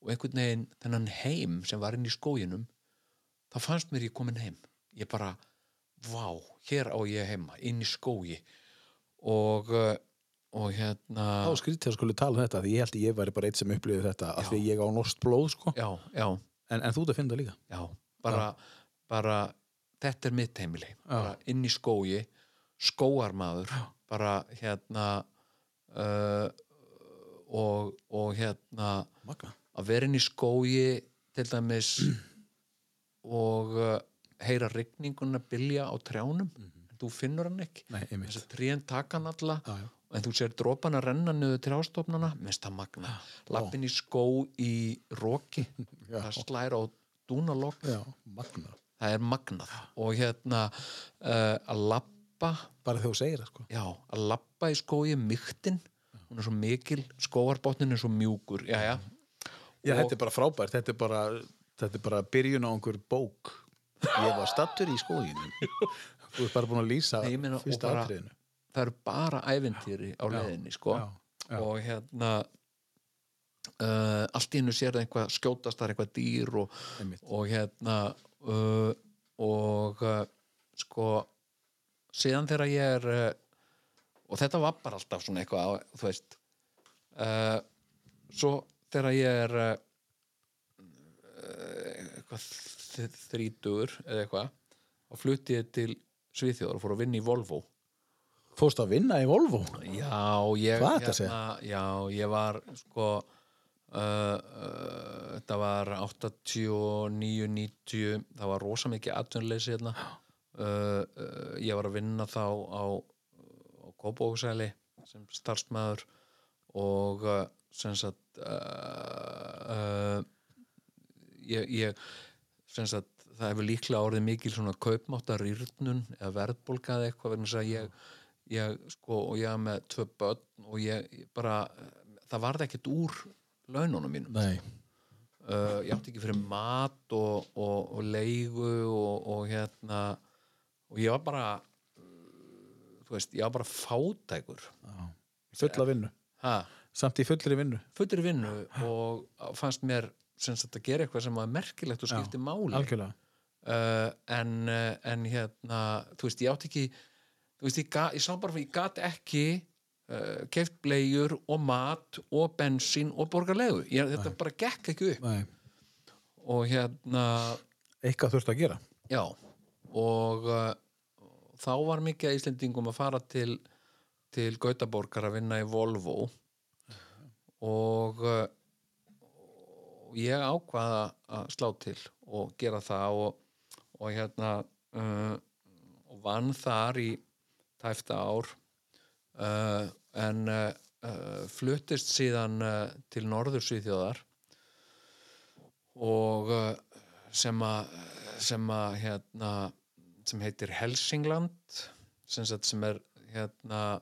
og einhvern veginn þennan heim sem var inn í skóginum þá fannst mér ég komin heim. Ég bara, vá, hér á ég heima inn í skógi. Og, uh, og hérna Þá skrítið að skuli tala um þetta því ég held að ég væri bara eitt sem upplifið þetta af því ég á norskt blóð sko. Já, já, en, en þú ert að finna það líka. Já, bara, bara þetta er mitt heimili. Inn í skógi skóarmaður bara hérna uh, og, og hérna Magna að vera inn í skógi til dæmis [clears throat] og uh, heyra rigninguna bylja á trjánum. En þú finnur hann ekki. Þess að tríðan taka hann alla Já, já. En þú sér drópan að renna niður trjástofnana minnst það magna, lappin í skó í roki. [laughs] Já. það slær á dúnalokk það er magnað. Og hérna uh, að lappa. Bara þegar þú segir það sko. Já, að lappa í skói myktin, hún er svo mikil. Skóarbotnin er svo mjúkur. Já, já, Já, Og- þetta er bara frábært, þetta er bara, þetta er bara byrjun á einhver bók. Ég var stattur í skóginu. [laughs] Þú ert bara búin að lýsa Nei, meina, fyrsta atriðinu. Það eru bara ævintýri á leiðinni sko. Já, já. og hérna uh, allt í hennu sér það eitthvað skjótast þar eitthvað dýr og, og hérna uh, og uh, sko síðan þegar ég er uh, og þetta var bara alltaf svona eitthvað þú veist uh, svo þegar ég er uh, eitthvað þ- þrítugur eða eitthvað og flutti ég til Svíþjóðar og fór að vinna í Volvo Fórst að vinna í Volvo? Já, ég Hvað ertu að segja? Já, ég var sko uh, uh, þetta var 89, 90 það var rosa mikið atvinnuleysi hérna uh, uh, ég var að vinna þá á, á Kópóksæli sem starfsmæður og uh, sem sagt uh, ég, ég sem sagt það hefur líklega orðið mikil svona kaupmáttarýrnun eða verðbólka eða eitthvað þess að ég, ég sko og ég er með tvö börn og ég, ég bara það varði ekkert úr laununum mínum Nei. uh, ég átti ekki fyrir mat og, og, og leigu og, og hérna og ég var bara þú veist, ég var bara fátækur Fulla vinnu. ha, Samt í fullri vinnu. fullir vinnu og fannst mér að gera eitthvað sem var merkilegt og skipti máli Algjörlega. uh, en, uh, en hérna þú veist, ég átti ekki þú veist, ég, ga, ég sá bara, ég gat ekki uh, keft bleiur og mat og bensín og borgarlegu ég, þetta bara gekk ekki upp. Nei. og hérna, Eitthvað þurft að gera. já. Og uh, þá var mikið Íslendingum að fara til til Gautaborgar að vinna í Volvo. Og uh, ég ákvaða að slá til og gera það og, og hérna uh, og vann þar í tæfta ár uh, en uh, uh, fluttist síðan uh, til Norður Svíþjóðar og uh, sem að sem að hérna sem heitir Helsingland sem, sagt, sem er hérna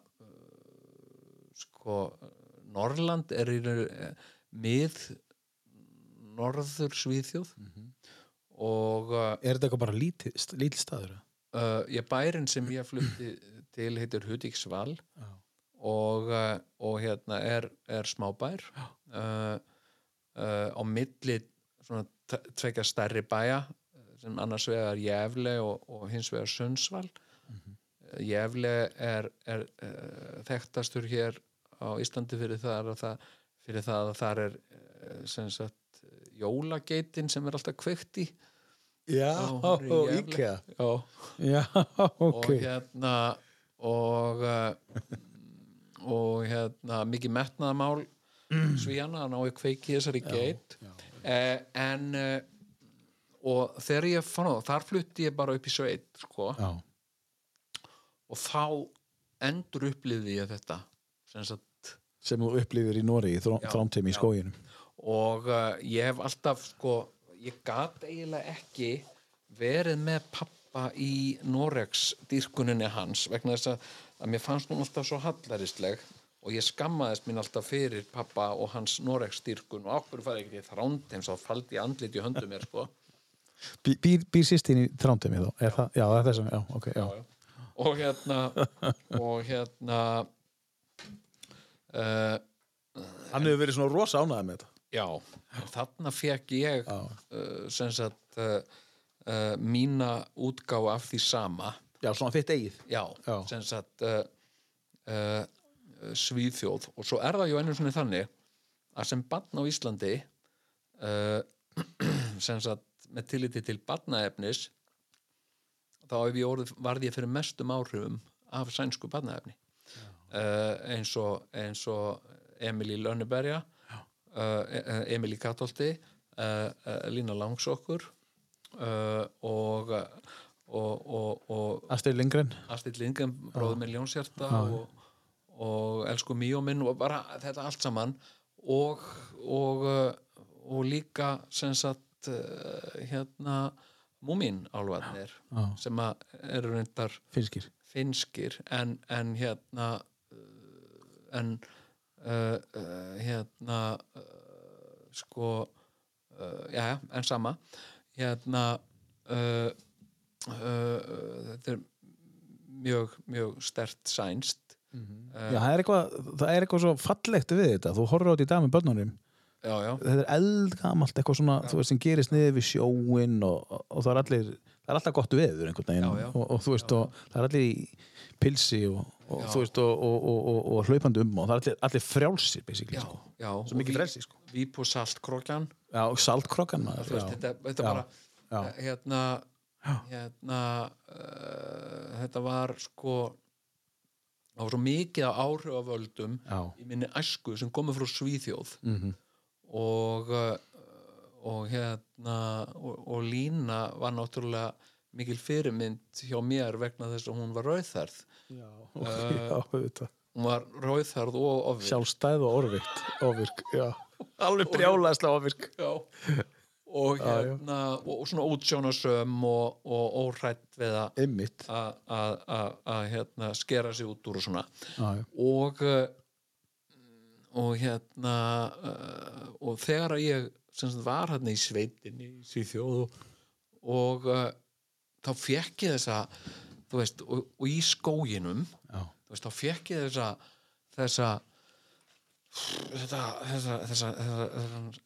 sko Norrland er í mið norður Svíþjóð og uh, Er þetta eitthvað bara lítið, lítið staður? uh, ég bærin sem ég flutti til heitir Hudiksval Já. og, uh, og hérna er, er smábær. Uh, uh, á milli tvekja stærri bæja sem annars vegar Jæfle og, og hins vegar Sundsvall. Mm Jæfle er, er þekktastur hér á Íslandi fyrir það, að það fyrir það að þar er sem sagt jólageitin sem er alltaf kveikt í. Já, og. Já, Já, [laughs] ok. og hérna og uh, og hérna mikið metnaðamál svíjana að ná í kveiki þessari geit. uh, en uh, og þegar ég fann það þar flutti ég bara upp í sveit sko, og þá endur upplifði ég þetta sem Sem þú upplifir í Nóri, þrámteimi í skóginum. og uh, ég hef alltaf sko, ég gat eiginlega ekki verið með pappa í Noregs dýrkuninni hans vegna þess að, að mér fannst hún alltaf svo hallarisleg og ég skammaðist mín alltaf fyrir pappa og hans Noregs dýrkun og okkur farið ekki í þrándheim svo faldi ég andlit í höndum mér sko Bí- Býr, býr sýstin í þrámteimi þá? Er það, já, það er þessum, já, ok, já. og hérna og hérna uh, Hann hefur verið svona rosa ánægð með þetta. já, þarna fekk ég Já. uh, sem sagt uh, uh, mína útgáfa af því sama. Já, svona fitt eigið. já, Já. sem sagt uh, uh, Svíþjóð. Og svo er það ju einu svona þannig að sem barn á Íslandi [clears throat] sem sagt með tilliti til barnaefnis þá hef ég fyrir mestum áhrifum af sænsku barnaefni. Eins og eins og Emil í Lönneberja uh, Emil í Katolti uh, uh, Lína Langsokkur uh, og og, og, og Astrid Lindgren. Astrid Lindgren, bróður minn Ljónshjarta og, og elsku Míó minn og bara þetta allt saman. Og og, uh, og líka sem sagt uh, hérna Múmin álvarnir sem eru reyndar Finskir. finskir en, en hérna en uh, uh, hérna uh, sko já, en sama hérna uh, uh, þetta er mjög, mjög stert sænst Já, það er, eitthvað, það er eitthvað svo fallegt við þetta. Þú horfir á þetta í dag með börnunum. já, já, Þetta er eldgamalt, eitthvað svona, þú veist, sem gerist niður við sjóin og, og það er allir, það er alltaf gott veður einhvern veginn. Og, og þú veist, og það er allir í pilsi og, og veist, og, og, og, og, og hlaupandi um og það er allir, allir frjálsir, sko. Svo mikið frelsi, sko. Víp og og saltkrokkan, maður. veist, þetta, þetta bara Já. eh, hérna hérna uh, þetta var sko það var svo mikið af áhrifavöldum Já. í minni æsku sem komið frá Svíþjóð Mhm. og uh, og hérna og, og Lína var náttúrulega mikil fyrirmynd hjá mér vegna þess að hún var rauðþærð Já, já, auðvitað. hún var rauðþærð og ofið Sjálfstæð og orvikt, ofvirk, já. [laughs] Alveg brjálæðslega ofvirk. Já. og hérna og, svona útsjónasöm og, og óhrætt við að hérna, skera sig út úr og svona Já, já. og uh, og hérna uh, og þegar að ég sagt, var hérna í sveitinni í Svíþjóð og, uh, þá fekk ég þessa þú veist, og, og í skóginum Já. þú veist, þá fekk ég þessa þessa þetta, þessa, þessa,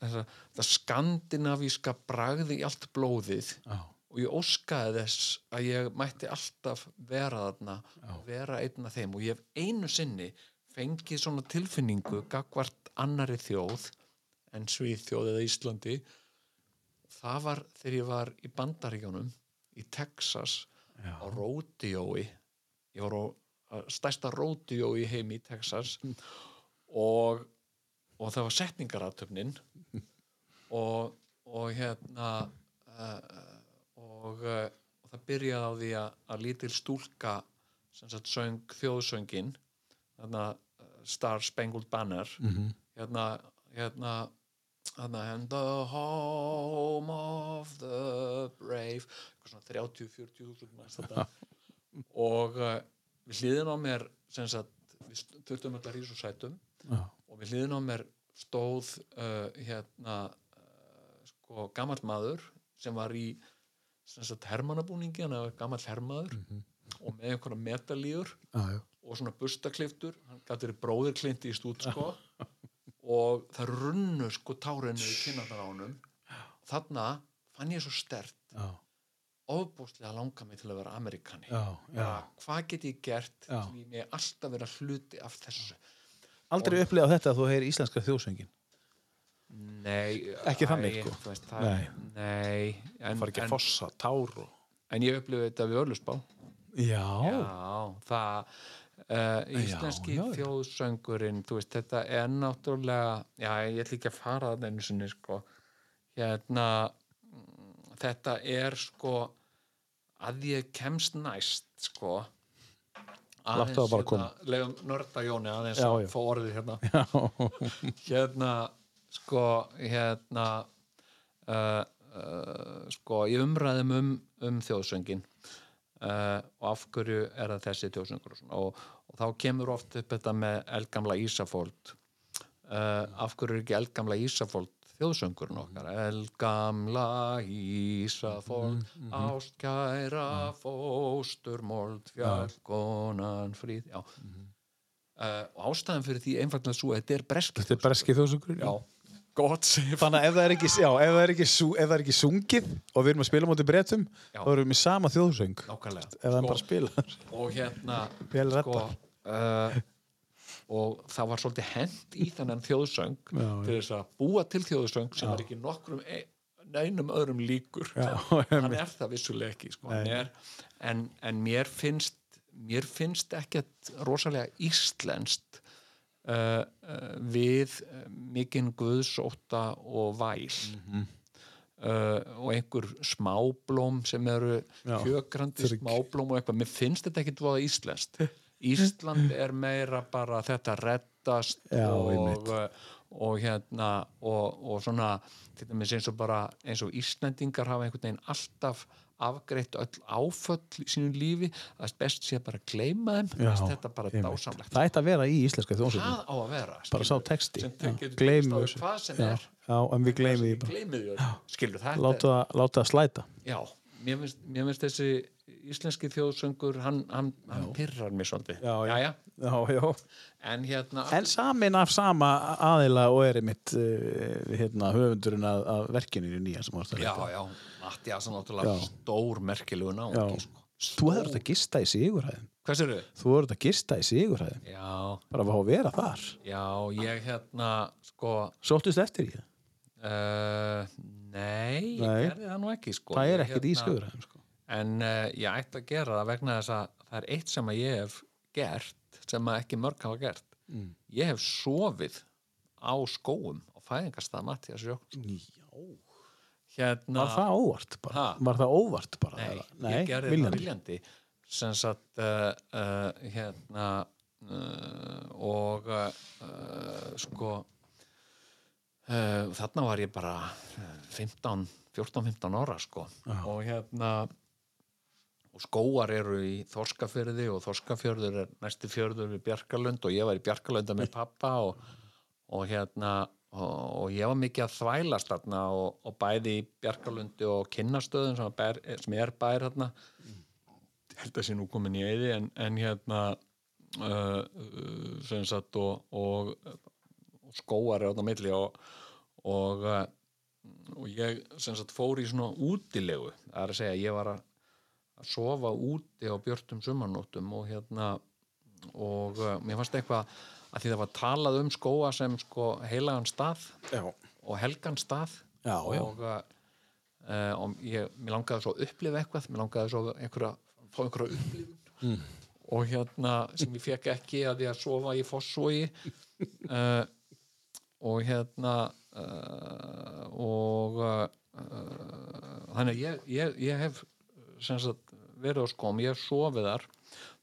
þessa, þessa skandinavíska bragði í allt blóðið Já. og ég óskaði þess að ég mætti alltaf vera þarna vera einn af þeim og ég hef einu sinni fengið svona tilfinningu gagvart annari þjóð en Svíþjóð eða Íslandi það var þegar ég var í Bandaríkjónum í Texas Já. á ródiói ég var á stærsta ródiói í heimi í Texas og, og það var setningaratöfnin [laughs] og, og hérna uh, og, uh, og það byrjaði á því að, að lítil stúlka sem sagt söng þjóðsöngin þarna Star Spangled Banner Mhm. hérna hérna hérna and the home of the brave. Eitthvað svona 30-40 þúsund manns þetta [laughs] og uh, við hliðin á mér sagt, við þurftum öll að rísa úr sætum. Já. og við hliðin á mér stóð uh, hérna uh, sko gamall maður sem var í sagt hermannabúningi hann var gamall hermaður og með einhverja já. og svona bustakliftur hann gæti verið bróðir klinti í stút sko og það runnu sko tárinu í kynnaðar á honum þarna fann ég svo stert ofbúslega langa mig til að vera amerikani Já, já. Hvað get ég gert Já. til ég mig alltaf vera hluti af þessu Aldrei upplifað þetta að þú heyri íslenska þjóðsöngin. nei, Ekki þannig, sko. þú veist, það, Nei. nei en, Far ekki en, að fossa, tár og... en ég upplifði þetta við Örlusbá Já. Já, það uh, íslenski Já, já, já. þjóðsöngurinn þú veist, þetta er náttúrulega já, ég ætla ekki að fara það einu sinni sko, hérna þetta er sko að ég kemst næst sko. Bara koma. legum nörda Jóni aðeins að fá orðið hérna. Hérna sko hérna uh, uh, sko í umræðum um, um þjóðsöngin uh, og af hverju er það þessi þjóðsöngur og, og, þá kemur oft upp þetta með eldgamla Ísafóld uh, af hverju er ekki eldgamla Ísafóld þjóðsöngurinn okkar? Elgamla Ísafólk ástkæra fósturmold fjallkonan fríð já. Uh, og ástæðan fyrir því einfallega svo þetta er breski Þetta er breski þjóðsöngur já, gott sem Þannig að ef það er ekki, já, ef það er ekki, sú, ef það er ekki sungið og við erum að spila móti breytum Já. þá erum við sama þjóðsöng ef nákvæmlega það er bara að spila og hérna Vel sko, uh, og það var svolítið hent í þennan þjóðsöng Já, til þess að búa til þjóðsöng sem er ekki nokkrum e neinum öðrum líkur. Já, hann [laughs] er það vissulega ekki sko. Hann er, en, en mér finnst mér finnst ekkert rosalega íslenskt uh, uh, við uh, mikinn guðsóta og væl Mhm. uh, og einhver smáblóm sem eru trygg. smáblóm og eitthvað, mér finnst þetta ekkert voða íslenskt [laughs] Ísland er meira bara þetta reddast Já, og, einmitt. uh, og hérna og, og svona eins og bara eins og Íslendingar hafa einhvern veginn alltaf afgreitt öll áföll í sínu lífi að best sé bara að gleyma þeim. Já, þetta bara einmitt. dásamlegt. Það ætti að vera í íslenska þjóðsöngum það á að vera bara sá texti. Á þessu. við hvað sem já, er. já, en við gleymum því bara. gleymið því skilur þetta láta, það- slæta. Já, mér finnst, mér finnst þessi íslenski þjóðsöngur hann, hann, hann pyrrar mér svolítið. Já, já. Já, já. en hérna en samin af sama aðila og er mitt uh, hérna, höfundurinn að, að verkinu í nýja sem varst að já, leita. já, Mattias er náttúrulega Já. stór merkilegu Já. náungi sko. þú hefur þetta gista í Sigurhæðin hvað sér þau? þú hefur þetta gista í Sigurhæðin já, bara fá að vera þar já, ég hérna sko sóttist eftir í það uh, nei, ég Nei. gerði það nú ekki sko. það er Ég, ekkert í hérna, Sigurhæðin sko. en uh, ég ætti að gera það vegna þess að það er eitt sem að ég hef gert sem að ekki mörg hafa gert Mm. ég hef sofið á skóum á fæðingarstað Mattias Jökull já hérna, var það óvart bara Ha? var það óvart bara nei, eða? ég gerði viljandi. það viljandi sem sagt uh, uh, hérna uh, og uh, sko uh, þarna var ég bara uh, 15, 14-15 ára sko Já. og hérna og skóar eru í Þorskafjörði og Þorskafjörður er næsti fjörður við Bjarkalund og ég var í Bjarkalunda með [laughs] pappa og, og hérna og, ég var mikið að þvælast þarna og, og bæði í Bjarkalundi og kynnastöðum sem, bær, sem er bær hérna held að sé nú komin í eyði en, en hérna uh, uh, sem sagt og, og, og skóar er á milli og uh, og ég sem sagt fór í svona útilegu. Það er að segja ég var að sofa úti á björtum sumarnóttum og hérna og uh, mér fannst eitthvað að því það var talað um skóa sem sko heilagan stað já, og helgan stað. Já, já. og, uh, uh, og ég, mér langaði svo að upplifa eitthvað mér langaði svo einhverja, fá einhverja upplifun. Mm. og hérna sem ég fekk ekki að ég að sofa í fossvogi. Uh, [laughs] og hérna uh, og þannig að ég, ég, ég hef sagt verið á skóm, ég hef sofið þar.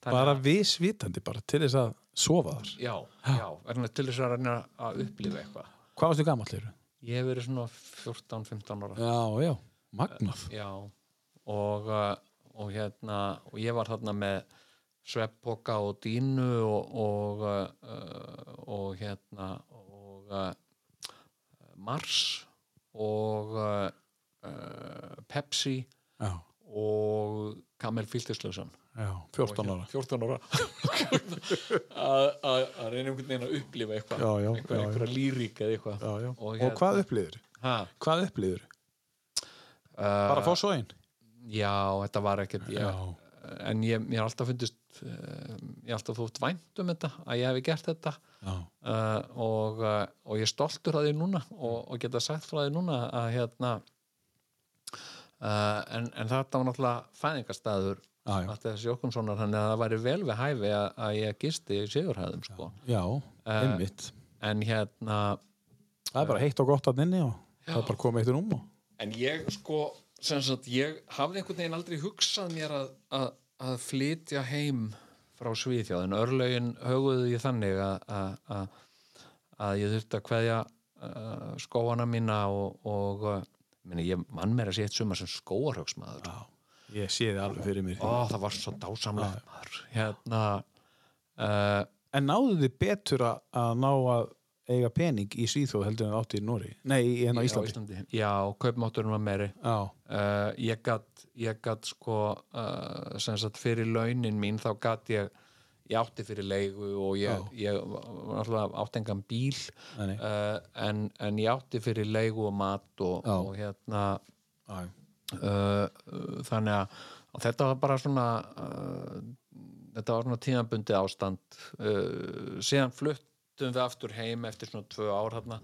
Bara að- visvitandi bara til þess að sofa þar? Já, já, vegna til þess að reyna að upplifa eitthvað. Hvað varstu gamall eru? ég hef verið svona 14-15 ára. Já, já, magnað. Já, og, uh, og hérna og ég var þarna með sveppoka og dínu og, og, uh, og hérna og uh, Mars og uh, uh, Pepsi já, og Kamel Fyltislausan já, 14 ára. 14 ára. [laughs] Að reyna einhvern veginn að upplifa eitthvað. Einhverja lírík eða eitthvað. Og og, hérna- hvað upplýður? ha, hvað upplýður? uh, bara fá svo einn? Já, þetta var ekkert ég, en ég, mér har alltaf fundist uh, ég har alltaf þótt vænt um þetta að ég hefði gert þetta. Uh, og, uh, og ég er stoltur að því núna og, og geta sagt frá því núna að hérna uh, en, en þetta var náttúrulega fæðingastæður já, já, Matti S. Jókonssonar þannig að það væri vel við hæfi að, að ég gisti í Sigurhæðum sko. já einmitt en hérna það er bara heitt og gott að inni og það er bara komið eitt um og En ég sko, sem sagt, ég hafði einhvern veginn aldrei hugsað mér að, að, að flytja heim frá Svíþjóð, en örlögin höguðu ég þannig að, að, að, að ég þurfti að kveðja uh, skóana mína og, og uh, meni, ég mann mér að sé eitt sumar sem skóarhaugsmaður. já, ég sé þið alveg fyrir mér. Ó, það var svo dásamlega. Hérna, uh, en náðu þið betur að, ná að eiga pening í Svíþjóð heldur en átti í Nóri nei, hérna á Íslandi. Íslandi. Já, kaupmátturinn var meiri. Uh, ég gat, ég gat sko uh, sem sagt fyrir launin mín þá gat ég ég átti fyrir leigu og ég, ég átti engan bíl uh, en, en ég átti fyrir leigu og mat og, og hérna uh, þannig að þetta var bara svona uh, þetta var svona tíðanbundi ástand. Uh, síðan fluttum við aftur heim eftir svona tvö ár hérna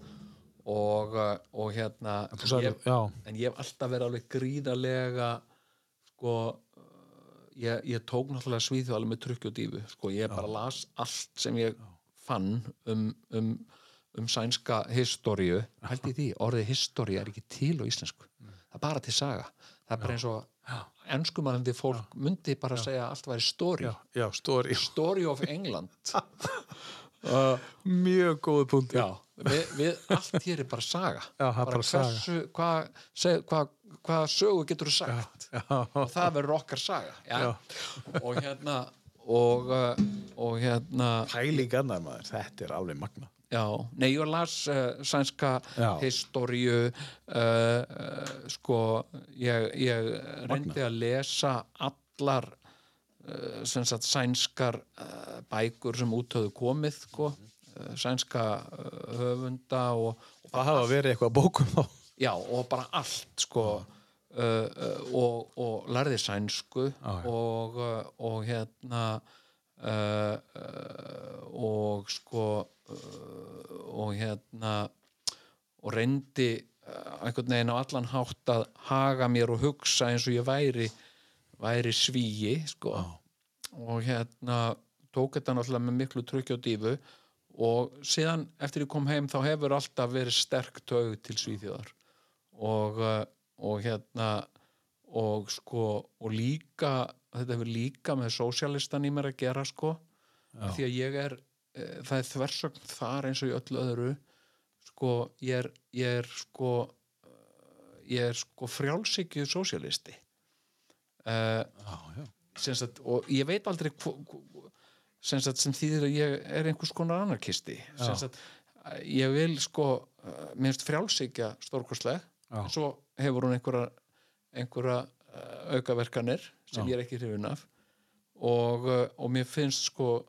og, og hérna sagði, ég, já, en ég hef alltaf verið alveg gríðarlega sko ég, ég tók náttúrulega svíþjóð alveg með trukki og dífu sko, ég bara las allt sem ég fann um, um, um sænska historiu. Held í því, orðið historia er ekki til á íslensku, bara til saga. Það er bara eins og enskumælandi fólk myndi bara segja að allt væri story. Já, já, stóri story of England. [laughs] Mjög góð punktur. Já, við, við allt hér er bara saga. Já, bara saga. hversu, hvað seg, hva, hva sögu getur þú sagt? Já, og það verður okkar saga já. og hérna og, uh, og hérna pæling annar maður, þetta er alveg magna já, nei, ég las uh, sænska Já. historiu uh, uh, sko ég, ég reyndi að lesa allar sagt sænskar bækur sem út höfðu komið sko, sænska höfunda og, og það hafa verið eitthvað að bókum þá Já, og bara allt sko uh, uh, og, og lærði sænsku Já, já. og, uh, og hérna og sko og hérna og reyndi uh, einhvern veginn á allan hátt að haga mér og hugsa eins og ég væri væri svíi sko. Og hérna tók þetta náttúrulega með miklu trukki og dífu og síðan eftir ég kom heim þá hefur alltaf verið sterk taug til Svíþjóðar. Og, uh, og hérna og sko og líka, þetta hefur líka með sósialistan í mér að gera sko. Já. því að ég er það er þversögn þar eins og í öllu öðru. Sko ég er, ég er sko eh, ég er sko frjálsíkju sósialisti uh, sagt, og ég veit aldrei hvo, hvo, sem, sagt, sem þýðir að ég er einhvers konar anarkisti. Sagt, ég vil sko minnst frjálsíkja stórkostleg. Já. svo hefur hún einhverja einhverja aukaverkanir sem Já. ég er ekki hrifin af. Og, og mér finnst sko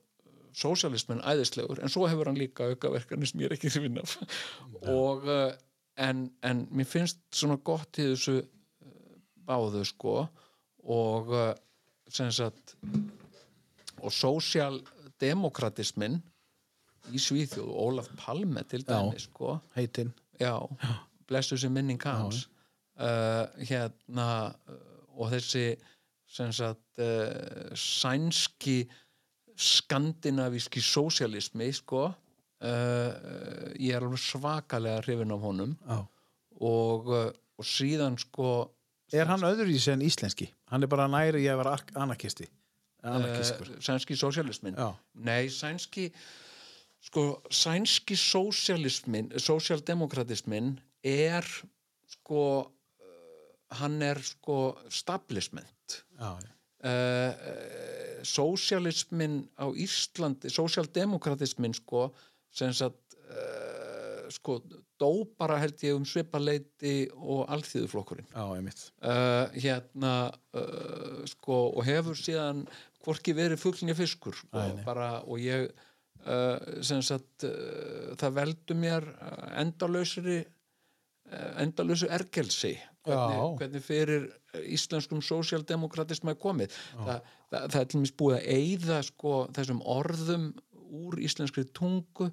sósialismin æðislegur en svo hefur hann líka aukaverkanir sem ég er ekki hrifin af. Og uh, en, en mér finnst svona gott í þessu uh, báðu sko og uh, sem sagt og sósialdemokratismin í Svíþjóð og Ólaf Palme til dæmis sko. Heitinn. Blessu sem minning hans. uh, hérna og þessi sem sagt uh, sænski skandinavíski sósialismi sko uh, ég er alveg svakalega hrifin af honum já. og, uh, og síðan sko er hann öðruvísi en íslenski hann er bara næri ég ark- anarkisti uh, sænski sósialismin Já. nei, sænski sko, sænski sósialismin sósialdemokratismin er sko hann er sko stablishment já, já. Uh, sósialismin á Íslandi sósialdemokratismin sko sem sagt uh, sko dó bara held ég um svipaleiti og einmitt. Uh, hérna sko og hefur síðan hvorki verið fugglinja fiskur sko, nei. bara og ég sem sagt það veldu mér endalausri uh, endalausu ergelsi hvernig, hvernig fyrir uh, íslenskum sósialdemokratism er komið. Þa, það, það er til mér búið að eyða sko þessum orðum úr íslenskri tungu.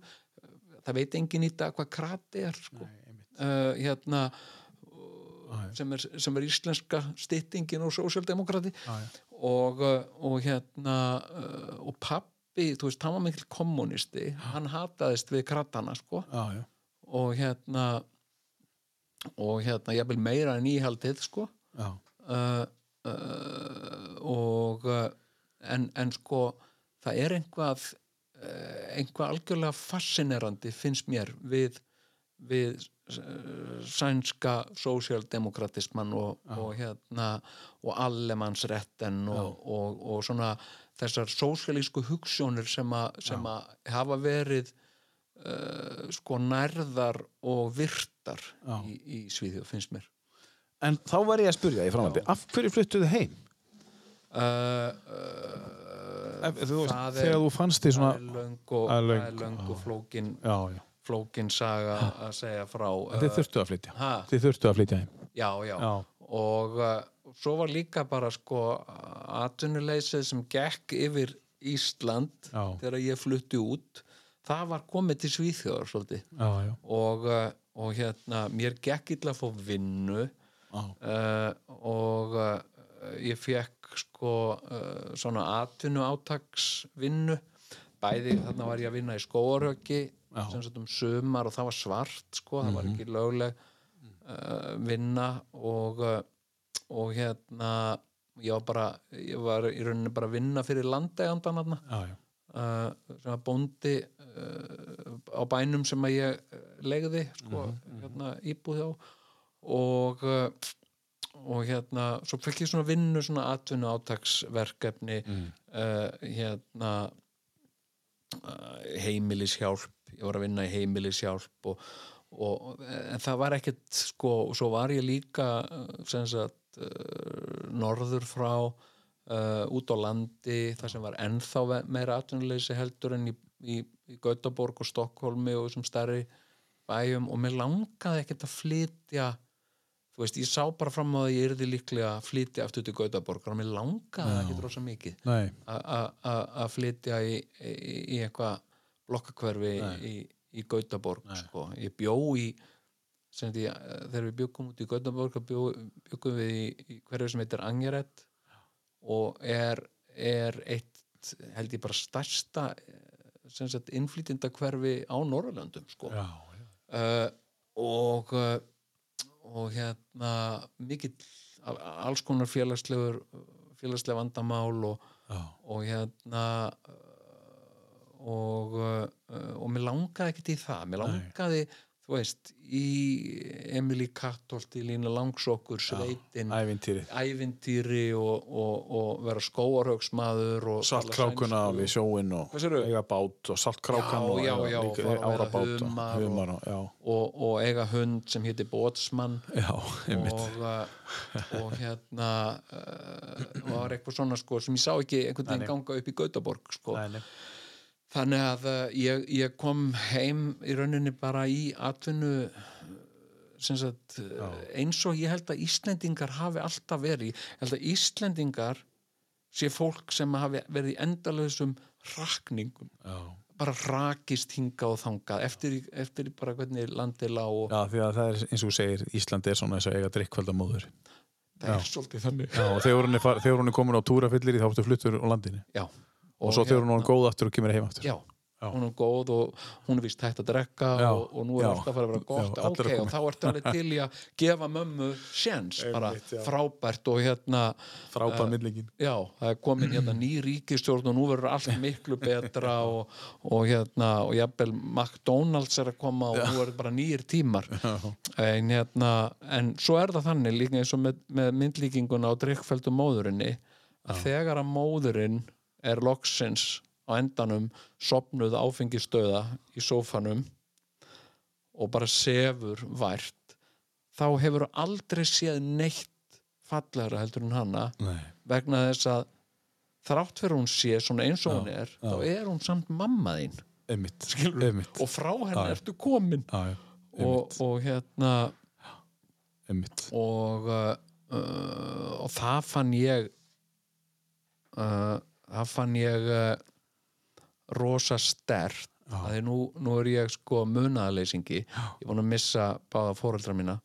Það veit enginn í dag hvað krati er sko. uh, hérna sem er, sem er íslenska styttingin og sósjaldemokrati já. og, uh, og hérna uh, og pappi, þú veist, hann var mikil kommunisti, hann hataðist við krattana, sko, já, já. og hérna og hérna, ég vil meira en íhaldið, sko. Uh, uh, og uh, en, en sko það er einhvað uh, einhvað algjörlega fascinerandi finnst mér við við uh, sænska sósialdemokratisman og, og hérna og allemannsretten og, og, og svona þessar sósialísku hugssjónir sem að hafa verið uh, sko nærðar og virtar Já. í, í Svíþjóð, finnst mér En þá var ég að spurja í framhaldi, af hverju fluttuðu heim? uh, uh, Ef, þú það er- þegar þú fannst því svona... það er löng og, er er flókin, Já, já. flókin saga að segja frá En þið þurftu að flytja. ha, Þið þurftu að flytja heim. já, já, Já. og uh, svo var líka bara sko atvinnuleysið sem gekk yfir Ísland þegar ég flutti út það var komið til Svíþjóðar svolítið Já, já. og, uh, og hérna mér gekk illa að fá vinnu uh, og uh, ég fekk sko uh, svona atvinnu átaksvinnu bæði þarna var ég að vinna í skóaröki Já. sem sagt um sumar og það var svart sko, það var ekki lögleg vinna og og hérna ég var bara, ég var í rauninni bara að vinna fyrir landegandan já. Uh, var bóndi uh, á bænum sem að ég uh, legði sko, hérna íbúð á og og hérna, svo fekk ég svona vinnu svona atvinnu átaksverkefni uh, hérna uh, heimilishjálp. Ég var að vinna í heimilishjálp og, og, en það var ekkert sko, og svo var ég líka sem sagt uh, norður frá uh, út á landi þar sem var ennþá meira atvinnuleysi heldur en í, í, í Gautaborg og Stokkólmi og þessum stærri bæjum. Og mér langaði ekkert að flytja þú veist, ég sá bara fram á að ég yrði líklega að flytja aftur til Gautaborg og mér langaði ekki rosa mikið að flytja í, í, eitthvað blokkakverfi í, í Gautaborg sko. ég bjó í því, þegar við bjögum út í Gautaborg bjó, bjögum við í, í hverju sem heitir Angeret og er, er eitt held ég bara stærsta eh, innflytjendakverfi á Norrlöndum sko. Já, já. uh, og uh, og hérna a- alls konar félagslegur félagslega vandamál og, og hérna og og mér langaði ekkert í það. Mér langaði, þú veist í Emily Kattolti Lína Langsokkur, Sveitin Ævintýrið. ævintýri og, og, og vera skóarhaugsmaður og Saltkrákuna við sjóin og eiga bát og saltkrákan Já, og já, já, árabát og humar og- humar og, já, og, og eiga hund sem héti Bótsmann já, og, uh, og hérna uh, var eitthvað svona sko sem ég sá ekki einhvern veginn ganga upp í Gautaborg sko. Nei, nei. Þannig að uh, ég, ég kom heim í rauninni bara í atvinnu sem sagt, uh, eins og ég held að Íslendingar hafi alltaf verið. Ég held að Íslendingar sé fólk sem hafi verið í endalausum rakningum. Já. bara rakist hinga og þangað eftir, í- eftir í bara hvernig landið lá og já, því að það er eins og þú segir Ísland er svona þess að eiga drikkvöldamóður. Það er svolítið þannig. Já, og þegar hún er, komin á túrafyllir þá ertu fluttur á landinu. Já. Og, svo þegar hún er góð aftur og kemur heim aftur. Já, hún er góð og hún er vist hægt að drekka Já, og, og nú er já, alltaf að fara að vera gott. Já, ok, og þá ertu alveg til í að gefa mömmu sjens, bara já. frábært og hérna, frábæð millingin. já, það er komin hérna ný ríkistjórn og nú verður allt miklu betra [laughs] og, og hérna og jafnvel McDonalds er að koma og nú er bara nýjir tímar. En hérna, en svo er það þannig líka eins og með, með myndlíkinguna á drikkfældu móðurinni að þegar að móðurinn er loksins á endanum sopnuð áfengistöða í sófanum og bara sefur vært þá hefur aldrei séð neitt fallegra heldur en hana Nei. vegna þess að þrátt fyrir hún sé svona eins og hún er já. þá er hún samt mamma þín einmitt, einmitt. og frá henni Já, já. ertu komin Já, já, og, og hérna og uh, uh, og það fann ég uh, það fann ég uh, rosa stert að því nú, nú er ég sko munaðaleysingi ég búin að missa báða fóreldra mína.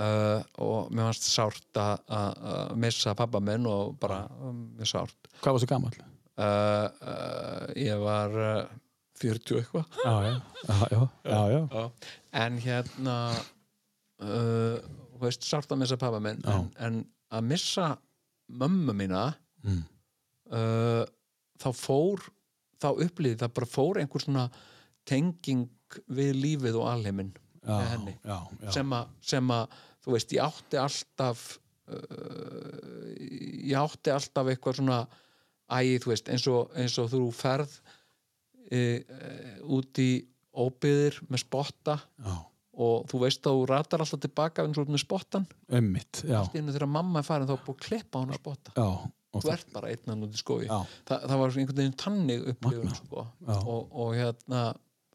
Uh, og mér fannst sárt að að missa pappa minn og bara um, mér sárt. Hvað varstu gamall? uh, uh, ég var uh, 40 eitthvað. Já, já, já, en hérna uh, þú veist, sárt að missa pappa minn en, en að missa mömmu mína Mm. Uh, þá fór þá upplýði það bara fór einhver svona tenging við lífið og alheiminn með henni já, já. sem að, sem að þú veist, ég átti alltaf uh, ég átti alltaf eitthvað svona æ, þú veist, eins og, eins og þú ferð uh, út í óbyðir með spotta já, og þú veist að þú ratar alltaf tilbaka eins og út með spottan ummitt, já, þegar mamma er farin þá er búið að klippa hann að spotta. Já og þú ert bara einn hann út í Já. Þa, það var einhvern veginn tannig upplifun sko. Og, og hérna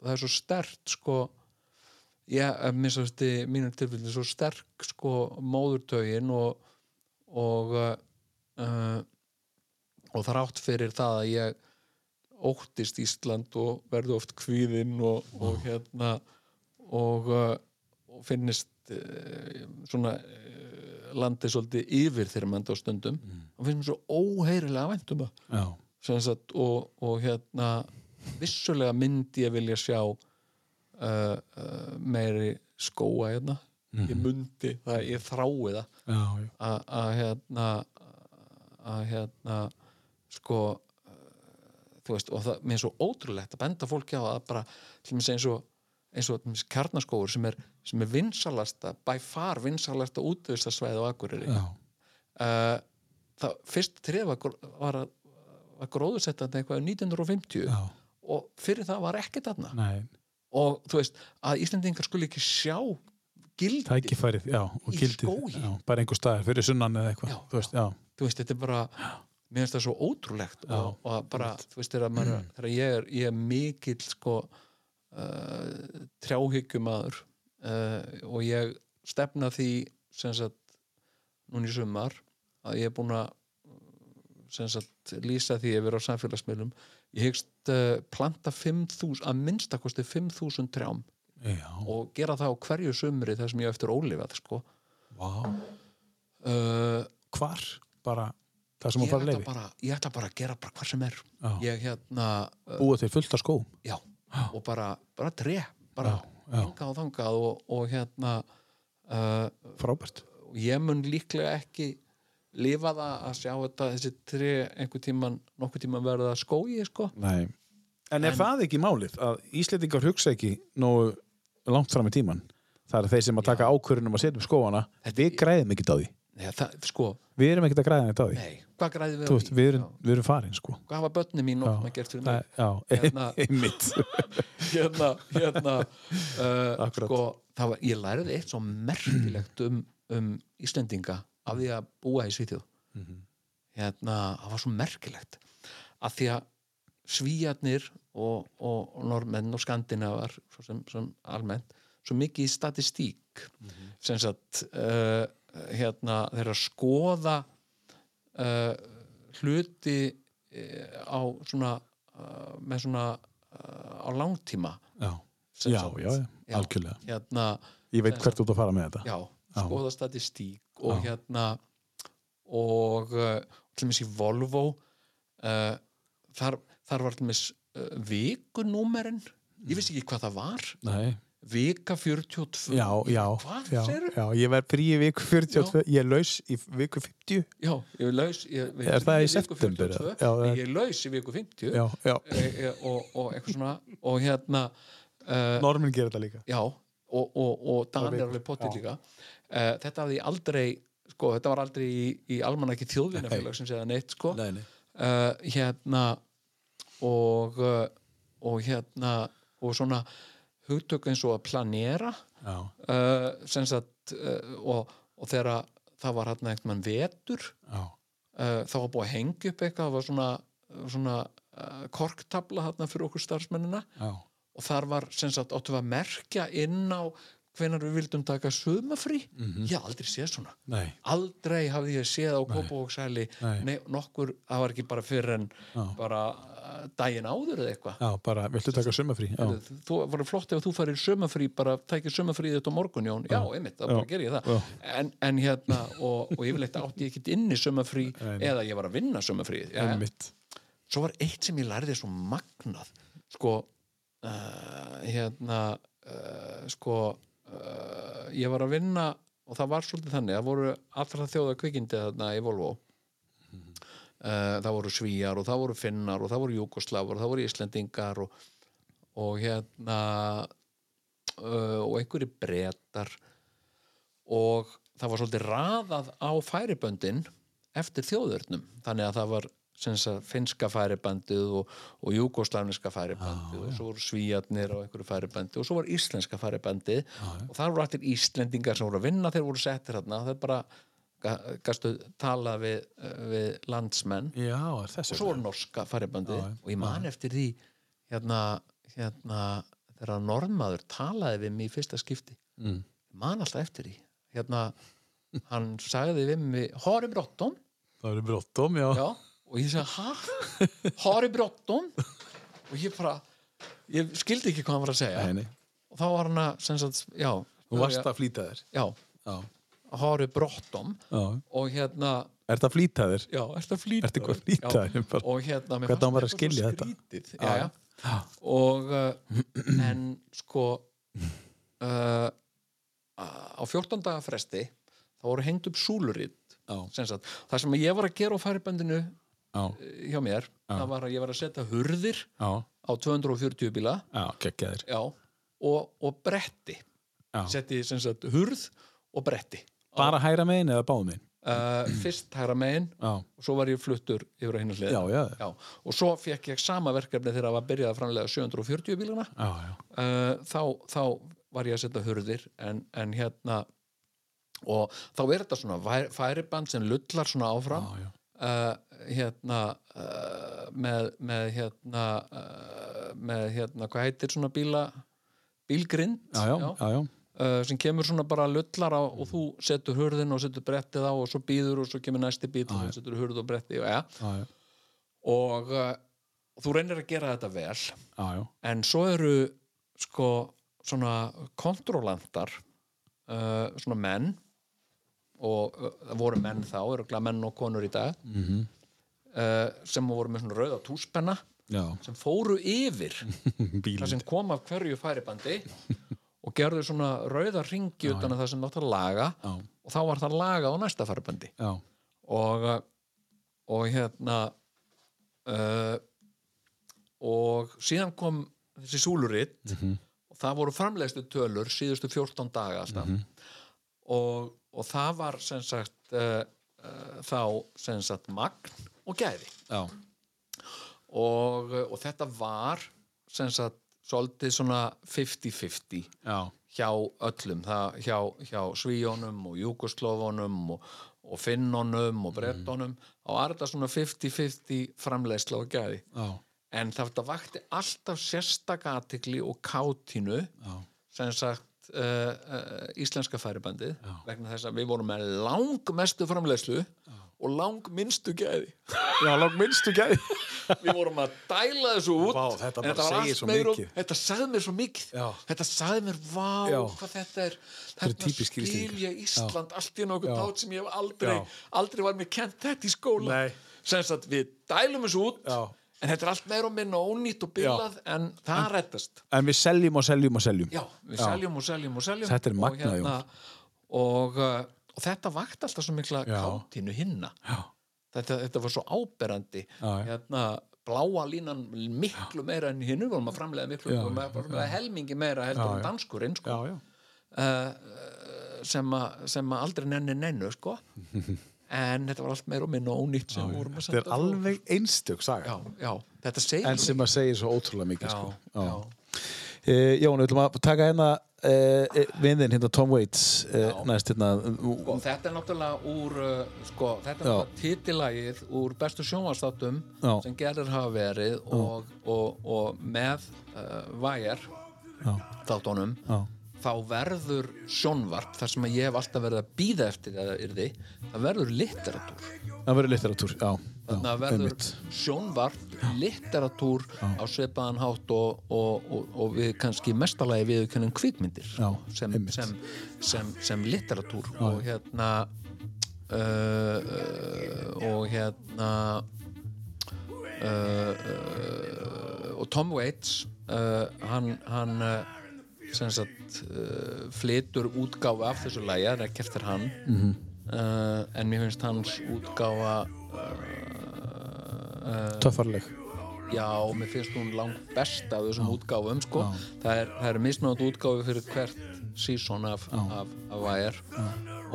það er svo stert sko. Ég, minnst að þetta mínum tilfellin svo sterk sko móðurtögin og og uh, uh, og þrátt fyrir það að ég óttist Ísland og verði oft kvíðinn og, og hérna og, uh, og finnist uh, svona uh, landið svolítið yfir þegar mann á stundum. Og finnst mér svo óheyrilega væntum sagt, og, og hérna vissulega myndi ég vilja sjá uh, uh, meiri skóa hérna. Ég myndi, það, ég þrái það. Að að, hérna að hérna sko uh, þú veist, og það, mér er svo ótrúlegt að benda fólki á að bara til mér eins og eins og kjarnaskógur sem er, sem er vinsalasta, by far vinsalasta útvöðstasvæði á Akureyri. Uh, það fyrst tref var, að- var gróðursettandi eitthvað um 1950 já, og fyrir það var ekkert nei. Og þú veist að Íslendingar skuli ekki sjá gildi tækifærið, já, og Í gildið skógi. já, bara einhver staðar fyrir sunnan eða eitthvað þú þú veist, þetta er bara mér finnst það svo ótrúlegt og, og bara, þú veist, þegar, þegar ég er er mikill sko uh, trjáhyggjumæður uh, og ég stefna því sem sagt núna í sumar að ég er búin að sem sagt lýsa því yfir á samfélagsmiðlum. Ég hyggst uh, planta 5.000 að minnstakosti 5.000 trjám já, og gera það á hverju sumri þar sem ég eftir ólifað sko. uh, hvar, bara ég, ætla bara, ég ætla bara að gera bara hvað sem er. Ég hérna búa til fullt af skó já, og bara, bara tre bara já. hingað og þangað og, og hérna uh, frábært ég mun líklega ekki lifa það að sjá þetta þessi tre einhver tíman, nokkuð tíman verða skói sko. Nei. En er það ekki málið að Íslendingar hugsa ekki nógu langt fram í tíman? Það er þeir sem að taka ákvörðunum að setja upp skóana Við græðum ekkert á því Nei, það, sko, Við erum ekkert að græða ekkert á því. Nei, hvað græði við á því? við við erum farin sko. Hvað hafa börni mín nokkuð að gert fyrir mig? Já, [laughs] Hérna- einmitt. [laughs] Hérna, hérna uh, sko, var, ég læriði eitt svo merkilegt um, um Íslendinga af því að búa í Svíþjóð. Mhm. hérna, það var svo merkilegt að því að svíjarnir og, og, og normenn og skandinavar svo sem, sem almennt svo mikið í statistík. Sem sagt uh, hérna þeirra skoða uh, hluti uh, á svona uh, með svona á langtíma. Já, já, já, já, algjörlega. Hérna, Ég veit hvert ert að fara með þetta. Já, skoða statistík og hérna og til dæmis í Volvo uh, þar, þar var til dæmis uh, vikunúmerin. Ég vissi ekki hvað það var. Nei, vika 42 já, já, hvað já, já Ég verð frí í viku 42 Ég er laus í viku 50 Já, ég er laus ég, ég, Er það í september, 42, eða? Já, er- ég er laus í viku 50 Já, já, e, og, og eitthvað svona og hérna uh, Normin gerir þetta líka. Já, og, og, og Dan er alveg pottið já. líka. Uh, þetta hafði aldrei sko, þetta var aldrei í, í almanaki þjóðvinafélag sem segja neitt sko. Nei, nei. Uh, hérna og og hérna og svona hugtök eins og að planera uh, sem sagt uh, og, og þegar það var hérna mann vetur uh, þá var búið að hengja upp eitthvað það var svona, svona uh, korktabla hérna fyrir okkur starfsmennina. Já. Og þar var sem sagt áttum við að merkja inn á hvenar við vildum taka sömafrí Mhm. ég haf aldrei séð svona. Nei, aldrei hafði ég séð á Kópavóksæli nokkur, það var ekki bara fyrir en Já. bara daginn áður eða eitthvað. Já, bara, viltu taka sumafrí? Já, þú var flott ef þú farir sömafrí bara tækir sömafrí þetta morgun Jón. Já, einmitt, það bara ger ég það. En, en hérna, og, og yfirleitt átti ég ekkit inni sömafrí Nei. eða ég var að vinna sömafrí einmitt. Svo var eitt sem ég lærði svo magnað sko uh, hérna uh, sko uh, ég var að vinna og það var svolítið þannig, það voru allra þjóða kvikindi þarna í Volvo það voru svíjar og það voru finnar og það voru júkoslavur og það voru íslendingar og, og hérna uh, og einhverju bretar. Og það var svolítið raðað á færiböndin eftir þjóðurnum þannig að það var sem sagt, finska færibandið og, og júgoslavniska færibandið og svo voru svíjarnir á einhverju færibandið og svo var íslenska færibandið. Og þar voru allir íslendingar sem voru að vinna þeir voru settir þarna. Þeir bara gastu tala við, við landsmenn Já, er og svo voru norska færibandið og ég man eftir því hérna, hérna þegar norðmaður talaði við mig í fyrsta skipti mm. man alltaf eftir því hérna, hann sagði við mig Har i bråttom? Það eru brottom, já. Já, og ég sagði, hæ? Har i bråttom? og ég bara ég skildi ekki hvað hann var að segja Nei, nei. og þá var hann að, sagt, já Þú varst að flýta þér. já, Já. Bråttom já. og hérna, Er það að flýta þér? já, ertu að flýta Ertu eitthvað að flýta Já, þér? Bara- og hérna, mér fannst skilja þetta? svo skrítið. já, já. og uh, en sko uh, á 14 daga fresti þá voru hengt upp súluritt Já. það sem ég var að gera á færibandinu Já. hjá mér það var að ég var að setja hurðir Já. á 240 bíla Já, já, og, og bretti Já. setti hurð og bretti Bara hægra megin eða báðum megin? uh, fyrst hægra megin og svo var ég fluttur yfir á hinna hlið Já, já. Já, og svo fekk ég sama verkefni þegar það var byrjað að framlega 740 bílana. Já, já. uh, þá, þá var ég að setja hurðir en, en hérna og þá er þetta svona fæ- færiband sem lullar svona áfram. Já, uh, hérna uh, með, með hérna uh, með hérna, hvað heitir svona bíla? Bílgrind? Já, já, já. Uh, sem kemur svona bara lullar á og þú setur hurðin og setur brettið á og svo býður og svo kemur næsti bíl og svo setur hurð og brettið og, ja. Já. og uh, þú reynir að gera þetta vel já. en svo eru sko svona kontrolantar uh, svona menn og það voru menn þá, eru menn og konur í dag Mhm. -hmm. sem voru með svona rauða túspenna Já. sem fóru yfir [laughs] það sem kom af hverju færibandi og gerðu svona rauða ringi utan að það sem nátt að laga Já. og þá var það laga á næsta færibandi Já. og, uh, og hérna uh, og síðan kom þessi súluritt Mhm. og það voru framleiðstu tölur síðustu 14 daga alltaf Mhm. og, og það var sem sagt uh, uh, þá sem sagt magn og gæði og, og þetta var sem sagt svolítið svona 50-50 Já. hjá öllum, það, hjá, hjá Svíjónum og Júkoslófunum og, og Finnonum og Brettonum þá var þetta svona 50-50 framleiðsla og gæði Já. en þetta vakti alltaf sérstaka athygli og kátínu Já. sem sagt uh, uh, íslenska færibandið vegna þess að við vorum með langmestu framleiðslu og langminnstu gæði Já, langt minnstu gæði. [laughs] við vorum að dæla þessu út Vá, þetta en bara var allt meira- mikið. þetta sagði mér svo mikið Já. þetta sagði mér, vá, Já. hvað þetta er þetta típískir skil Íslendingar. ég Ísland allt í nokkuð tát sem ég hef aldrei aldrei var mér kent þetta í skóla Nei. sem sagt við dælum þessu út en þetta er allt meira og minna ónýtt og bilað en það rettast En við seljum og seljum og seljum. Já, við seljum og seljum og seljum Þetta er og, magnað, Jón. og, uh, og þetta vakt alltaf svo mikla Já. kátínu hinna Já. þetta, þetta var svo áberandi Já, já. hérna, bláa línan miklu meira enn hinn við vorum að framlega miklu Já, að framlega helmingi meira heldur Já, en já. danskurinn sko, Já, já. uh, sem, sem aldrei nenni nennu sko. [laughs] en þetta var allt meira og minna ónýtt sem vorum að Þetta er senda alveg einstök saga. já, já, En sem að segja svo ótrúlega mikið, já, sko. já. E, Jón, við ætlum að taka hérna e, vinðin, hérna Tom Waits e, næst hérna Sko, þetta er náttúrulega úr uh, sko, þetta er náttúrulega titilagið úr bestu sjónvarsþáttum Já. sem gerðir hafa verið og, og, og með uh, Væjar Já. Já. þá verður sjónvarp þar sem ég hef alltaf verið að býða eftir eða yrði, það verður litteratúr. Það verður litteratúr, já, þannig já að verður einmitt. sjónvarp litteratúr á svipaðan hátt og, og, og, og við kannski mestalagi við kennum kvikmyndir Já, sem, sem, sem, sem litteratúr. Og hérna uh, uh, og hérna uh, uh, og Tom Waits uh, hann, hann uh, sagt uh, flytur útgáfa af þessu lagi, það er ekki eftir hann. Mhm. uh, en mér finnst hans útgáfa uh, Töffarleg. Já, mér finnst hún langt best af þessum útgáfum sko. það er, er mismunandi útgáfi fyrir hvert sísón af, Wire.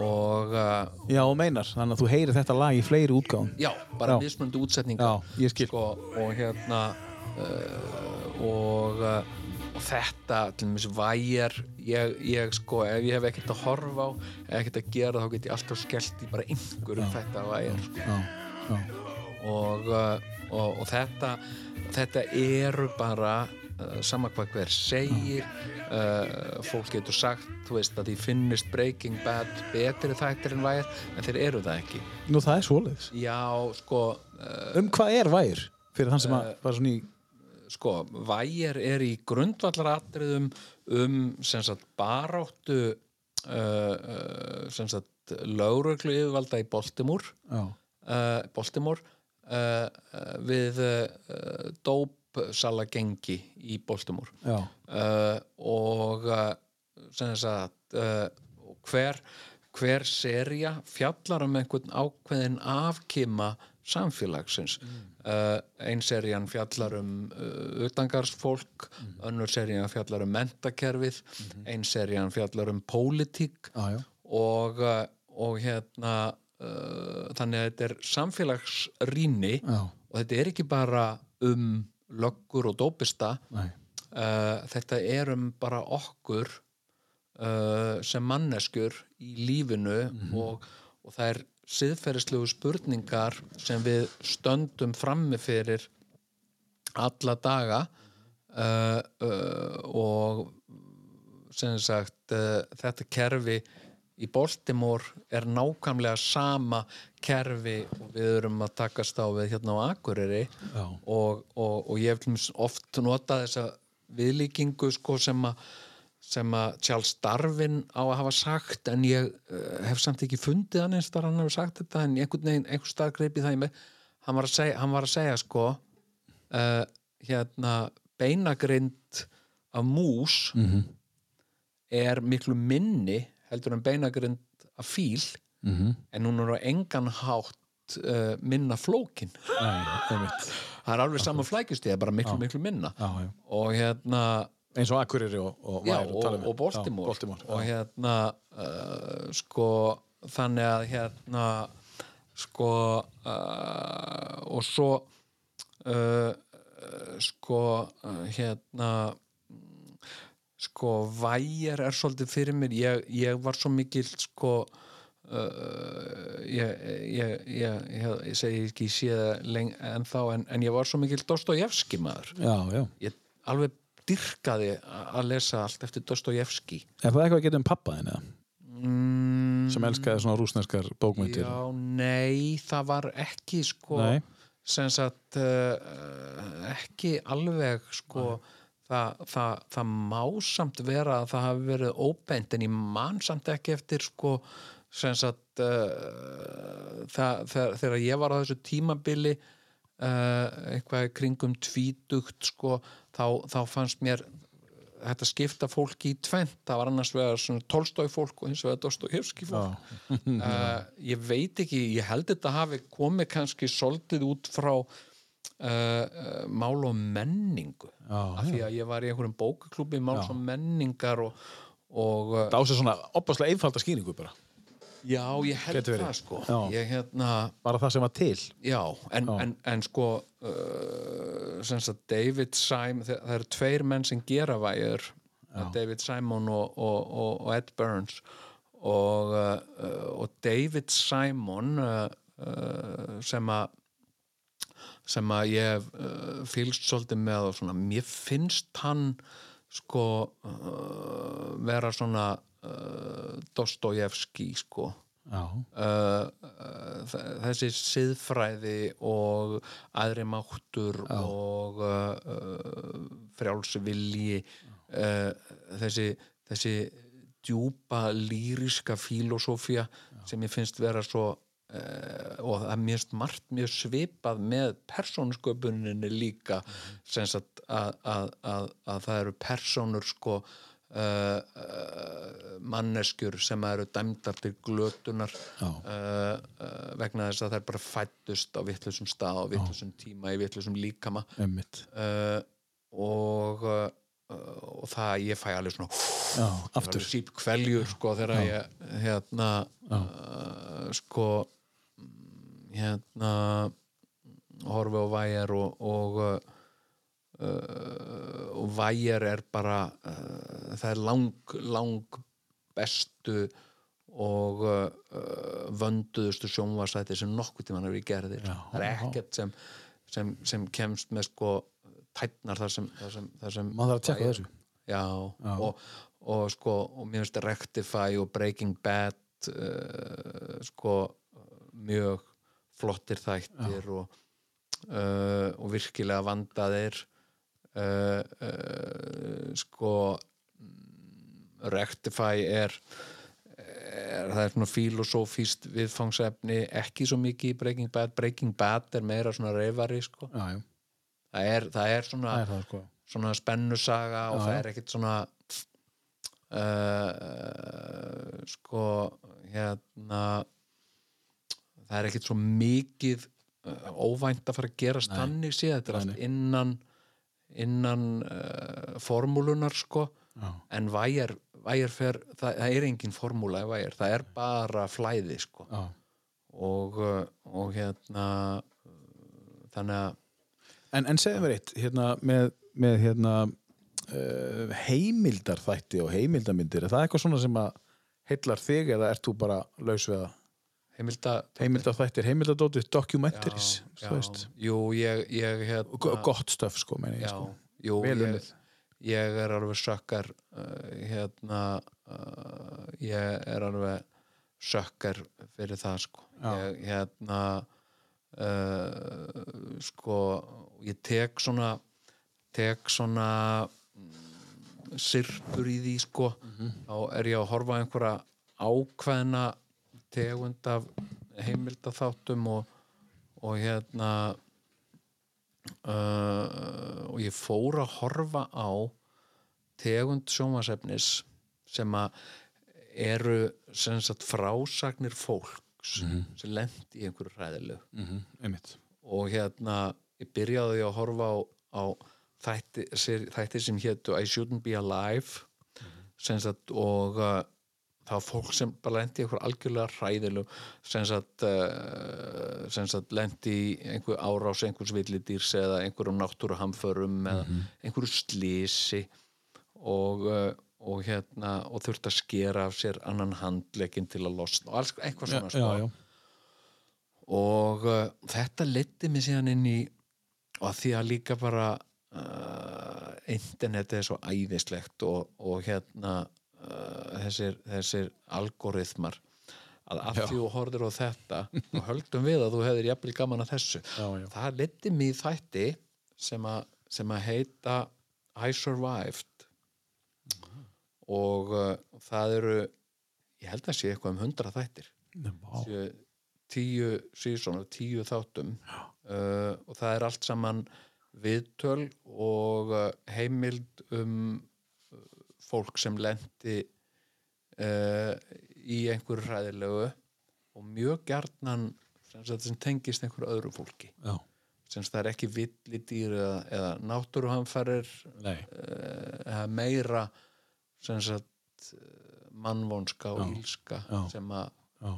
Og uh, Já, og meinar, þannig að þú heyrir þetta lag í fleiri útgáðum já, bara mismunandi útsetninga Já, sko, og hérna uh, og, uh, og þetta til dæmis væjar ég, ég sko, ef ég hef ekkert að horfa á ekkert að gera þá get ég alltaf skellt í bara einhverjum þetta væjar sko. Og, uh, og, og þetta þetta eru bara uh, sama hvað hver segir uh, fólk getur sagt þú veist að því finnist Breaking Bad betri þættir en væjar en þeir eru það ekki Nú, það er svoleiðis já, sko uh, Um hvað er vægir? Fyrir þann sem að bara svona í sko, vægir er í grundvallaratriðum um sem sagt baráttu uh, uh, sem sagt lögreglu yfirvalda í Baltimore. Uh, Baltimore uh, uh, við uh, dópsala gengi í Baltimore. Og sem sagt hver, hver serja fjallar um einhvern ákveðin afkima samfélagsins uh, ein serían fjallar um uh, utangarsfólk önnur serían fjallar um mentakerfið ein serían fjallar um pólitík já, og, uh, og hérna uh, þannig að þetta er samfélagsrýni og þetta er ekki bara um löggur og dópista. Þetta er um bara okkur sem manneskjur í lífinu og, og það er siðferðislegu spurningar sem við stöndum frammi fyrir alla daga uh, uh, og sem sagt uh, þetta kerfi í Baltimore er nákvæmlega sama kerfi við erum að takast á við hérna á Akureyri. Og, og, og ég hef oft notað þessa viðlíkingu sko, sem að sem að Charles Darwin á að hafa sagt en ég uh, hef samt ekki fundið hann eins þar hann hefur sagt þetta en einhvern veginn, einhver starf greipi það í mig. Hann var að segja, hann var að segja sko uh, hérna beinagrind af mús mhm, er miklu minni heldur en beinagrind af fíl mhm, en hún er á engan hátt uh, minna flókin. Það er alveg saman flækjustíð, bara miklu, miklu minna. Já, já, og hérna eins og Akureyri og, og já, og, og Baltimore, Baltimore, og hérna uh, sko þannig að hérna sko uh, og svo uh, uh, sko uh, hérna sko væjar er svolítið fyrir mér. Ég, ég var svo mikil sko Uh, ég, ég, ég, ég, segi ekki leng en þá en, en ég var svo mikil Dostojevski maður. Já, já, ég alveg dyrkaði að lesa allt eftir Dostojevski Er það eitthvað að geta um pappa þinn eða? mm, Sem elskaði svona rúsneskar bókmyndir já, nei, það var ekki sko sem sagt uh, ekki alveg sko það, það, það má samt vera að það hafi verið óbeint en ég man samt ekki eftir sko sem sagt uh, það, þegar, ég var á þessu tímabili eitthvað í kringum tvítugt sko þá, þá fannst mér þetta skipta fólki í tvent það var annars vegar svona tólstói fólk og hins vegar Dostojevski fólk. Uh, [laughs] ég veit ekki, ég held þetta hafi komið kannski soldið út frá uh, uh, mál og menningu. Af því að ég var í einhverjum bókaklúbi máls og menningar og, og Það á sér svona opaslega einfalda skýringu bara já, ég held verið. það sko Já. ég hérna Bara það sem var til Já, en, Já. En, en sko uh, sem sagt David Simon það, það eru tveir menn sem gera vægur David Simon og, og, og, og Ed Burns og, uh, og David Simon uh, uh, sem að sem að ég hef uh, fylgst svolítið með og svona, mér finnst hann sko uh, vera svona uh, Dostojevski sko. Já, uh, uh, þessi siðfræði og aðri máttur og uh, uh, frjálsi vilji uh, þessi, þessi djúpa lýriska filosófía sem ég finnst vera svo og það er finnst margt mjög svipað með persónusköpuninni líka sem sagt að, að, að, að það eru persónur sko Uh, uh, manneskjur sem eru dæmdar til glötunar. Já. uh, uh, vegna þess að þær bara fættust á vittlusum stað á vittlusum tíma í vittlusum líkama. Uh, og uh, og það ég fæ alveg svona Já, alveg síp kveljur sko þegar ég hérna Já. sko mm, hérna horfi á væjar og og, uh, og væjar er bara uh, það er lang, lang bestu og uh, vönduðustu sjónvarsæti sem nokkuð tímann hefur verið gerðir. Já, það er ekkert sem, sem, sem kemst með sko tætnar þar sem, þar sem, þar sem maður þarf að tjekka þessu. Já, Já. Og, og sko og mér finnst Rectify og Breaking Bad uh, sko mjög flottir þættir og, uh, og virkilega vandaðir uh, uh, sko mm, Rectify er, er það er svona filosófíst viðfangsefni ekki svo mikið í Breaking Bad. Breaking Bad er meira svona reyfari sko. það, er, það er svona er það sko. svona spennusaga og Já, það er ekkit svona uh, sko hérna það er ekkit svo mikið óvænt að fara að gerast Nei. þannig séð, þetta er allt innan innan uh, formúlunar sko. Já, en væjar, væjar fer, það, það er engin formúla í væjar, það er bara flæði sko. Og, uh, og hérna þannig að En, en segðu mér eitt, hérna, með, með hérna, uh, heimildarþætti og heimildarmyndir, er það eitthvað svona sem að heillar þig eða ert þú bara laus við það? Heimilda Heimildarþættir, heimildardótið, documentaries, já, veist, jú, ég, ég hérna, gott stöf sko, meina ég já, sko. jú, ég, ég er alveg sökkar uh, hérna uh, ég er alveg sökkar fyrir það sko Já. ég hérna uh, sko ég tek svona tek svona mm, sirpur í því sko Mhm. þá er ég að horfa einhverja ákveðna tegund af heimildaþáttum og, og hérna uh, og ég fór að horfa á tegund sjónvarsefnis sem að eru sem sagt frásagnir fólks sem lendi í einhverju hræðilegu. Mm -hmm. Og hérna ég byrjaði að horfa á, á þætti, þætti sem hétu I shouldn't be alive sem sagt og uh, það var fólk sem bara lendi í einhver algjörlega hræðilu sem sagt, uh, sem sagt lendi í einhver árás einhvers villidýrs eða einhverjum náttúruhamförum eða einhverju slísi og, uh, og hérna og þurfti að skera af sér annan handlegin til að losna og alls eitthvað svona sko já, já. og uh, þetta letti mig síðan inn í og að því að líka bara internetið er svo æðislegt og, og hérna uh, þessir, þessir algoritmar að af því þú horfir á þetta og höldum við að þú hefðir jafnvel gaman að þessu. Já, já. það letti mig í þætti sem, a, sem að heita I Survived. Og uh, það eru ég held að sé eitthvað um hundra þættir. Séu tíu sísón og tíu þáttum. Uh, og það er allt saman viðtöl og uh, heimild um fólk sem lendi uh, í einhverju hræðilegu og mjög gjarnan sem, tengist einhverju öðru fólki Já. sem það er ekki villidýr eða, eða náttúruhamfærir Nei. uh, eða meira sem sagt uh, mannvonska og Já. ílska Já. sem að Já.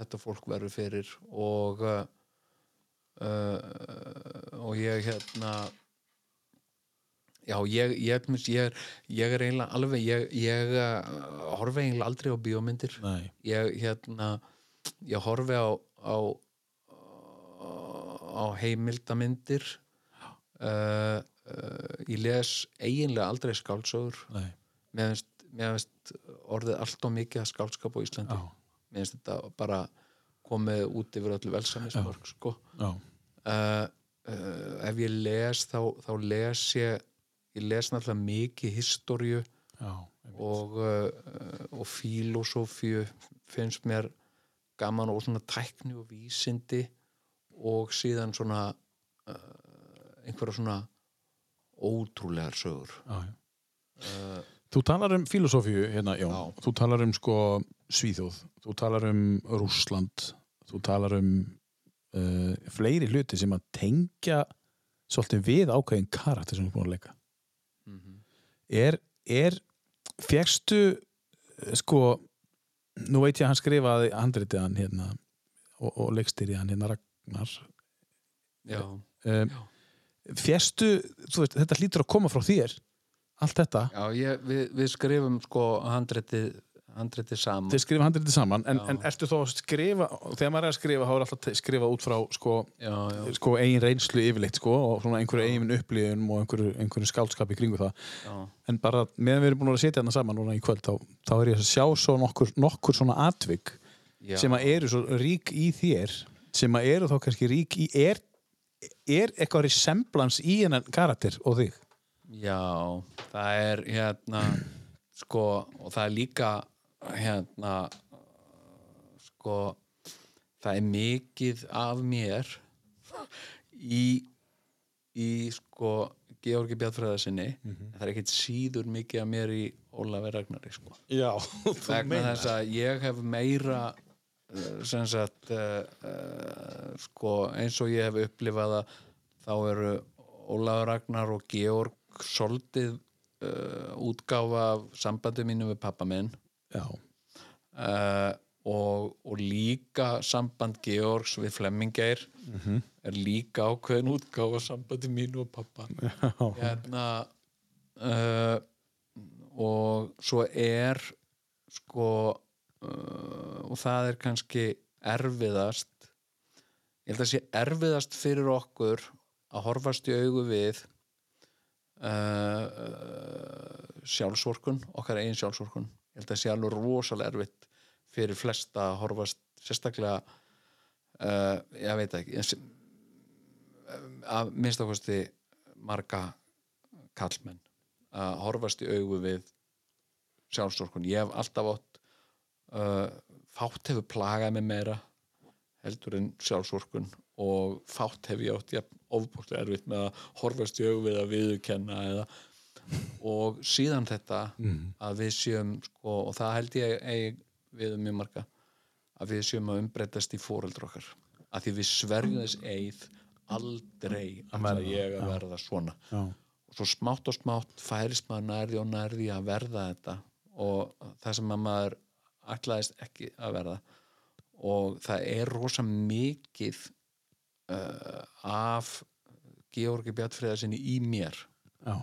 þetta fólk verður fyrir og uh, uh, og ég hérna já, ég ég, ég, ég er eiginlega alveg ég, ég uh, horfi eiginlega aldrei á bíómyndir Nei. ég hérna ég horfi á á, á heimildamindir uh, uh, ég les eiginlega aldrei skáldsögur Nei. mér finnst, orðið allt og mikið að skáldskap á Íslandi Já. mér finnst þetta bara komið út yfir öllu velsamismörk sko. Já. uh, ef ég les þá, þá les ég ég les náttúrulega mikið historju Já. og, uh, og filosófíu finnst mér gaman og svona tækni og vísindi og síðan svona uh, einhverja svona ótrúlegar sögur Já, já. uh, Þú talar um filosófíu hérna, Jón. Já. Þú talar um sko Svíþjóð, þú talar um Rússland, þú talar um uh, fleiri hluti sem að tengja svolítið við ákveðin karakter sem þú er búin að leika. Er, er fjækstu sko nú veit ég að hann skrifaði handritið hann hérna og, og leikstýrið hann hérna Ragnar. Já, um, fjestu, þú veist, þetta hlýtur að koma frá þér allt þetta, já ég, við, við skrifum sko handritið handritið saman. Þið skrifa handritið saman en, en ertu þá að skrifa þegar maður er að skrifa, þá er alltaf að skrifa út frá sko, já, já, sko eigin reynslu yfirleitt sko, og svona einhverju eigin upplýðun og einhverju, einhverju skálskapi kringu það. Já, en bara meðan við erum búin að setja þarna saman núna í kvöld, þá, þá er ég að sjá svo nokkur, nokkur svona atvik já. sem að eru svo rík í þér sem að eru þá kannski rík í er, er eitthvað resemblans í hennan karakter og þig? Já, það er hérna [clears throat] sko, og það er líka hérna sko það er mikið af mér í í sko Georgi Bjartfræðarsinni en það er ekkert síður mikið af mér í Ólafi Ragnari sko. Já, vegna þess að ég hef meira uh, sem sagt uh, uh, sko eins og ég hef upplifað að þá eru Ólafur Ragnar og Georg soldið uh, útgáfa af sambandi mínu við pappa minn. Já, uh, og, og líka samband Georgs við Flemmingeir er líka ákveðin útgáfa af sambandi mínu og pappa hérna uh, og svo er sko uh, og það er kannski erfiðast ég held að sé erfiðast fyrir okkur að horfast í augu við sjálfsvorkun okkar eigin sjálfsvorkun ég held að sé alveg rosalega erfitt fyrir flesta að horfast sérstaklega uh, ég veit ekki ég, að minnst ákvæmsti marga kallmenn að horfast í augu við sjálfsvorkun ég hef alltaf átt uh, fátt hefur plagað mig meira heldur en sjálfsvorkun og fátt hef ég átt ofbúrslega erfitt með að horfast í augu við að viðurkenna eða og síðan þetta að við séum sko, og það held ég eigi við um mjög marga að við séum að umbreytast í fóreldra okkar. Að því við sverjum eigð aldrei að ég að verða svona. Já, og svo smátt og smátt færist maður nærði og nærði að verða þetta. Og það sem að maður ætlaðist ekki að verða. Og það er rosa mikið uh, af Georgi Bjartfriðarsinni í mér. Já,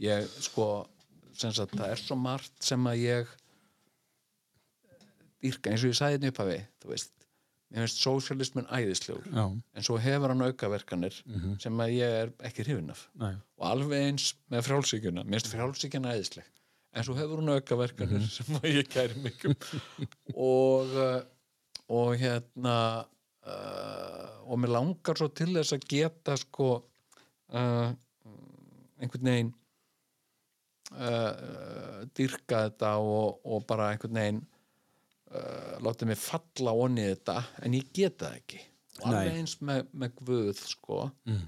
ég sko sagt, það er svo margt sem að ég dýrka eins og ég sagði þetta upphafi þú veist, mér finnst sósialismin æðislegur já, en svo hefur hann aukaverkanir Mhm. sem að ég er ekki hrifin af nei, og alveg eins með frjálsíkjuna mér finnst frjálsíkjuna æðisleg en svo hefur hún aukaverkanir Mhm. sem að ég kæri mikið og uh, og hérna uh, og mér langar svo til þess að geta sko uh, einhvern veginn uh, dyrka þetta og, og bara einhvern veginn uh, láta mig falla onni þetta en ég geta það ekki. Og alveg eins með, með Guð sko. Mm.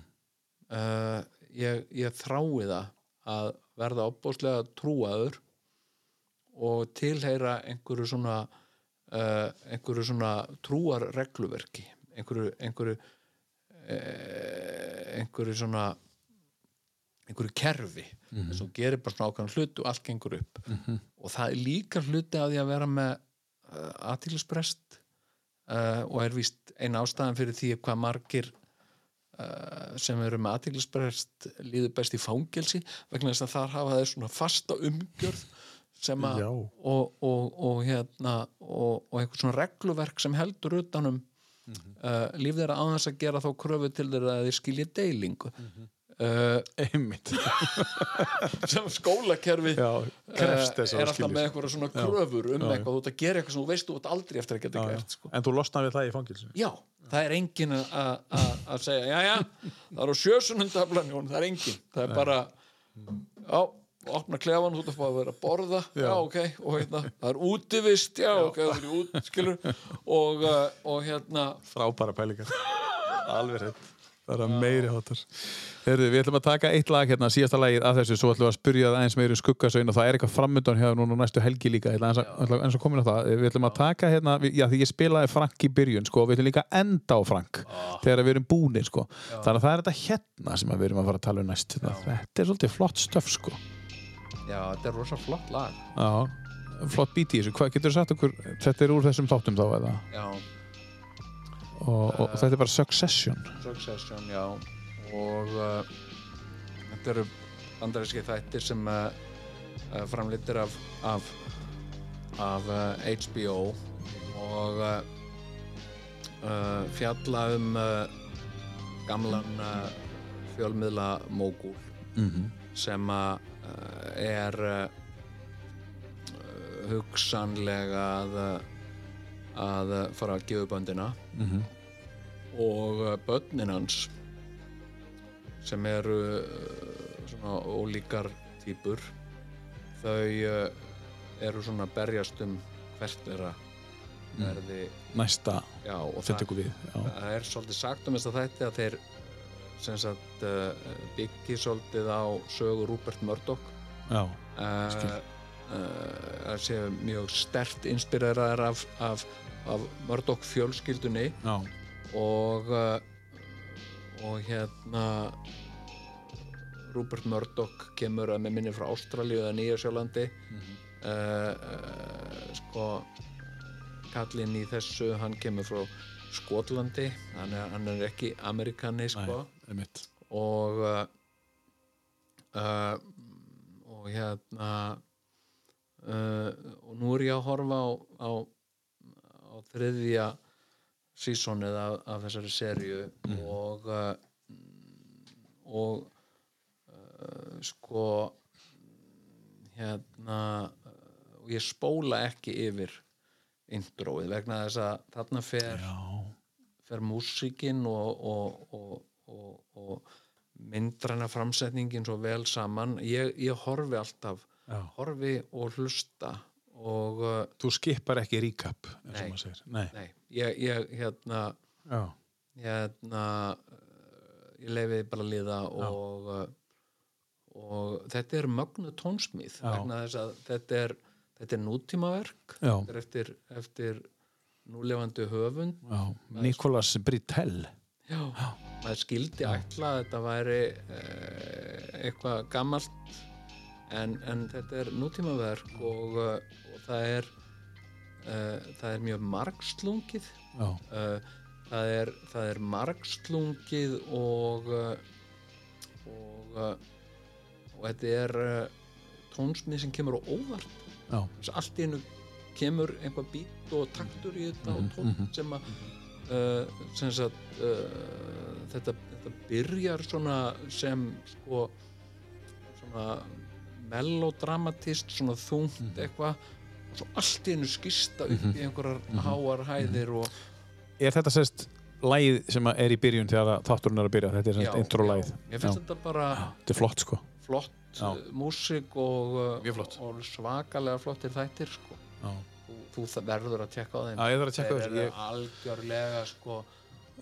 uh, ég, ég þrái það að verða opbóðslega trúaður og tilheyra einhverju svona einhverju svona trúar regluverki einhverju einhverju, einhverju svona einhverju kerfi Mhm. þess að þú gerir bara svona ákveðan hlut og allt gengur upp. Og það er líka hluti að því að vera með uh, aðtílisbrest uh, og er víst eina ástæðan fyrir því hvað margir uh, sem eru með aðtílisbrest líður best í fangelsi vegna þess að þar hafa þeir svona fasta umgjörð sem að og, og, og hérna og, og einhver svona regluverk sem heldur utanum uh, líf þeirra á þess að gera þá kröfu til þeirra að þeir skilja deilingu uh, einmitt. [laughs] sem skólakerfi já, eh, er alltaf með eitthvað svona kröfur um Já, eitthvað, þú ert að gera eitthvað sem þú veist þú ert aldrei eftir að geta já, gert sko. en þú losnaði það í fangilsinu já, það er engin að- segja, já já það er á sjösunundaflan, Jón, það er engin það er bara, já opna klefan, þú ert að fá að vera að borða. Já, ok, og hérna, það er útivist já, ok, það er út, skilur og, uh, og hérna frábæra pælingar. [laughs] Alveg rétt það er meiri hátar Heyrðu, við ætlum að taka eitt lag hérna, síðasta lagið af þessu, svo ætlum við að spyrja það eins meiri skuggasögn og það er eitthvað framöndan hjá núna næstu helgi líka, eins og komin á það. Við ætlum að taka hérna, já því ég spilaði Frank í byrjun, sko, og við ætlum líka enda á Frank þegar við erum búnir, sko. Þannig að það er þetta hérna sem við erum að fara að tala um næst. Þetta er svolítið flott stöf, sko. Já, þetta er rosa flott lag. Já, flott Og, og þetta er bara Succession. Succession, já. Og uh, þetta eru bandaríski þættir sem uh, uh, framlýttir af af, af uh, HBO og fjalla um gamlan fjölmiðla mógúl Mm sem að uh, er hugsanlega að að fara að gefa böndina -hmm. Og uh, börnin hans sem eru uh, svona ólíkar týpur þau uh, eru svona berjast um hvert þeirra verði Næsta, já, og það, við. Það er svolítið sagt um þess að þetta að þeir sagt uh, byggi svolítið á sögu Rupert Murdoch Já. uh, uh, sé mjög stert inspireraðar af, af, af Murdoch fjölskyldunni Já. Og uh, og hérna Rupert Murdoch kemur að með minni frá Ástralíu eða Nýja Sjálandi. Mhm. uh, uh, sko kallinn í þessu hann kemur frá Skotlandi. Hann er, hann er ekki Amerikani sko. Nei, og uh, og hérna og nú er ég að horfa á, á, á þriðja sísonið af, af þessari serju og uh, og uh, sko hérna uh, og ég spóla ekki yfir introið vegna þess að þarna fer Já. fer músíkin og, og, og, og, og myndræna framsetningin svo vel saman ég, ég horfi alltaf Já. horfi og hlusta og uh, Þú skipar ekki recap, Nei. og. Nei. nei, ég, ég hérna hérna uh, ég leifi bara að liða og uh, og þetta er mögnu tónsmíð þetta er þetta er nútímaverk Já. þetta er eftir, eftir núlefandi höfund Já. Nicolas Britell. Já, maður skildi ætla að þetta væri eh, eitthvað gammalt en, en þetta er nútímaverk og, og það er uh, það er mjög margslungið uh, það, er, það er margslungið og uh, og og þetta er tónsmið sem kemur á óvart. Þess að allt í einu kemur einhvað bít og taktur í þetta Mhm, og tótt mhm. sem að sem sagt þetta, þetta byrjar svona sem sko svona melodramatist svona þungt Mhm. eitthvað svo allt í einu skista upp í einhverjar háar hæðir og Er þetta sérst lægið sem er í byrjun þegar að þátturinn er að byrja? Þetta er sérst intro-lægið. mér finnst þetta bara Þetta er flott, sko. flott Já. uh, músík og, uh, og svakalega flottir þættir sko. Já. þú, þú verður að tekka á þeim Já, ég þarf að tjekka þeir þessu. eru Ég... algjörlega sko,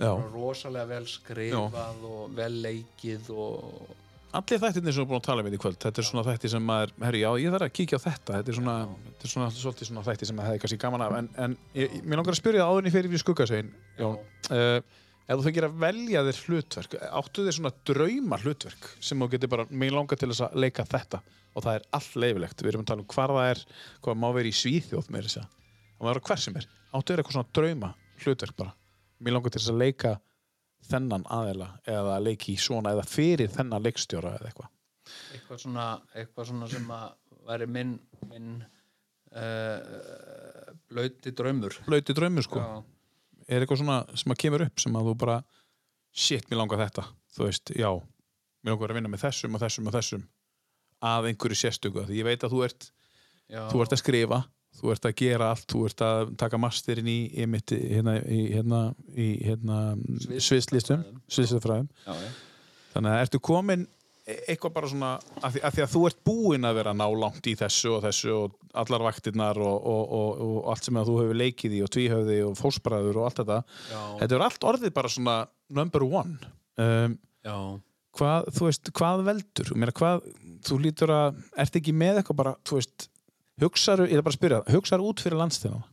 Já. rosalega vel skrifað og vel leikið og Allir þættirnir sem við erum búin að tala um í kvöld, þetta er svona þætti sem maður, herri, já, ég þarf að kíkja á þetta, þetta er svona, þetta er svona, svolítið svona þætti sem maður hefði kannski gaman af, en, en ég, mér langar að spyrja það áður en ég fyrir í skuggasegin, Jón, uh, ef þú fengir að velja þér hlutverk, áttu þér svona drauma hlutverk sem þú getur bara, mér langar til þess að leika þetta og það er allt leifilegt, við erum að tala um hvar það er, hvað má vera í Svíþjóð með þess að, það má vera hver sem er, áttu þér eitthvað svona drauma hlutverk bara, mér langar til þess að leika þennan aðeila eða leiki svona eða fyrir þennan leikstjóra eða eitthvað. eitthvað svona, eitthvað svona sem að væri minn, minn uh, blöyti draumur Blauti draumur sko. Já. Er eitthvað svona sem að kemur upp sem að þú bara shit, mér langar þetta. Þú veist, já, mér langar að vinna með þessum og þessum og þessum að einhverju sérstöku. Því ég veit að þú ert, Já, þú ert að skrifa, þú ert að gera allt, þú ert að taka masterinn í, í, hérna, í, hérna, í hérna, Sviðs- sviðslistum, sviðslistafræðum. Þannig að ertu komin e- eitthvað bara svona, að því, að því að þú ert búinn að vera ná langt í þessu og þessu og allar vaktirnar og, og, og, og allt sem að þú hefur leikið í og tvíhöfði og fósbræður og allt þetta. Já, þetta er allt orðið bara svona number one. Um, hvað, þú veist, hvað veldur? Meina, hvað, þú lítur að ert ekki með eitthvað bara, þú veist hugsaru, ég er bara að spyrja, hugsaru út fyrir landstíðan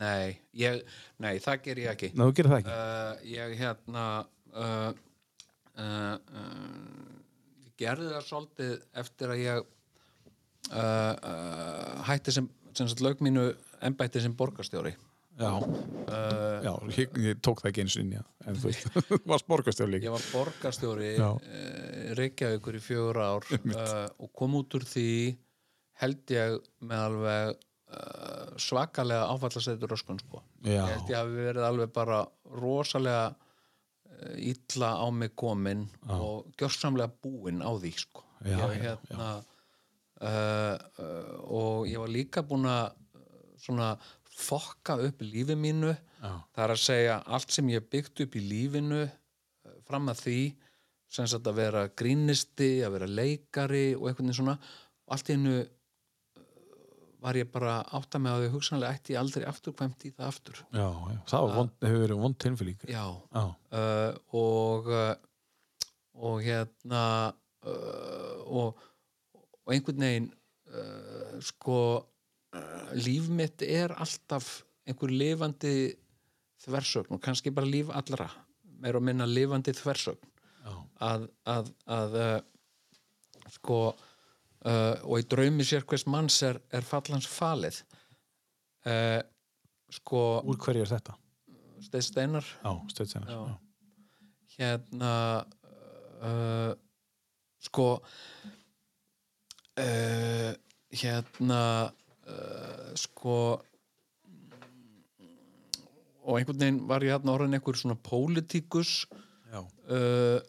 Nei, ég, nei, það ger ég ekki. Ná, þú gerir það ekki. Uh, Ég hérna uh, uh, uh, ég gerði það svolítið eftir að ég uh, uh, hætti sem, sem lauk mínu embætti sem borgarstjóri. Já, uh, já ég, ég tók það ekki eins og inn, já. En þú veist, þú [laughs] varst borgarstjóð líka. ég var borgarstjóri uh, Reykjavíkur í fjögur ár uh, og kom út úr því held ég með alveg uh, svakalega áfallaseitur röskun sko. Já. ég held ég hafi verið alveg bara rosalega uh, illa á mig komin og gjörsamlega búinn á því sko. Já, ég, já, hérna, Uh, uh, og ég var líka búinn að uh, svona fokka upp lífi mínu Já. það er að segja allt sem ég byggt upp í lífinu uh, fram að því sem sagt að vera grínisti, að vera leikari og veginn svona allt í hennu var ég bara átt að með að þau hugsanlega ætti aldrei afturkvæmt í það aftur Já, já. Það vond, hefur verið vond tilfélík. já, Já, uh, og uh, og hérna uh, og, og einhvern veginn uh, sko uh, líf mitt er alltaf einhver lifandi þversögn og kannski bara líf allra meira og minna lifandi þversögn að, að, að uh, sko uh, og í draumi sér hvers manns er, er fallans falið uh, sko úr hverju er þetta? Steinn Steinar Já, stöðsennir. Já. Já. hérna uh, sko hérna sko og einhvern veginn var ég hérna orðin einhver svona pólitíkus uh, uh,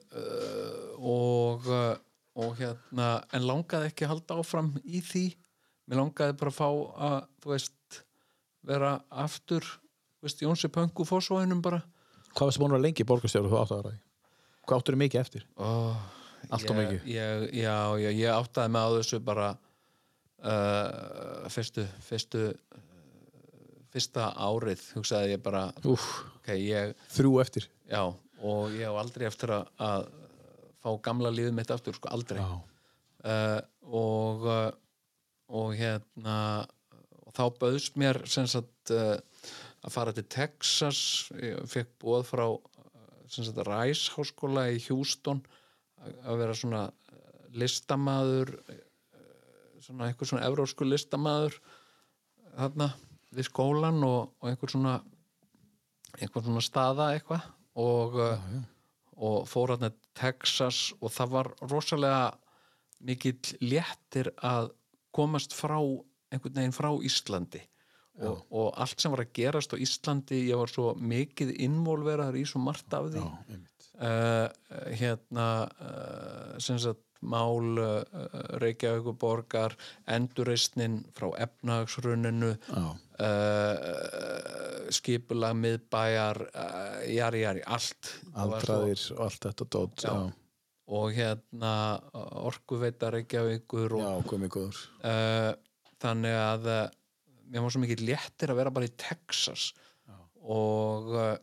og uh, og hérna en langaði ekki að halda áfram í því mér langaði bara að fá að þú veist vera aftur þú veist, Jónsi Pöngu fórsóðinum bara Hvað varst búin að lengi borgarstjóru þú átt að í? Hvað áttur þið mikið eftir? oh, Allt of ég, mikið. ég, já, já, ég áttaði mig á þessu bara uh, fyrstu fyrstu fyrsta árið hugsaði ég bara Úf, ok, ég, þrjú eftir. já, og ég á aldrei eftir að fá gamla lífið mitt aftur, sko, aldrei. Já. uh, og uh, og hérna og þá bauðst mér sagt uh, að fara til Texas. Ég fekk bóð frá uh, sem sagt Rice háskóla í Houston að vera svona listamaður svona einhver svona evrósku listamaður þarna við skólan og, og einhver svona einhver svona staða eitthvað. Og, uh, og fór til Texas og það var rosalega mikill léttir að komast frá einhvern veginn frá Íslandi. Og, og allt sem var að gerast á Íslandi ég var svo mikið involveraður í svo margt af því. Já, uh, hérna uh, sem sagt mál uh, Reykjavíkuborgar endurreistnin frá efnagsruninu Já. Uh, skipulag miðbæjar uh, jari jari, allt Aldraðir og allt þetta dót. Já. Já, og hérna orkuveita Reykjavíkur já, og, komið góður. uh, þannig að uh, mér var svo mikið léttir að vera bara í Texas og, uh,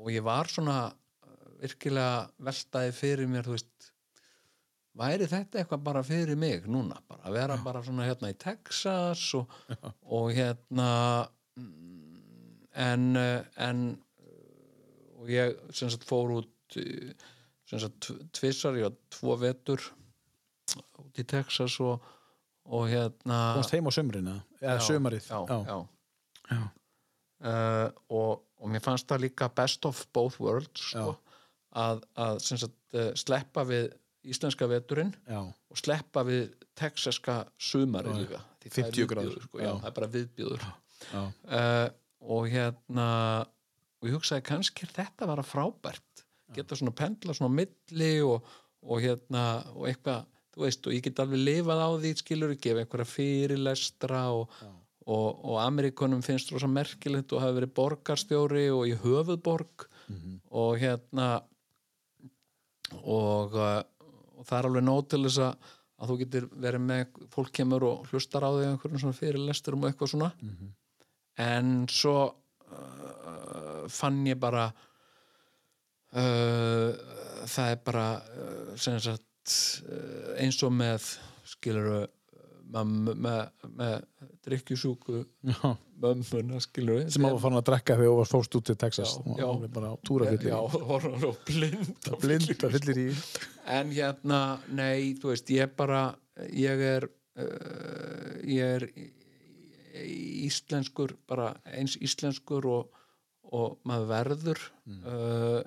og ég var svona uh, virkilega veltaði fyrir mér þú veist væri þetta eitthvað bara fyrir mig núna bara að vera bara svona hérna í Texas og, og hérna en en og ég sem sagt fór út sem sagt tvissar, ég var tvo vetur út í Texas og, og hérna Komst heim á sömrina, eða Já, sömarið. já, já. Já. Uh, og, og mér fannst það líka best of both worlds sko, að, að sem sagt, uh, sleppa við íslenska veturinn Já. og sleppa við texaska sumari líka Því það er 50 gráður. sko, það er bara viðbjöður uh, og hérna og ég hugsaði kannski þetta að vera frábært geta svona pendla svona milli og, og hérna og eitthvað, þú veist, og ég get alveg lifað á því skilur gefa einhverja fyrirlestra og, og, og Amerikunum finnst rosa merkilegt og hafa verið borgarstjóri og í höfuðborg. Og hérna og, uh, og það er alveg nóg til þess að, að þú getur verið með fólk kemur og hlustar á því einhverjum svona fyrirlesturum og eitthvað svona. En svo uh, fann ég bara uh, það er bara uh, sagt uh, eins og með skilur með, með, með drikkjusúku mömmuna skilur Sem á að fara að drekka þegar þú var fóst út til Texas. Já, Og já. bara túrafyllir. já, horfður og blind Blind að fyllir í. en hérna, nei, þú veist, ég bara ég er uh, ég er íslenskur bara eins íslenskur og, og maður verður uh,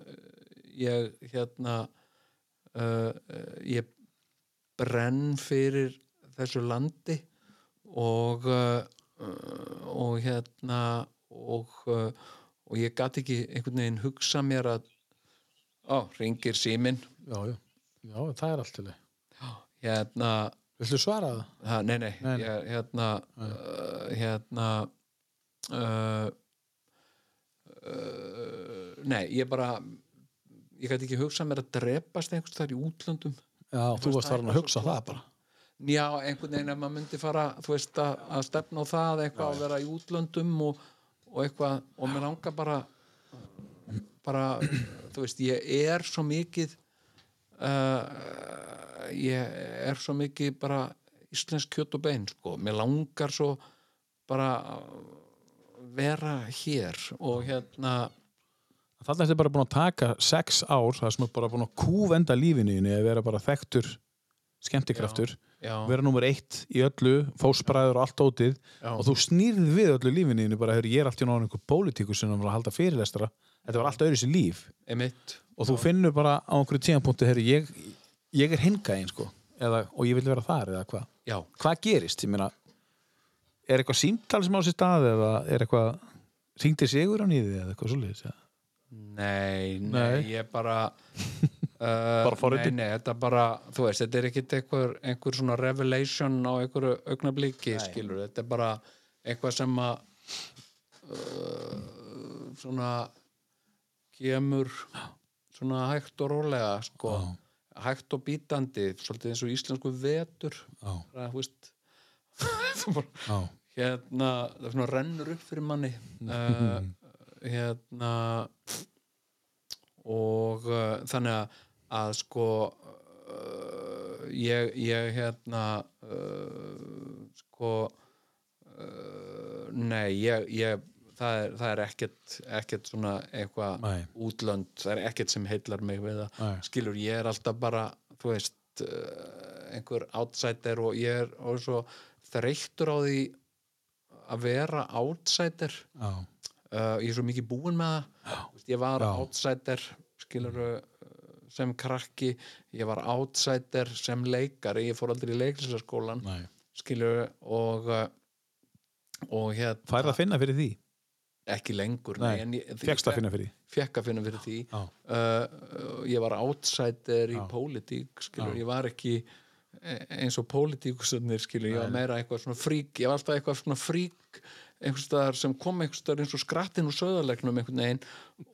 ég hérna uh, ég brenn fyrir þessu landi og uh, og hérna og, uh, og ég gat ekki einhvern veginn hugsa mér að á, ringir síminn Já, já. Já, það er allt til þig. hérna Viltu svara það? Ha, nei, nei, Nei, nei. Ég, hérna uh, hérna uh, uh, nei, ég bara ég gæti ekki hugsað mér að drepast einhvers þar í útlöndum Já, þú varst farin að hugsa það bara. Já, einhvern veginn ef maður myndi fara þú veist að, að stefna á það eitthvað að vera í útlöndum og, og eitthvað, og mér langar bara bara, þú veist ég er svo mikið uh, ég er svo mikið bara íslensk kjöt og bein sko, mér langar svo bara að vera hér og hérna Þannig ertu bara búin að taka sex ár, það sem er bara búin að kúvenda lífinu þínu að vera bara þekktur skemmtikraftur, já, vera nummer eitt í öllu, fósbræður og allt ótið já, og þú snýrð við öllu lífinu þínu bara, ég er allt í náður einhver pólitíkus sem var að halda fyrirlestra, þetta var allt öðru sér líf. Emitt og þú finnur bara á einhverju tíðanpunktu, heyrðu, ég, ég er hingaðin sko, eða, og ég vil vera þar eða hvað, já, hvað gerist, ég meina er eitthvað símtal sem á sér stað eða er eitthvað, ringdi sigur á nýði eða eitthvað svoleiðis, eða? nei, nei, Nei. ég bara [laughs] Bara forritun? nei, nei, þetta bara, þú veist, þetta er ekkit einhver, einhver svona revelation á einhverju augnabliki, skilur, þetta er bara eitthvað sem að uh, svona kemur svona hægt og rólega sko, hægt og bítandi svolítið eins og íslensku vetur. Já, bara, þú veist [laughs] bara, já, hérna, það svona rennur upp fyrir manni. Uh, hérna og uh, þannig að, að sko uh, ég, ég hérna uh, sko uh, nei, ég, ég það er, það er ekkert, ekkert svona eitthvað útlönd það er ekkert sem heillar mig við það. Skilur, ég er alltaf bara þú veist, uh, einhver outsider og ég er og svo þreyttur á því að vera outsider. Já, uh, ég er svo mikið búinn með það. Ég var Já. outsider skilur sem krakki ég var outsider sem leikari ég fór aldrei í leiklisaskólan nei skilur og uh, og hérna Færð að finna fyrir því? ekki lengur Nei, en ég, Fjekkst að finna fyrir því? fekk að finna fyrir því Já, uh, ég var outsider í Já. pólitík skilur, Já. ég var ekki eins og pólitíkusarnir skilur, ég var meira eitthvað svona frík ég var alltaf eitthvað svona frík einhvers staðar sem kom einhvers staðar eins og skrattin úr söðarlegnum einhvern veginn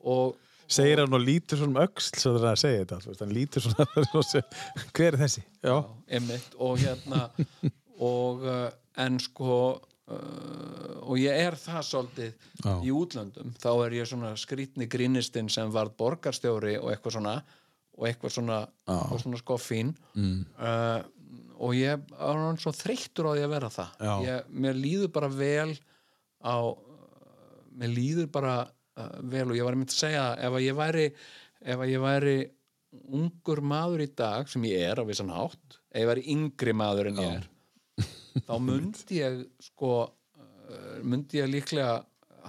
og segir hann og lítur svona um öxl svo það er að segja þetta, hann lítur svona, [laughs] hver er þessi? Já, einmitt og hérna [laughs] og uh, en sko uh, og ég er það svolítið Já. í útlöndum þá er ég svona skrítni grínistinn sem var borgarstjóri og eitthvað svona og eitthvað svona, og svona skoffín mm. uh, og ég er hann svo þreyttur á því að vera það ég, mér líður bara vel á mér líður bara vel og ég var að mynda að segja ef að ég væri ef að ég væri ungur maður í dag sem ég er á vissan hátt ef ég væri yngri maður en ég er þá myndi ég sko uh, myndi ég líklega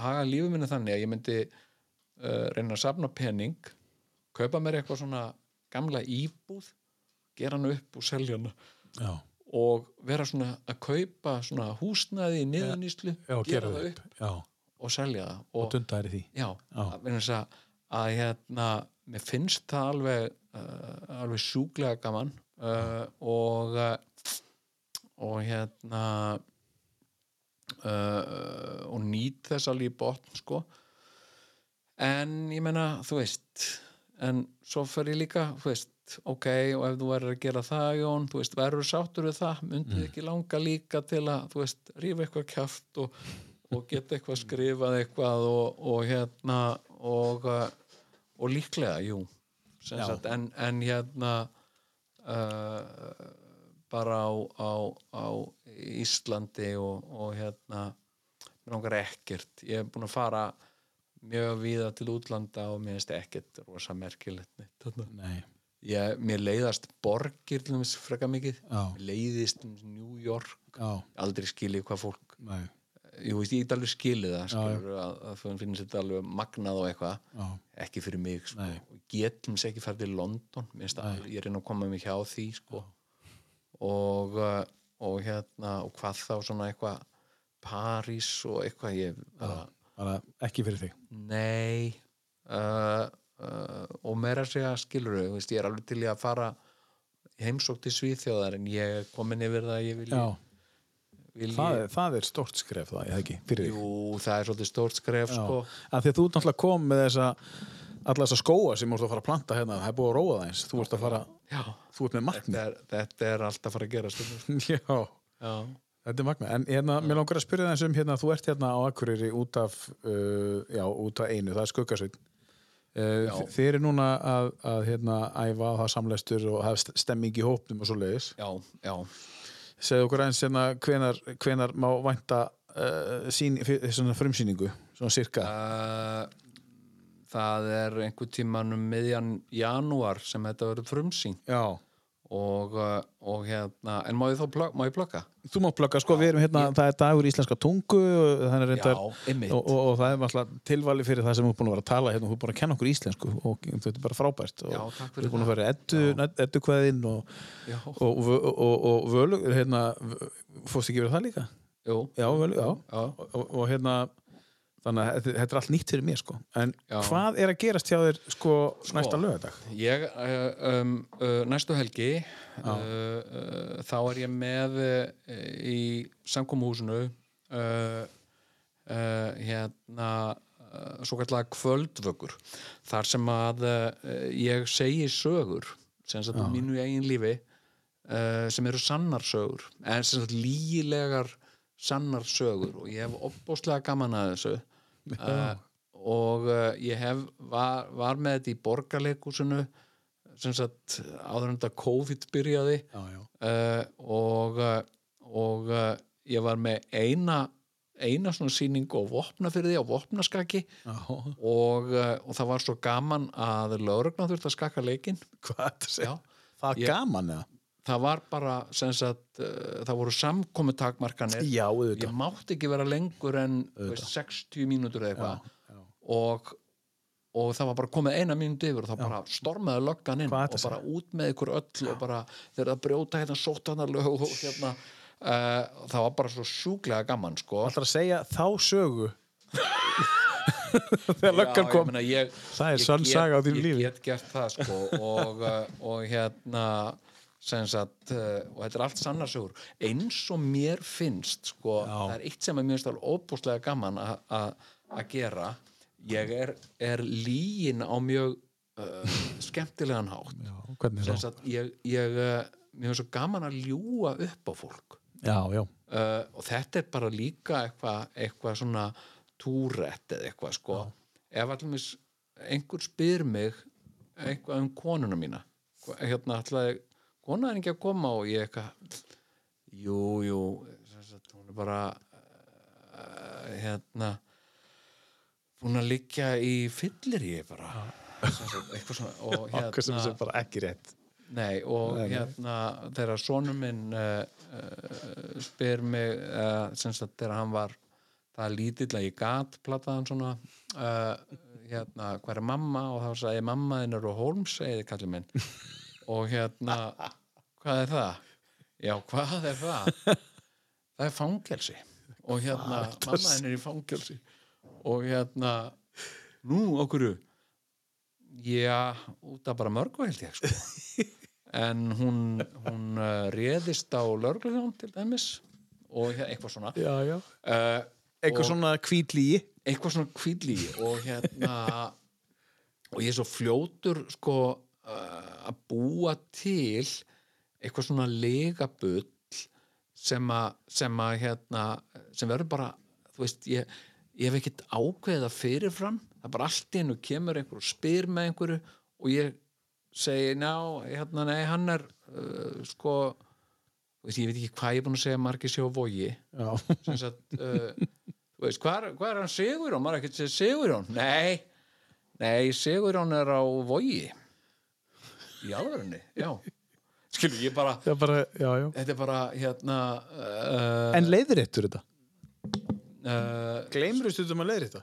haga lífið minni þannig að ég myndi uh, reyna að safna pening kaupa mér eitthvað svona gamla íbúð gera hann upp og selja hann já, og vera svona að kaupa svona húsnæði í niðurnýslu já, gera það upp. Já, og selja það. Og og, dunda þær í því. Já, að, að, hérna, mér finnst það alveg uh, alveg sjúklega gaman uh, og uh, og hérna uh, og nýt þess alveg í botn sko. En ég meina, þú veist en svo ég líka þú veist, ok, og ef þú verður að gera það Jón, þú veist, verður sáttur við það myndið ekki langa líka til að þú veist, rífa eitthvað kjaft og, og geta eitthvað skrifað eitthvað og, og hérna og, uh, og líklega, jú en, en hérna uh, bara á, á, á Íslandi og, og hérna mér langar ekkert. Ég er búin að fara mjög víða til útlanda og mér finnst ekkert rosa merkilegt. Nei, ég, mér leiðast borgir freka mikið. Já. Mér leiðist New York. Já, aldrei skilið hvað fólk nei, ég veist, ég get alveg skilið það skilur, að, að finnst þetta alveg magnað og eitthvað. Ekki fyrir mig sko. Getum sér ekki farið til London að ég reyna að koma mig hjá því sko. og, uh, og hérna og hvað þá svona eitthvað París og eitthvað ég ekki fyrir þig. nei uh, uh, og meira að segja skilur veist, ég er alveg til í að fara í heimsók til Svíþjóðar en ég er komin yfir það að ég vil, Já, vil það er, það er stórt skref það, ég það ekki, fyrir þig. jú, það er svolítið stórt skref sko. Af því að þú náttúrulega kom með þessa alla þessa skóa sem þú ert að fara að planta hérna það er búið að róa það eins, þú ert að fara Já, þú ert með markmið. þetta þetta er alltaf að fara að gera stundum [laughs] Já, Já, þetta er magna en hérna, mér langar að spyrja það eins um hérna, þú ert hérna á Akureyri út af uh, já, út af einu, það er skuggasveit uh, Já. þið eru núna að, að hérna, æfa hafa samleistur og hafa stemming í hópnum og svo leiðis já, já segðu okkur eins hérna hvenar, hvenar má vænta uh, sín, fyr- svona frumsýningu svona cirka uh, Það er einhver tíman um miðjan janúar sem þetta verður frumsýn Já, og, uh, og hérna, en má ég þá plögg, má ég plögga? þú má plugga sko, við erum hérna það er dagur íslenska tungu og, er reyndar, Já, og, og, og það er alltaf tilvali fyrir það sem þú er búin að vera að tala hérna, þú er búin að kenna okkur íslensku og þetta er bara frábært og Já, takk þú fyrir er búin að vera eddu, kveðinn og, Já, og, og, og, og völu hérna, fórst ekki verið það líka? jú, Já, völu, já já. og hérna þannig að þetta, er allt nýtt fyrir mér sko. En Já. hvað er að gerast hjá þér sko, næsta lögadag? Ég, uh, um, uh, næstu helgi uh, uh, þá er ég með uh, í samkomuhúsinu uh, uh, hérna svo kallega kvöldvöggur þar sem að ég segi sögur sem um mínu eigin lífi sem eru sannar sögur en sem sagt lígilegar sannar sögur. Og ég hef opbóðslega gaman að þessu uh, og uh, ég hef var, var með þetta í borgarleikusinu sem sagt áður en þetta COVID byrjaði Já, já. uh, og, og ég var með eina eina svona sýningu á vopnafyrði á vopnaskaki og, og það var svo gaman að lögregna þurfti að skaka leikinn Hvað það? Já. Það er gaman eða? Það var bara sagt, uh, það voru samkomutakmarkanir. Já, ég mátti ekki vera lengur en veist, 60 mínútur eða eitthvað. Og, og það var bara komið eina mínúti yfir og það bara stormaði löggan inn og bara út með ykkur öll og bara þegar það brjóta hérna sótanarlög og hérna uh, það var bara svo sjúklega gaman sko. Alltaf að segja þá sögu? [laughs] Þegar löggan Já, kom. ég meina, ég, Það er get- saga á þínu lífi. Ég get gert það sko og, uh, og hérna sagt, uh, og þetta er allt sannarsögur eins og mér finnst sko, það er eitt sem er finnst alveg óbúslega gaman að gera. Ég er, er líin á mjög uh, skemmtilegan hátt. Já, sagt, ég, ég uh, mér finnst svo gaman að ljúga upp á fólk. Já, já, uh, og þetta er bara líka eitthvað eitthva svona túrætt eða eitthvað sko. Ef allir einhver spyr mig eitthvað um konuna mína hérna ætlaði kona er ekki að koma og ég eitthvað jú, jú sem sagt, hún er bara uh, hérna búin að liggja í fyllir ég bara sem sagt, svona og [laughs] okkur sem hérna er bara ekki rétt. Nei, og Nei, nei. hérna þegar sonur minn uh, uh, spyr mig uh, sem sagt þegar hann var það lítill að ég gat plataðan svona hérna, hver er mamma? Og þá sagði mamma þinn eru Holmes eða kallið minn [laughs] og hérna hvað er það? Já, hvað er það? það er fangelsi. Og hérna, mamma þinn er í fangelsi. Og hérna nú, okkur Já, út af bara mörgu held ég sko. [laughs] en hún, hún uh, réðist á lörgluðjón til dæmis. Og hér- eitthvað svona. Já, já. Uh, Eitthvað Og- svona kvítlíi eitthvað svona kvíðlí og hérna og ég er svo fljótur sko að búa til eitthvað svona legabull sem að sem að hérna sem verður bara, þú veist ég, ég hef ekkert ákveðið það fyrirfram það er bara allt í hennu kemur einhver og spyr með einhverju og ég segi, ná, hérna, nei, hann er uh, sko þú veist, ég veit ekki hvað ég er búin að segja margir sjá vogi sem sagt uh, þú veist, hvað er, hvað er hann Sigurjón? maður er ekki að segja Sigurjón? Nei, nei, Sigurjón er á vogi í alvörinni, já. Skilur, ég bara, Já, bara, já, já. þetta er bara hérna uh, En leiðréttur þetta? uh, Gleimur þú stundum að?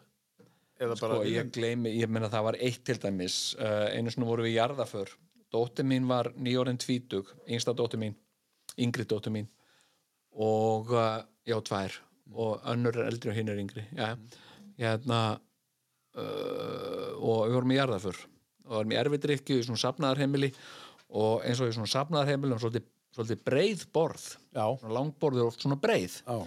Eða bara... sko, ég gleymi, ég meina það var eitt til dæmis. Uh, einu svona voru við í jarðaför dóttir mín var nýjórinn tvítug yngsta dóttir mín, yngri dóttir mín. Og uh, já, tvær. Og önnur er eldri og hinn er yngri já, hérna uh, og við vorum í jarðaför og varum í erfidrykju í svona safnaðarheimili og eins og í svona safnaðarheimili um svolítið, svolítið breið borð Já. svona langborð er oft svona breið Já.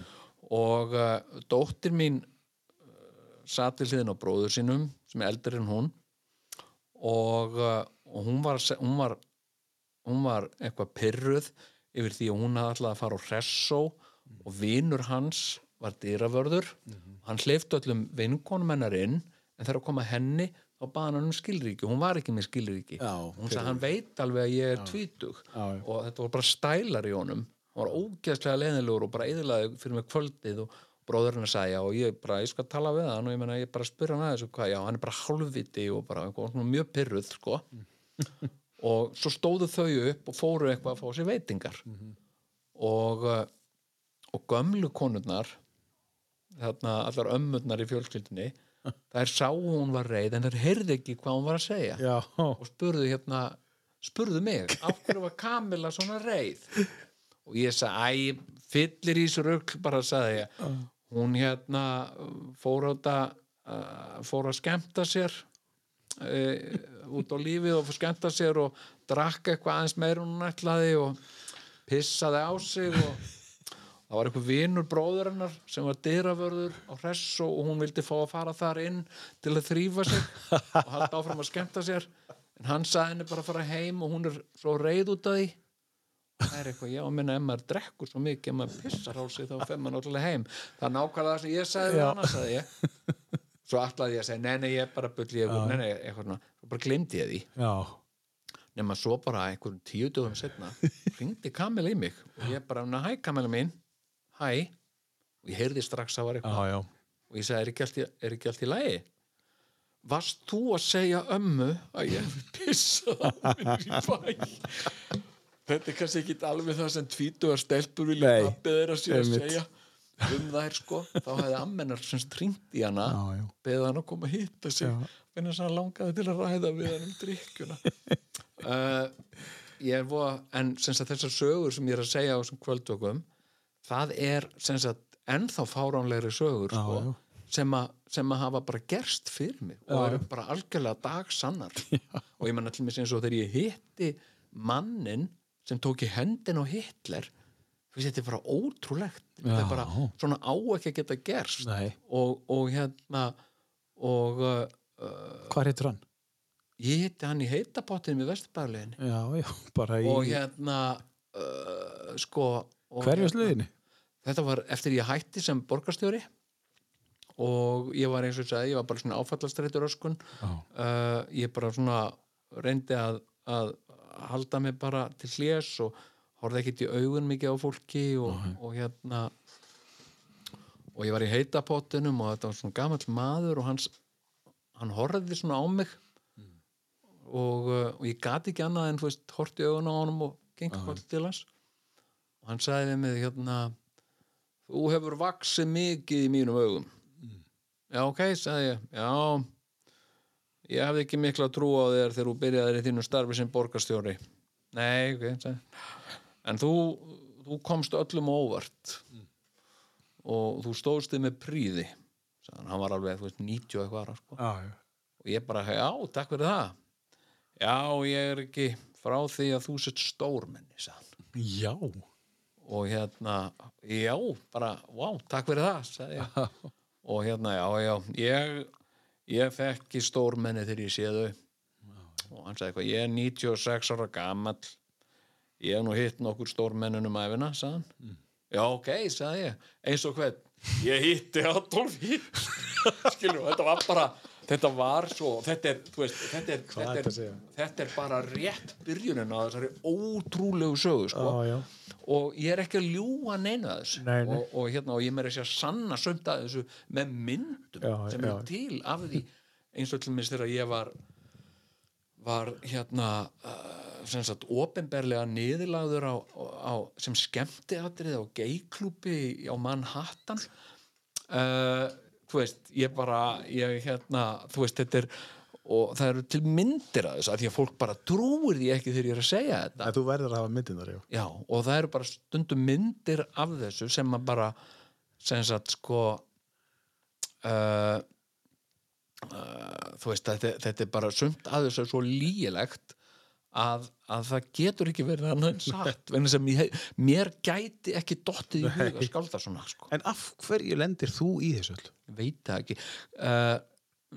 og uh, dóttir mín uh, satt við hliðin á bróður sínum sem er eldri en hún og, uh, og hún var hún var, hún var eitthvað pyrruð yfir því að hún hafði alltaf að fara á Hressó og vinur hans var dýravörður hann hleyfti öllum vinkonum hennar inn en þegar að koma henni þá baði hann um skilríki, hún var ekki með skilríki. Já, hún sagði hann veit alveg að ég er tvítug. Og þetta var bara stælar í honum. Hann var ógeðslega leiðinlegur og bara eðilaði fyrir mig kvöldið og bróðurinn að segja og ég bara, ég skal tala við hann og ég meina, ég bara spyr hann aðeins og hvað, já, hann er bara hálfviti og bara eitthvað, mjög pyrruð, sko. [laughs] Og svo stóðu þau upp og fóru eitthvað að fá sér veitingar. Og uh, og gömlu konurnar þarna allar ömmurnar í fjölskyldinni þær sáu hún var reið en þær heyrði ekki hvað hún var að segja. Já. og spurðu hérna spurðu mig, af hverju var Kamila svona reið? Og ég sagði, æ, fyllir í þessu rugl bara sagði ég, hún hérna fór á þetta uh, fór að skemmta sér uh, út á lífið og fór að skemmta sér og drakk eitthvað aðeins meir hún ætlaði og pissaði á sig og það var eitthvað vinur bróður hennar sem var dyravörður á Hressó og hún vildi fá að fara þar inn til að þrýfa sig og halda áfram að skemmta sér. En hann sagði henni bara að fara heim og hún er svo reið út af því. Það er eitthvað, já, minna, ef maður drekkur svo mikið, ef maður pissar á sig þá fer maður náttúrulega heim. Það er nákvæmlega það sem ég sagði Já. hana, sagði ég. Svo ætlaði ég að segja, nei, nei, ég er bara bull ég, nei, nei, eitthvað, svo bara glemdi ég því. Já. nema svo bara einhverjum tíu dögum setna ringdi Kamil í mig og ég bara, "Na, hæ Kamil mín hæ, og ég heyrði strax að var eitthvað. Já. og ég sagði, er ekki allt í, er í lagi? Varst þú að segja ömmu að ég pissað á mig í bæ? Þetta er kannski ekki alveg það sem tvítugar stelpur vilja pappið þeirra sér að segja um þær sko. Þá hefði ammennar sem stringt í hana Já, beðið hann að koma að hitta sig. Já. finnast hann langaði til að ræða við hann um drikkjuna uh, [laughs] ég er voða en þessar sögur sem ég er að segja á þessum kvöldvökum það er sagt ennþá fáránlegri sögur Já, sko, já. sem, a, sem að hafa bara gerst fyrir mig og eru bara algjörlega dagsannar. [laughs] Og ég menna til mig eins og þegar ég hitti mannin sem tók í hendin á Hitler þetta er bara ótrúlegt. Þetta er bara svona á ekki að geta gerst. Og, og hérna og uh, Hvað heitir hann? ég hitti hann í heitapottinu með já, bara í og hérna uh, sko og hverju hérna, þetta var eftir ég hætti sem borgarstjóri. Og ég var eins og ég sagði, ég var bara svona áfallastreitur öskun. Já. uh, ég bara svona reyndi að, að halda mig bara til hlés og horfði ekkert í augun mikið á fólki og, og hérna. Og ég var í heitapottinum og þetta var svona gamall maður og hans, hann horfði svona á mig. Og, uh, og ég gati ekki annað en þú veist, horfði í augun á honum og gengur kvöld til hans og hann sagði við mig hérna þú hefur vaksið mikið í mínum augum. Já ok, sagði ég. Já, ég hefði ekki mikla trú á þér þegar þú byrjaðir í þínu starfi sem borgarstjóri. Nei, ok, sagði en þú, þú komst öllum óvart og þú stóðst þið með príði sagði hann, hann var alveg, þú veist, 90 og eitthvað sko. Já. og ég bara, já, takk fyrir það. Já, ég er ekki frá því að þú sett stórmenni sagði hann. Já. Og hérna, já, bara wow, takk fyrir það, sagði ég. Og hérna, já, já, ég ég þekki stórmenni þegar ég sé þau. Og hann sagði eitthvað, ég er 96 ára gamall. Ég hef nú hitt nokkur stórmennun um æfina, sagði hann. Já, ok, sagði ég, eins og hvern? Ég hitti Adolf Hitler. [laughs] Skilur, þetta var bara þetta var svo, þetta er, veist þetta er, þetta að er, þetta er bara rétt byrjunin á þessari ótrúlegu sögu, sko já. og ég er ekki að ljúga neina að þessu Nei, nei. Og, og hérna og ég þessi að sanna sömt að þessu með myndum Já, sem já. eru til af því eins og til minnst þegar ég var var hérna uh, sem sagt opinberlega niðurlagður á, á, sem skemmti atrið á geiklúpi á Manhattan uh, þú veist, ég bara ég hérna, þú veist, þetta er og það eru til myndir að þessu að því að fólk bara trúir því ekki þegar ég er að segja þetta Þú verður að hafa myndinar, já. Já, og það eru bara stundum myndir af þessu sem að bara sem sagt sko uh, uh, þú veist þetta, þetta er bara sumt að þessu er svo lígilegt að, að það getur ekki verið annað en satt vegna sem ég, mér gæti ekki dottið í huga að skálda svona sko. En af hverju lendir þú í þessu öll? Veit það ekki uh,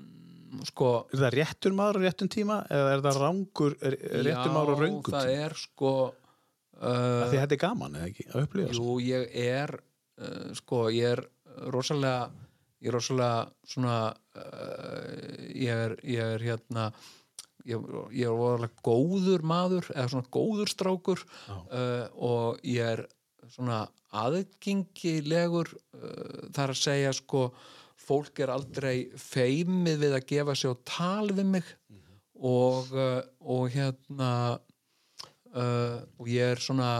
mm, sko Er það réttur maður á réttum tíma eða er það rangur, er, er réttur maður á raungum það tíma? er sko uh, Því þetta er gaman, eða ekki, að upplifa? Jú, ég er uh, sko, ég er rosalega ég er rosalega svona uh, ég er ég er hérna ég, ég er rosalega góður maður eða svona góður strákur uh, og ég er svona aðgengilegur uh, þar að segja sko fólk er aldrei feimið við að gefa á tal við mig og, uh, og hérna uh, og ég er svona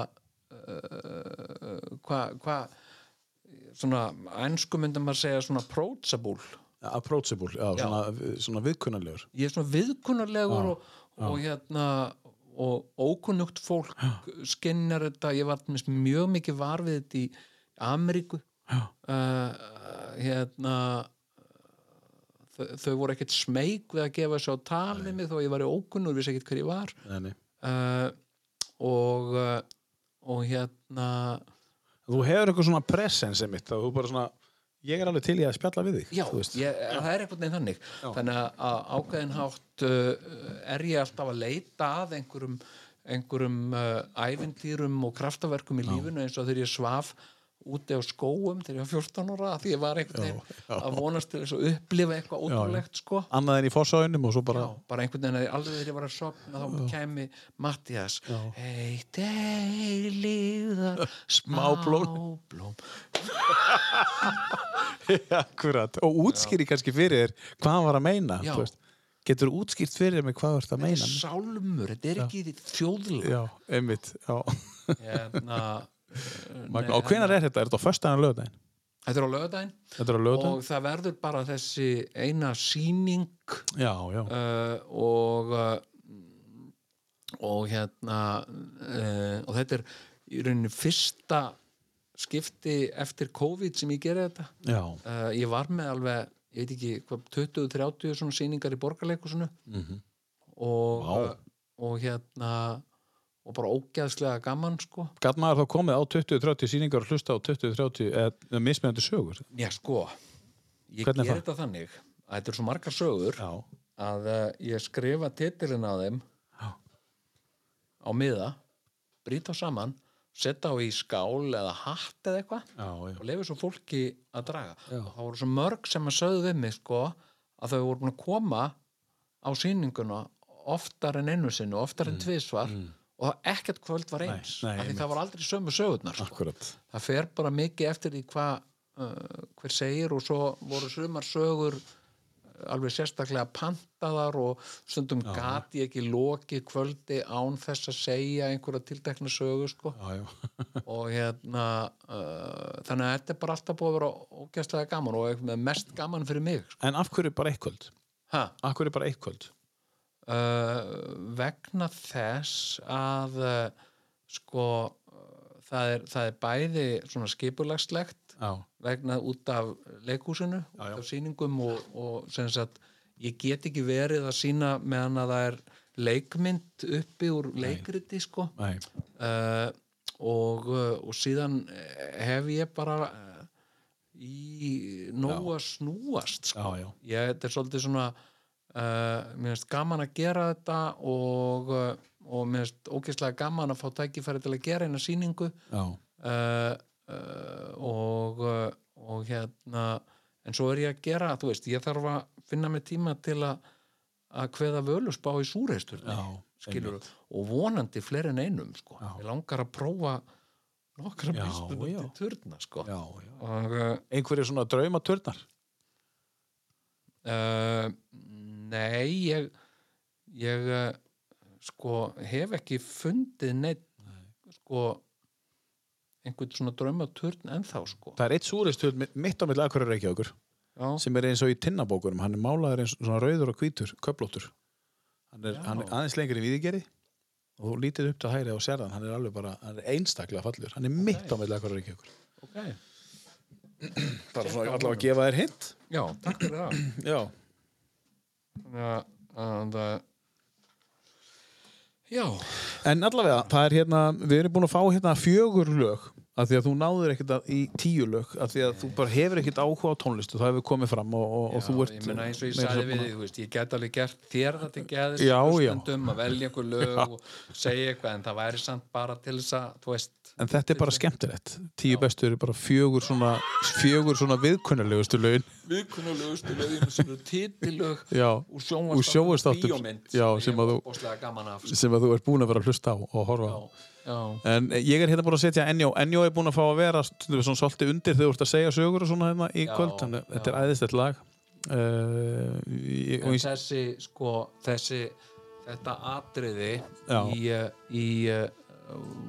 uh, hvað hva, svona ennsku myndum maður segja svona approachable Approachable, já, svona, svona viðkunnarlegur. ég er svona viðkunnarlegur og, og hérna og ókunnugt fólk skinnar þetta, ég var mjög mikið var við þetta í Ameríku. Uh, hérna þau, þau voru ekkert smeyk við að gefa sér á tal við mig þó ég var í ókunnur, vissi ekkert hver ég var. Nei, nei. uh, og uh, og hérna Þú hefur eitthvað svona presens sem mitt, þú bara svona, ég er alveg til í að spjalla við þig. Já, ég, það er einhvern veginn þannig. Þannig að- að ákveðin hátt uh, er ég alltaf að leita að einhverjum, einhverjum uh, ævintýrum og kraftaverkum í lífinu eins og þegar ég svaf úti á skóum þegar ég var 14 ára því ég var einhvern veginn að vonast til að upplifa eitthvað ótrúlegt sko. Annað en í svo bara, Já, bara einhvern veginn að alveg þegar ég var að sopna þá kæmi Mattias Eitt eilíðar Smáblóm. akkurat, og útskýri kannski fyrir hvað hann var að meina. Já. Getur útskýrt fyrir mig hvað þú ert að Þetta er meina? sálmur, þetta er ekki þjóðlega Já, einmitt, já. hérna, Magna. Og hvenar er þetta? Er þetta á föstudaginn og lögudaginn? Þetta er á lögadaginn Þetta er á lögudaginn? og það verður bara þessi eina sýning Já, já. uh, og uh, og hérna uh, og þetta er í rauninni fyrsta skipti eftir COVID sem ég gera þetta Já, uh, ég var með alveg, ég veit ekki hvað, 20-30 svona sýningar í borgarleikusinu Mhm. og, Vá. uh, og hérna og bara ógeðslega gaman sko. Gat maður þá komið á 20-30 sýningar og hlusta á 20-30 eða mismjöndi sögur? Já, sko, ég er ger þetta þannig að þetta er svo margar sögur Já. að uh, ég skrifa titilin á þeim Já. á miða brýta saman, setja á í skál eða hatt eða eitthvað og lefa svo fólki að draga. Og það voru svo mörg sem að sögðu við mig sko, að þau voru búin að koma á sýninguna oftar en einu og oftar en tvisvar og ekkert kvöld var eins nei, einmitt. það var aldrei sömu sögurnar sko það fer bara mikið eftir því hvað uh, hver segir og svo voru sumar sögur uh, alveg sérstaklega pantaðar og stundum gati ég ekki loki kvöldi án þess að segja einhverja tiltekna sögu sko Já, já. [laughs] og hérna uh, þannig að þetta er bara alltaf búið að vera ógæstlega gaman og mest gaman fyrir mig sko. En af hverju bara eitt kvöld? ha, Af hverju bara eitt kvöld? Uh, vegna þess að uh, sko það er, það er bæði svona skipulagslegt Já. vegna út af leikhúsinu, Já, já. út af sýningum og, og sem sagt, ég get ekki verið að sína meðan að það er leikmynd uppi úr leikriti sko Nei. uh, og, og síðan hef ég bara í nóg að snúast sko. Ég, þetta er svolítið svona uh, mér finnst gaman að gera þetta og, uh, og mér finnst ógeðslega gaman að fá tækifæri til að gera eina sýningu Já. uh, uh, og, og hérna en svo er ég að gera, þú veist, ég þarf að finna mig tíma til að að kveða völusbá í súreisturni skilur og vonandi fleiri en einum sko. Já. ég langar að prófa nokkra mismunandi já. turna sko. Já, já. og Einhverju svona draumaturnar? uh, nei ég ég uh, sko hef ekki fundið neitt sko einhvern svona draumaturn ennþá sko. Það er eitt súristöð mitt á milli Reykjavíkur já, sem er eins og í tinnabókurum hann er málaður eins svona rauður og hvítur köplóttur hann er, hann er aðeins lengri í viðgerði og þú lítið upp til hæri og sér hann hann er alveg bara, er einstaklega fallur. Hann er mitt á milli akkurir Reykjavíkur. Ok. [clears throat] Bara svona allavega að gefa þér hint. Já, takk fyrir það. [clears throat] Já, þannig að, að að- já, en allavega það er hérna, við erum búin að fá hérna fjögur lög af því að þú náður ekkert að, í tíu lög af því að þú bara hefur ekkert áhuga á tónlistu það hefur komið fram og, og, og já þú ert ég meina eins og ég sagði svo við búin þig, þú veist, ég get alveg gert þér þetta geðist Já, já. stundum að velja einhver lög og segja eitthvað en það væri samt bara til þess að, þú veist En þetta er bara skemmtilegt. Tíu bestu eru bara fjögur svona, fjögur svona viðkunnulegustu lögin. viðkunnulegustu lögin sem eru titillög Já, úr ég sem að þú- sem að þú ert búin að vera að hlusta á og horfa á. En ég er hérna búin að setja Enjó. Enjó er búin að fá að vera svona svolítið undir þegar þú ert að segja sögur og svona hérna í kvöld. Þannig að þetta er æðislegt lag. Uh, ég, og þessi sko þessi þetta atriði í, uh, í uh,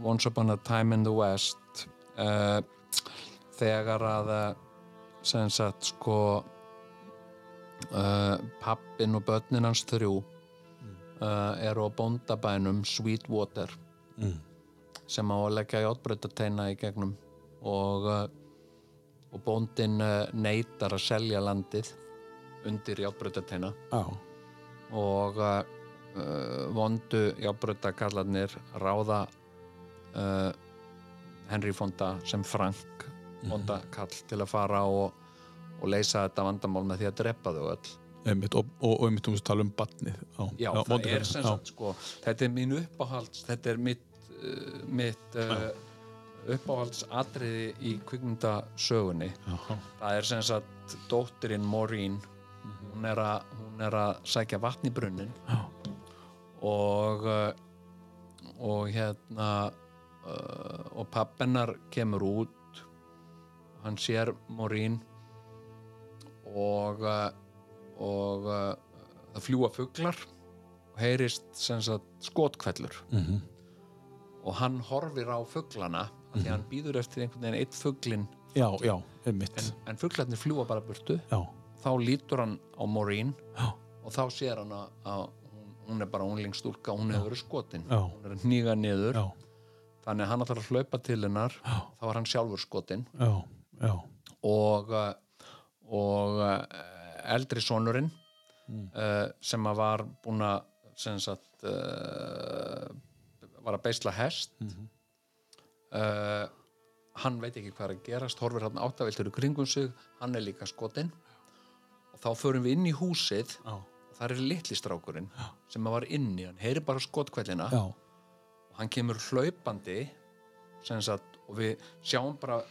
Once Upon a Time in the West uh, þegar að uh, sem sagt sko uh, pappin og börnin hans þrjú uh, eru á bóndabænum Sweetwater Mm. sem á að leggja játbrötateina í gegnum og, uh, og bóndin uh, neytar að selja landið undir játbrötateina á, og uh, uh, vondu játbrötakallarnir ráða uh, Henry Fonda sem Frank vondakall til að fara og, og leysa þetta vandamál með því að drepa þau öll. Einmitt, og, og, einmitt um að tala um batnið. Á, Já, á, það er sem sagt sko þetta er mín uppáhalds þetta er mitt, uh, mitt uh, uppáhaldsatriði í kvikmyndasögunni. Já, það er sem sagt dóttirinn Maureen hún er að, hún er að sækja vatn í brunnin Já. og og hérna og pappennar kemur út. Hann sér Maureen. Og uh, og uh, það fljúa fuglar. Og heyrist skotkvellur Mhm. og hann horfir á fuglana af því að hann býður eftir einhvern veginn eitt fuglin já, já, einmitt. en, en fuglarnir fljúa bara burtu. Já, þá lítur hann á já, og þá sér hann að, hún, er bara unglingstúlka, hún hefur verið skotin. Hún er að hníga niður þannig að hann ætlar að hlaupa til hennar. Já. þá var hann sjálfur skotin já, og uh, og uh, eldri sonurinn Mm. uh, sem að var búin að sem sagt uh, var að beisla hest. Mhm. uh, hann veit ekki hvað er að gerast horfir hann áttaviltur í kringum sig hann er líka skotinn. Og þá förum við inn í húsið. Og það er litli strákurinn sem að var inni, hann heyri bara skotkvællina og hann kemur hlaupandi sagt, og við sjáum bara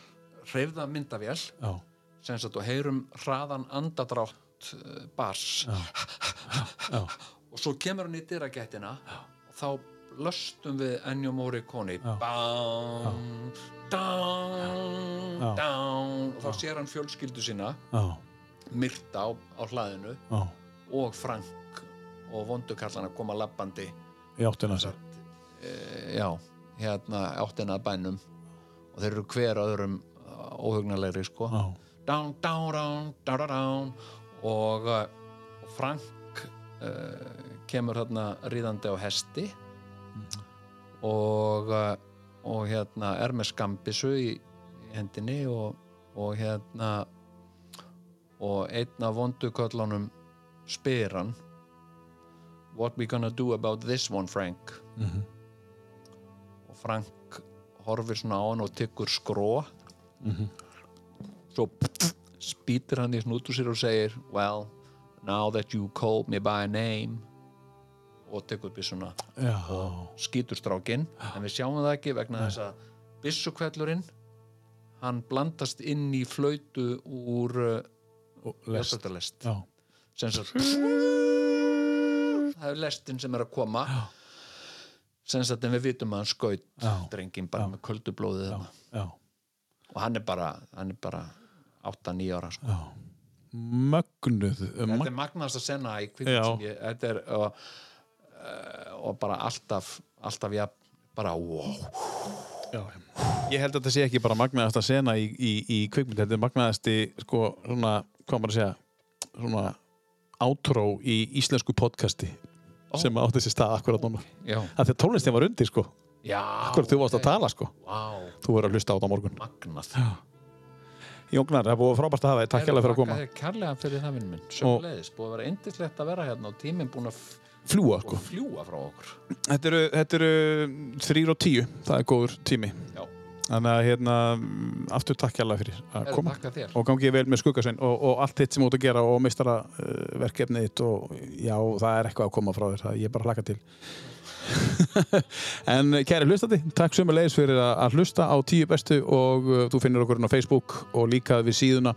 hreyfða myndavél sagt, og heyrum hraðan andadrátt uh, bars. Já, og svo kemur hann í dyragættina og þá löstum við Ennio Morricone. Bám, dán, Já. dán og þá sér hann fjölskyldu sína já, myrta á, á hlaðinu já, og Frank og vondukallana koma lappandi í áttina sér. E, já, hérna áttina bænum. Og þeir eru hver öðrum óhugnalegri sko. Já, down, down, down, down, down, down og, og Frank uh, kemur hérna ríðandi á hesti. Og uh, og hérna er með skambisu í, hendinni og, og hérna og einn af vonduköllunum spyr hann What we gonna do about this one Frank? Mhm, og Frank horfir svona á hann og tykkur skró. Mhm, svo spýtir hann í snútu sér og segir well, now that you called me by name og tekur byssuna já, skýtur strákinn. En við sjáum það ekki vegna þess að byssukvellurinn hann blandast inn í flöytu úr uh, og lest. lest Já, sem sagt það er lestin sem er að koma sem sagt en við vitum að hann skaut drengin bara með köldublóðið og hann er bara, hann er bara 8-9 ára sko. Mögnuð. þetta er magnast að senna í ég, þetta er og, uh, og bara alltaf alltaf já, bara wow. Já, ég held að þetta sé ekki bara magnaðast að sena í, í, í kvikmynd, þetta er magnaðasti sko, svona, hvað maður að segja svona átró í íslensku podcasti Ó. sem átti sér stað akkurat núna. Já, að því að tónlistin var undir sko. Já akkurat þú varst að tala sko. Wow, þú verður að hlusta á á morgun. Magnað. Jóngnar, það er búið frábært að hafa þig, takk hérlega fyrir að koma. Takk kærlega fyrir það minn minn. Sömulegis, búið að vera indislegt að vera hérna og tíminn búin að fljúa sko. frá okkur. Þetta eru, þetta eru þrýr og tíu, það er góður tími. Já. Þannig að hérna aftur takk hérlega fyrir að koma. og gangið vel með skuggasvein og, og allt þitt sem ert að gera og meistara uh, verkefnið þitt og já, það er eitthvað að koma frá þér, það ég bara hlaka til. [laughs] En kæri hlustandi takk sömulegis fyrir að, hlusta á tíu bestu og uh, þú finnir okkur á Facebook og líka við síðuna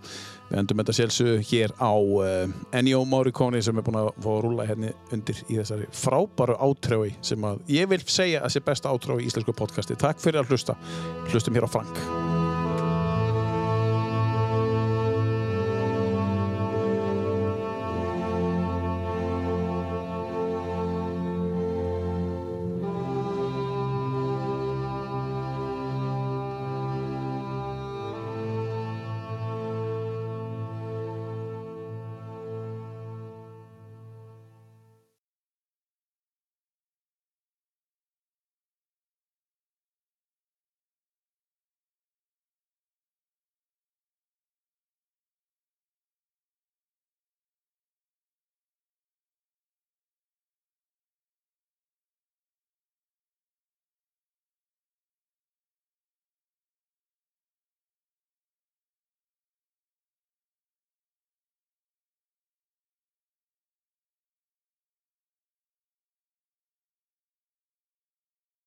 við endum þetta sjálfsög hér á uh, Ennio Morricone sem er búin að fá að rúla hérna undir í þessari frábæru átröfi sem að ég vil segja að sé besta átröfi í íslensku podcasti. Takk fyrir að hlusta. Hlustum hér á Frank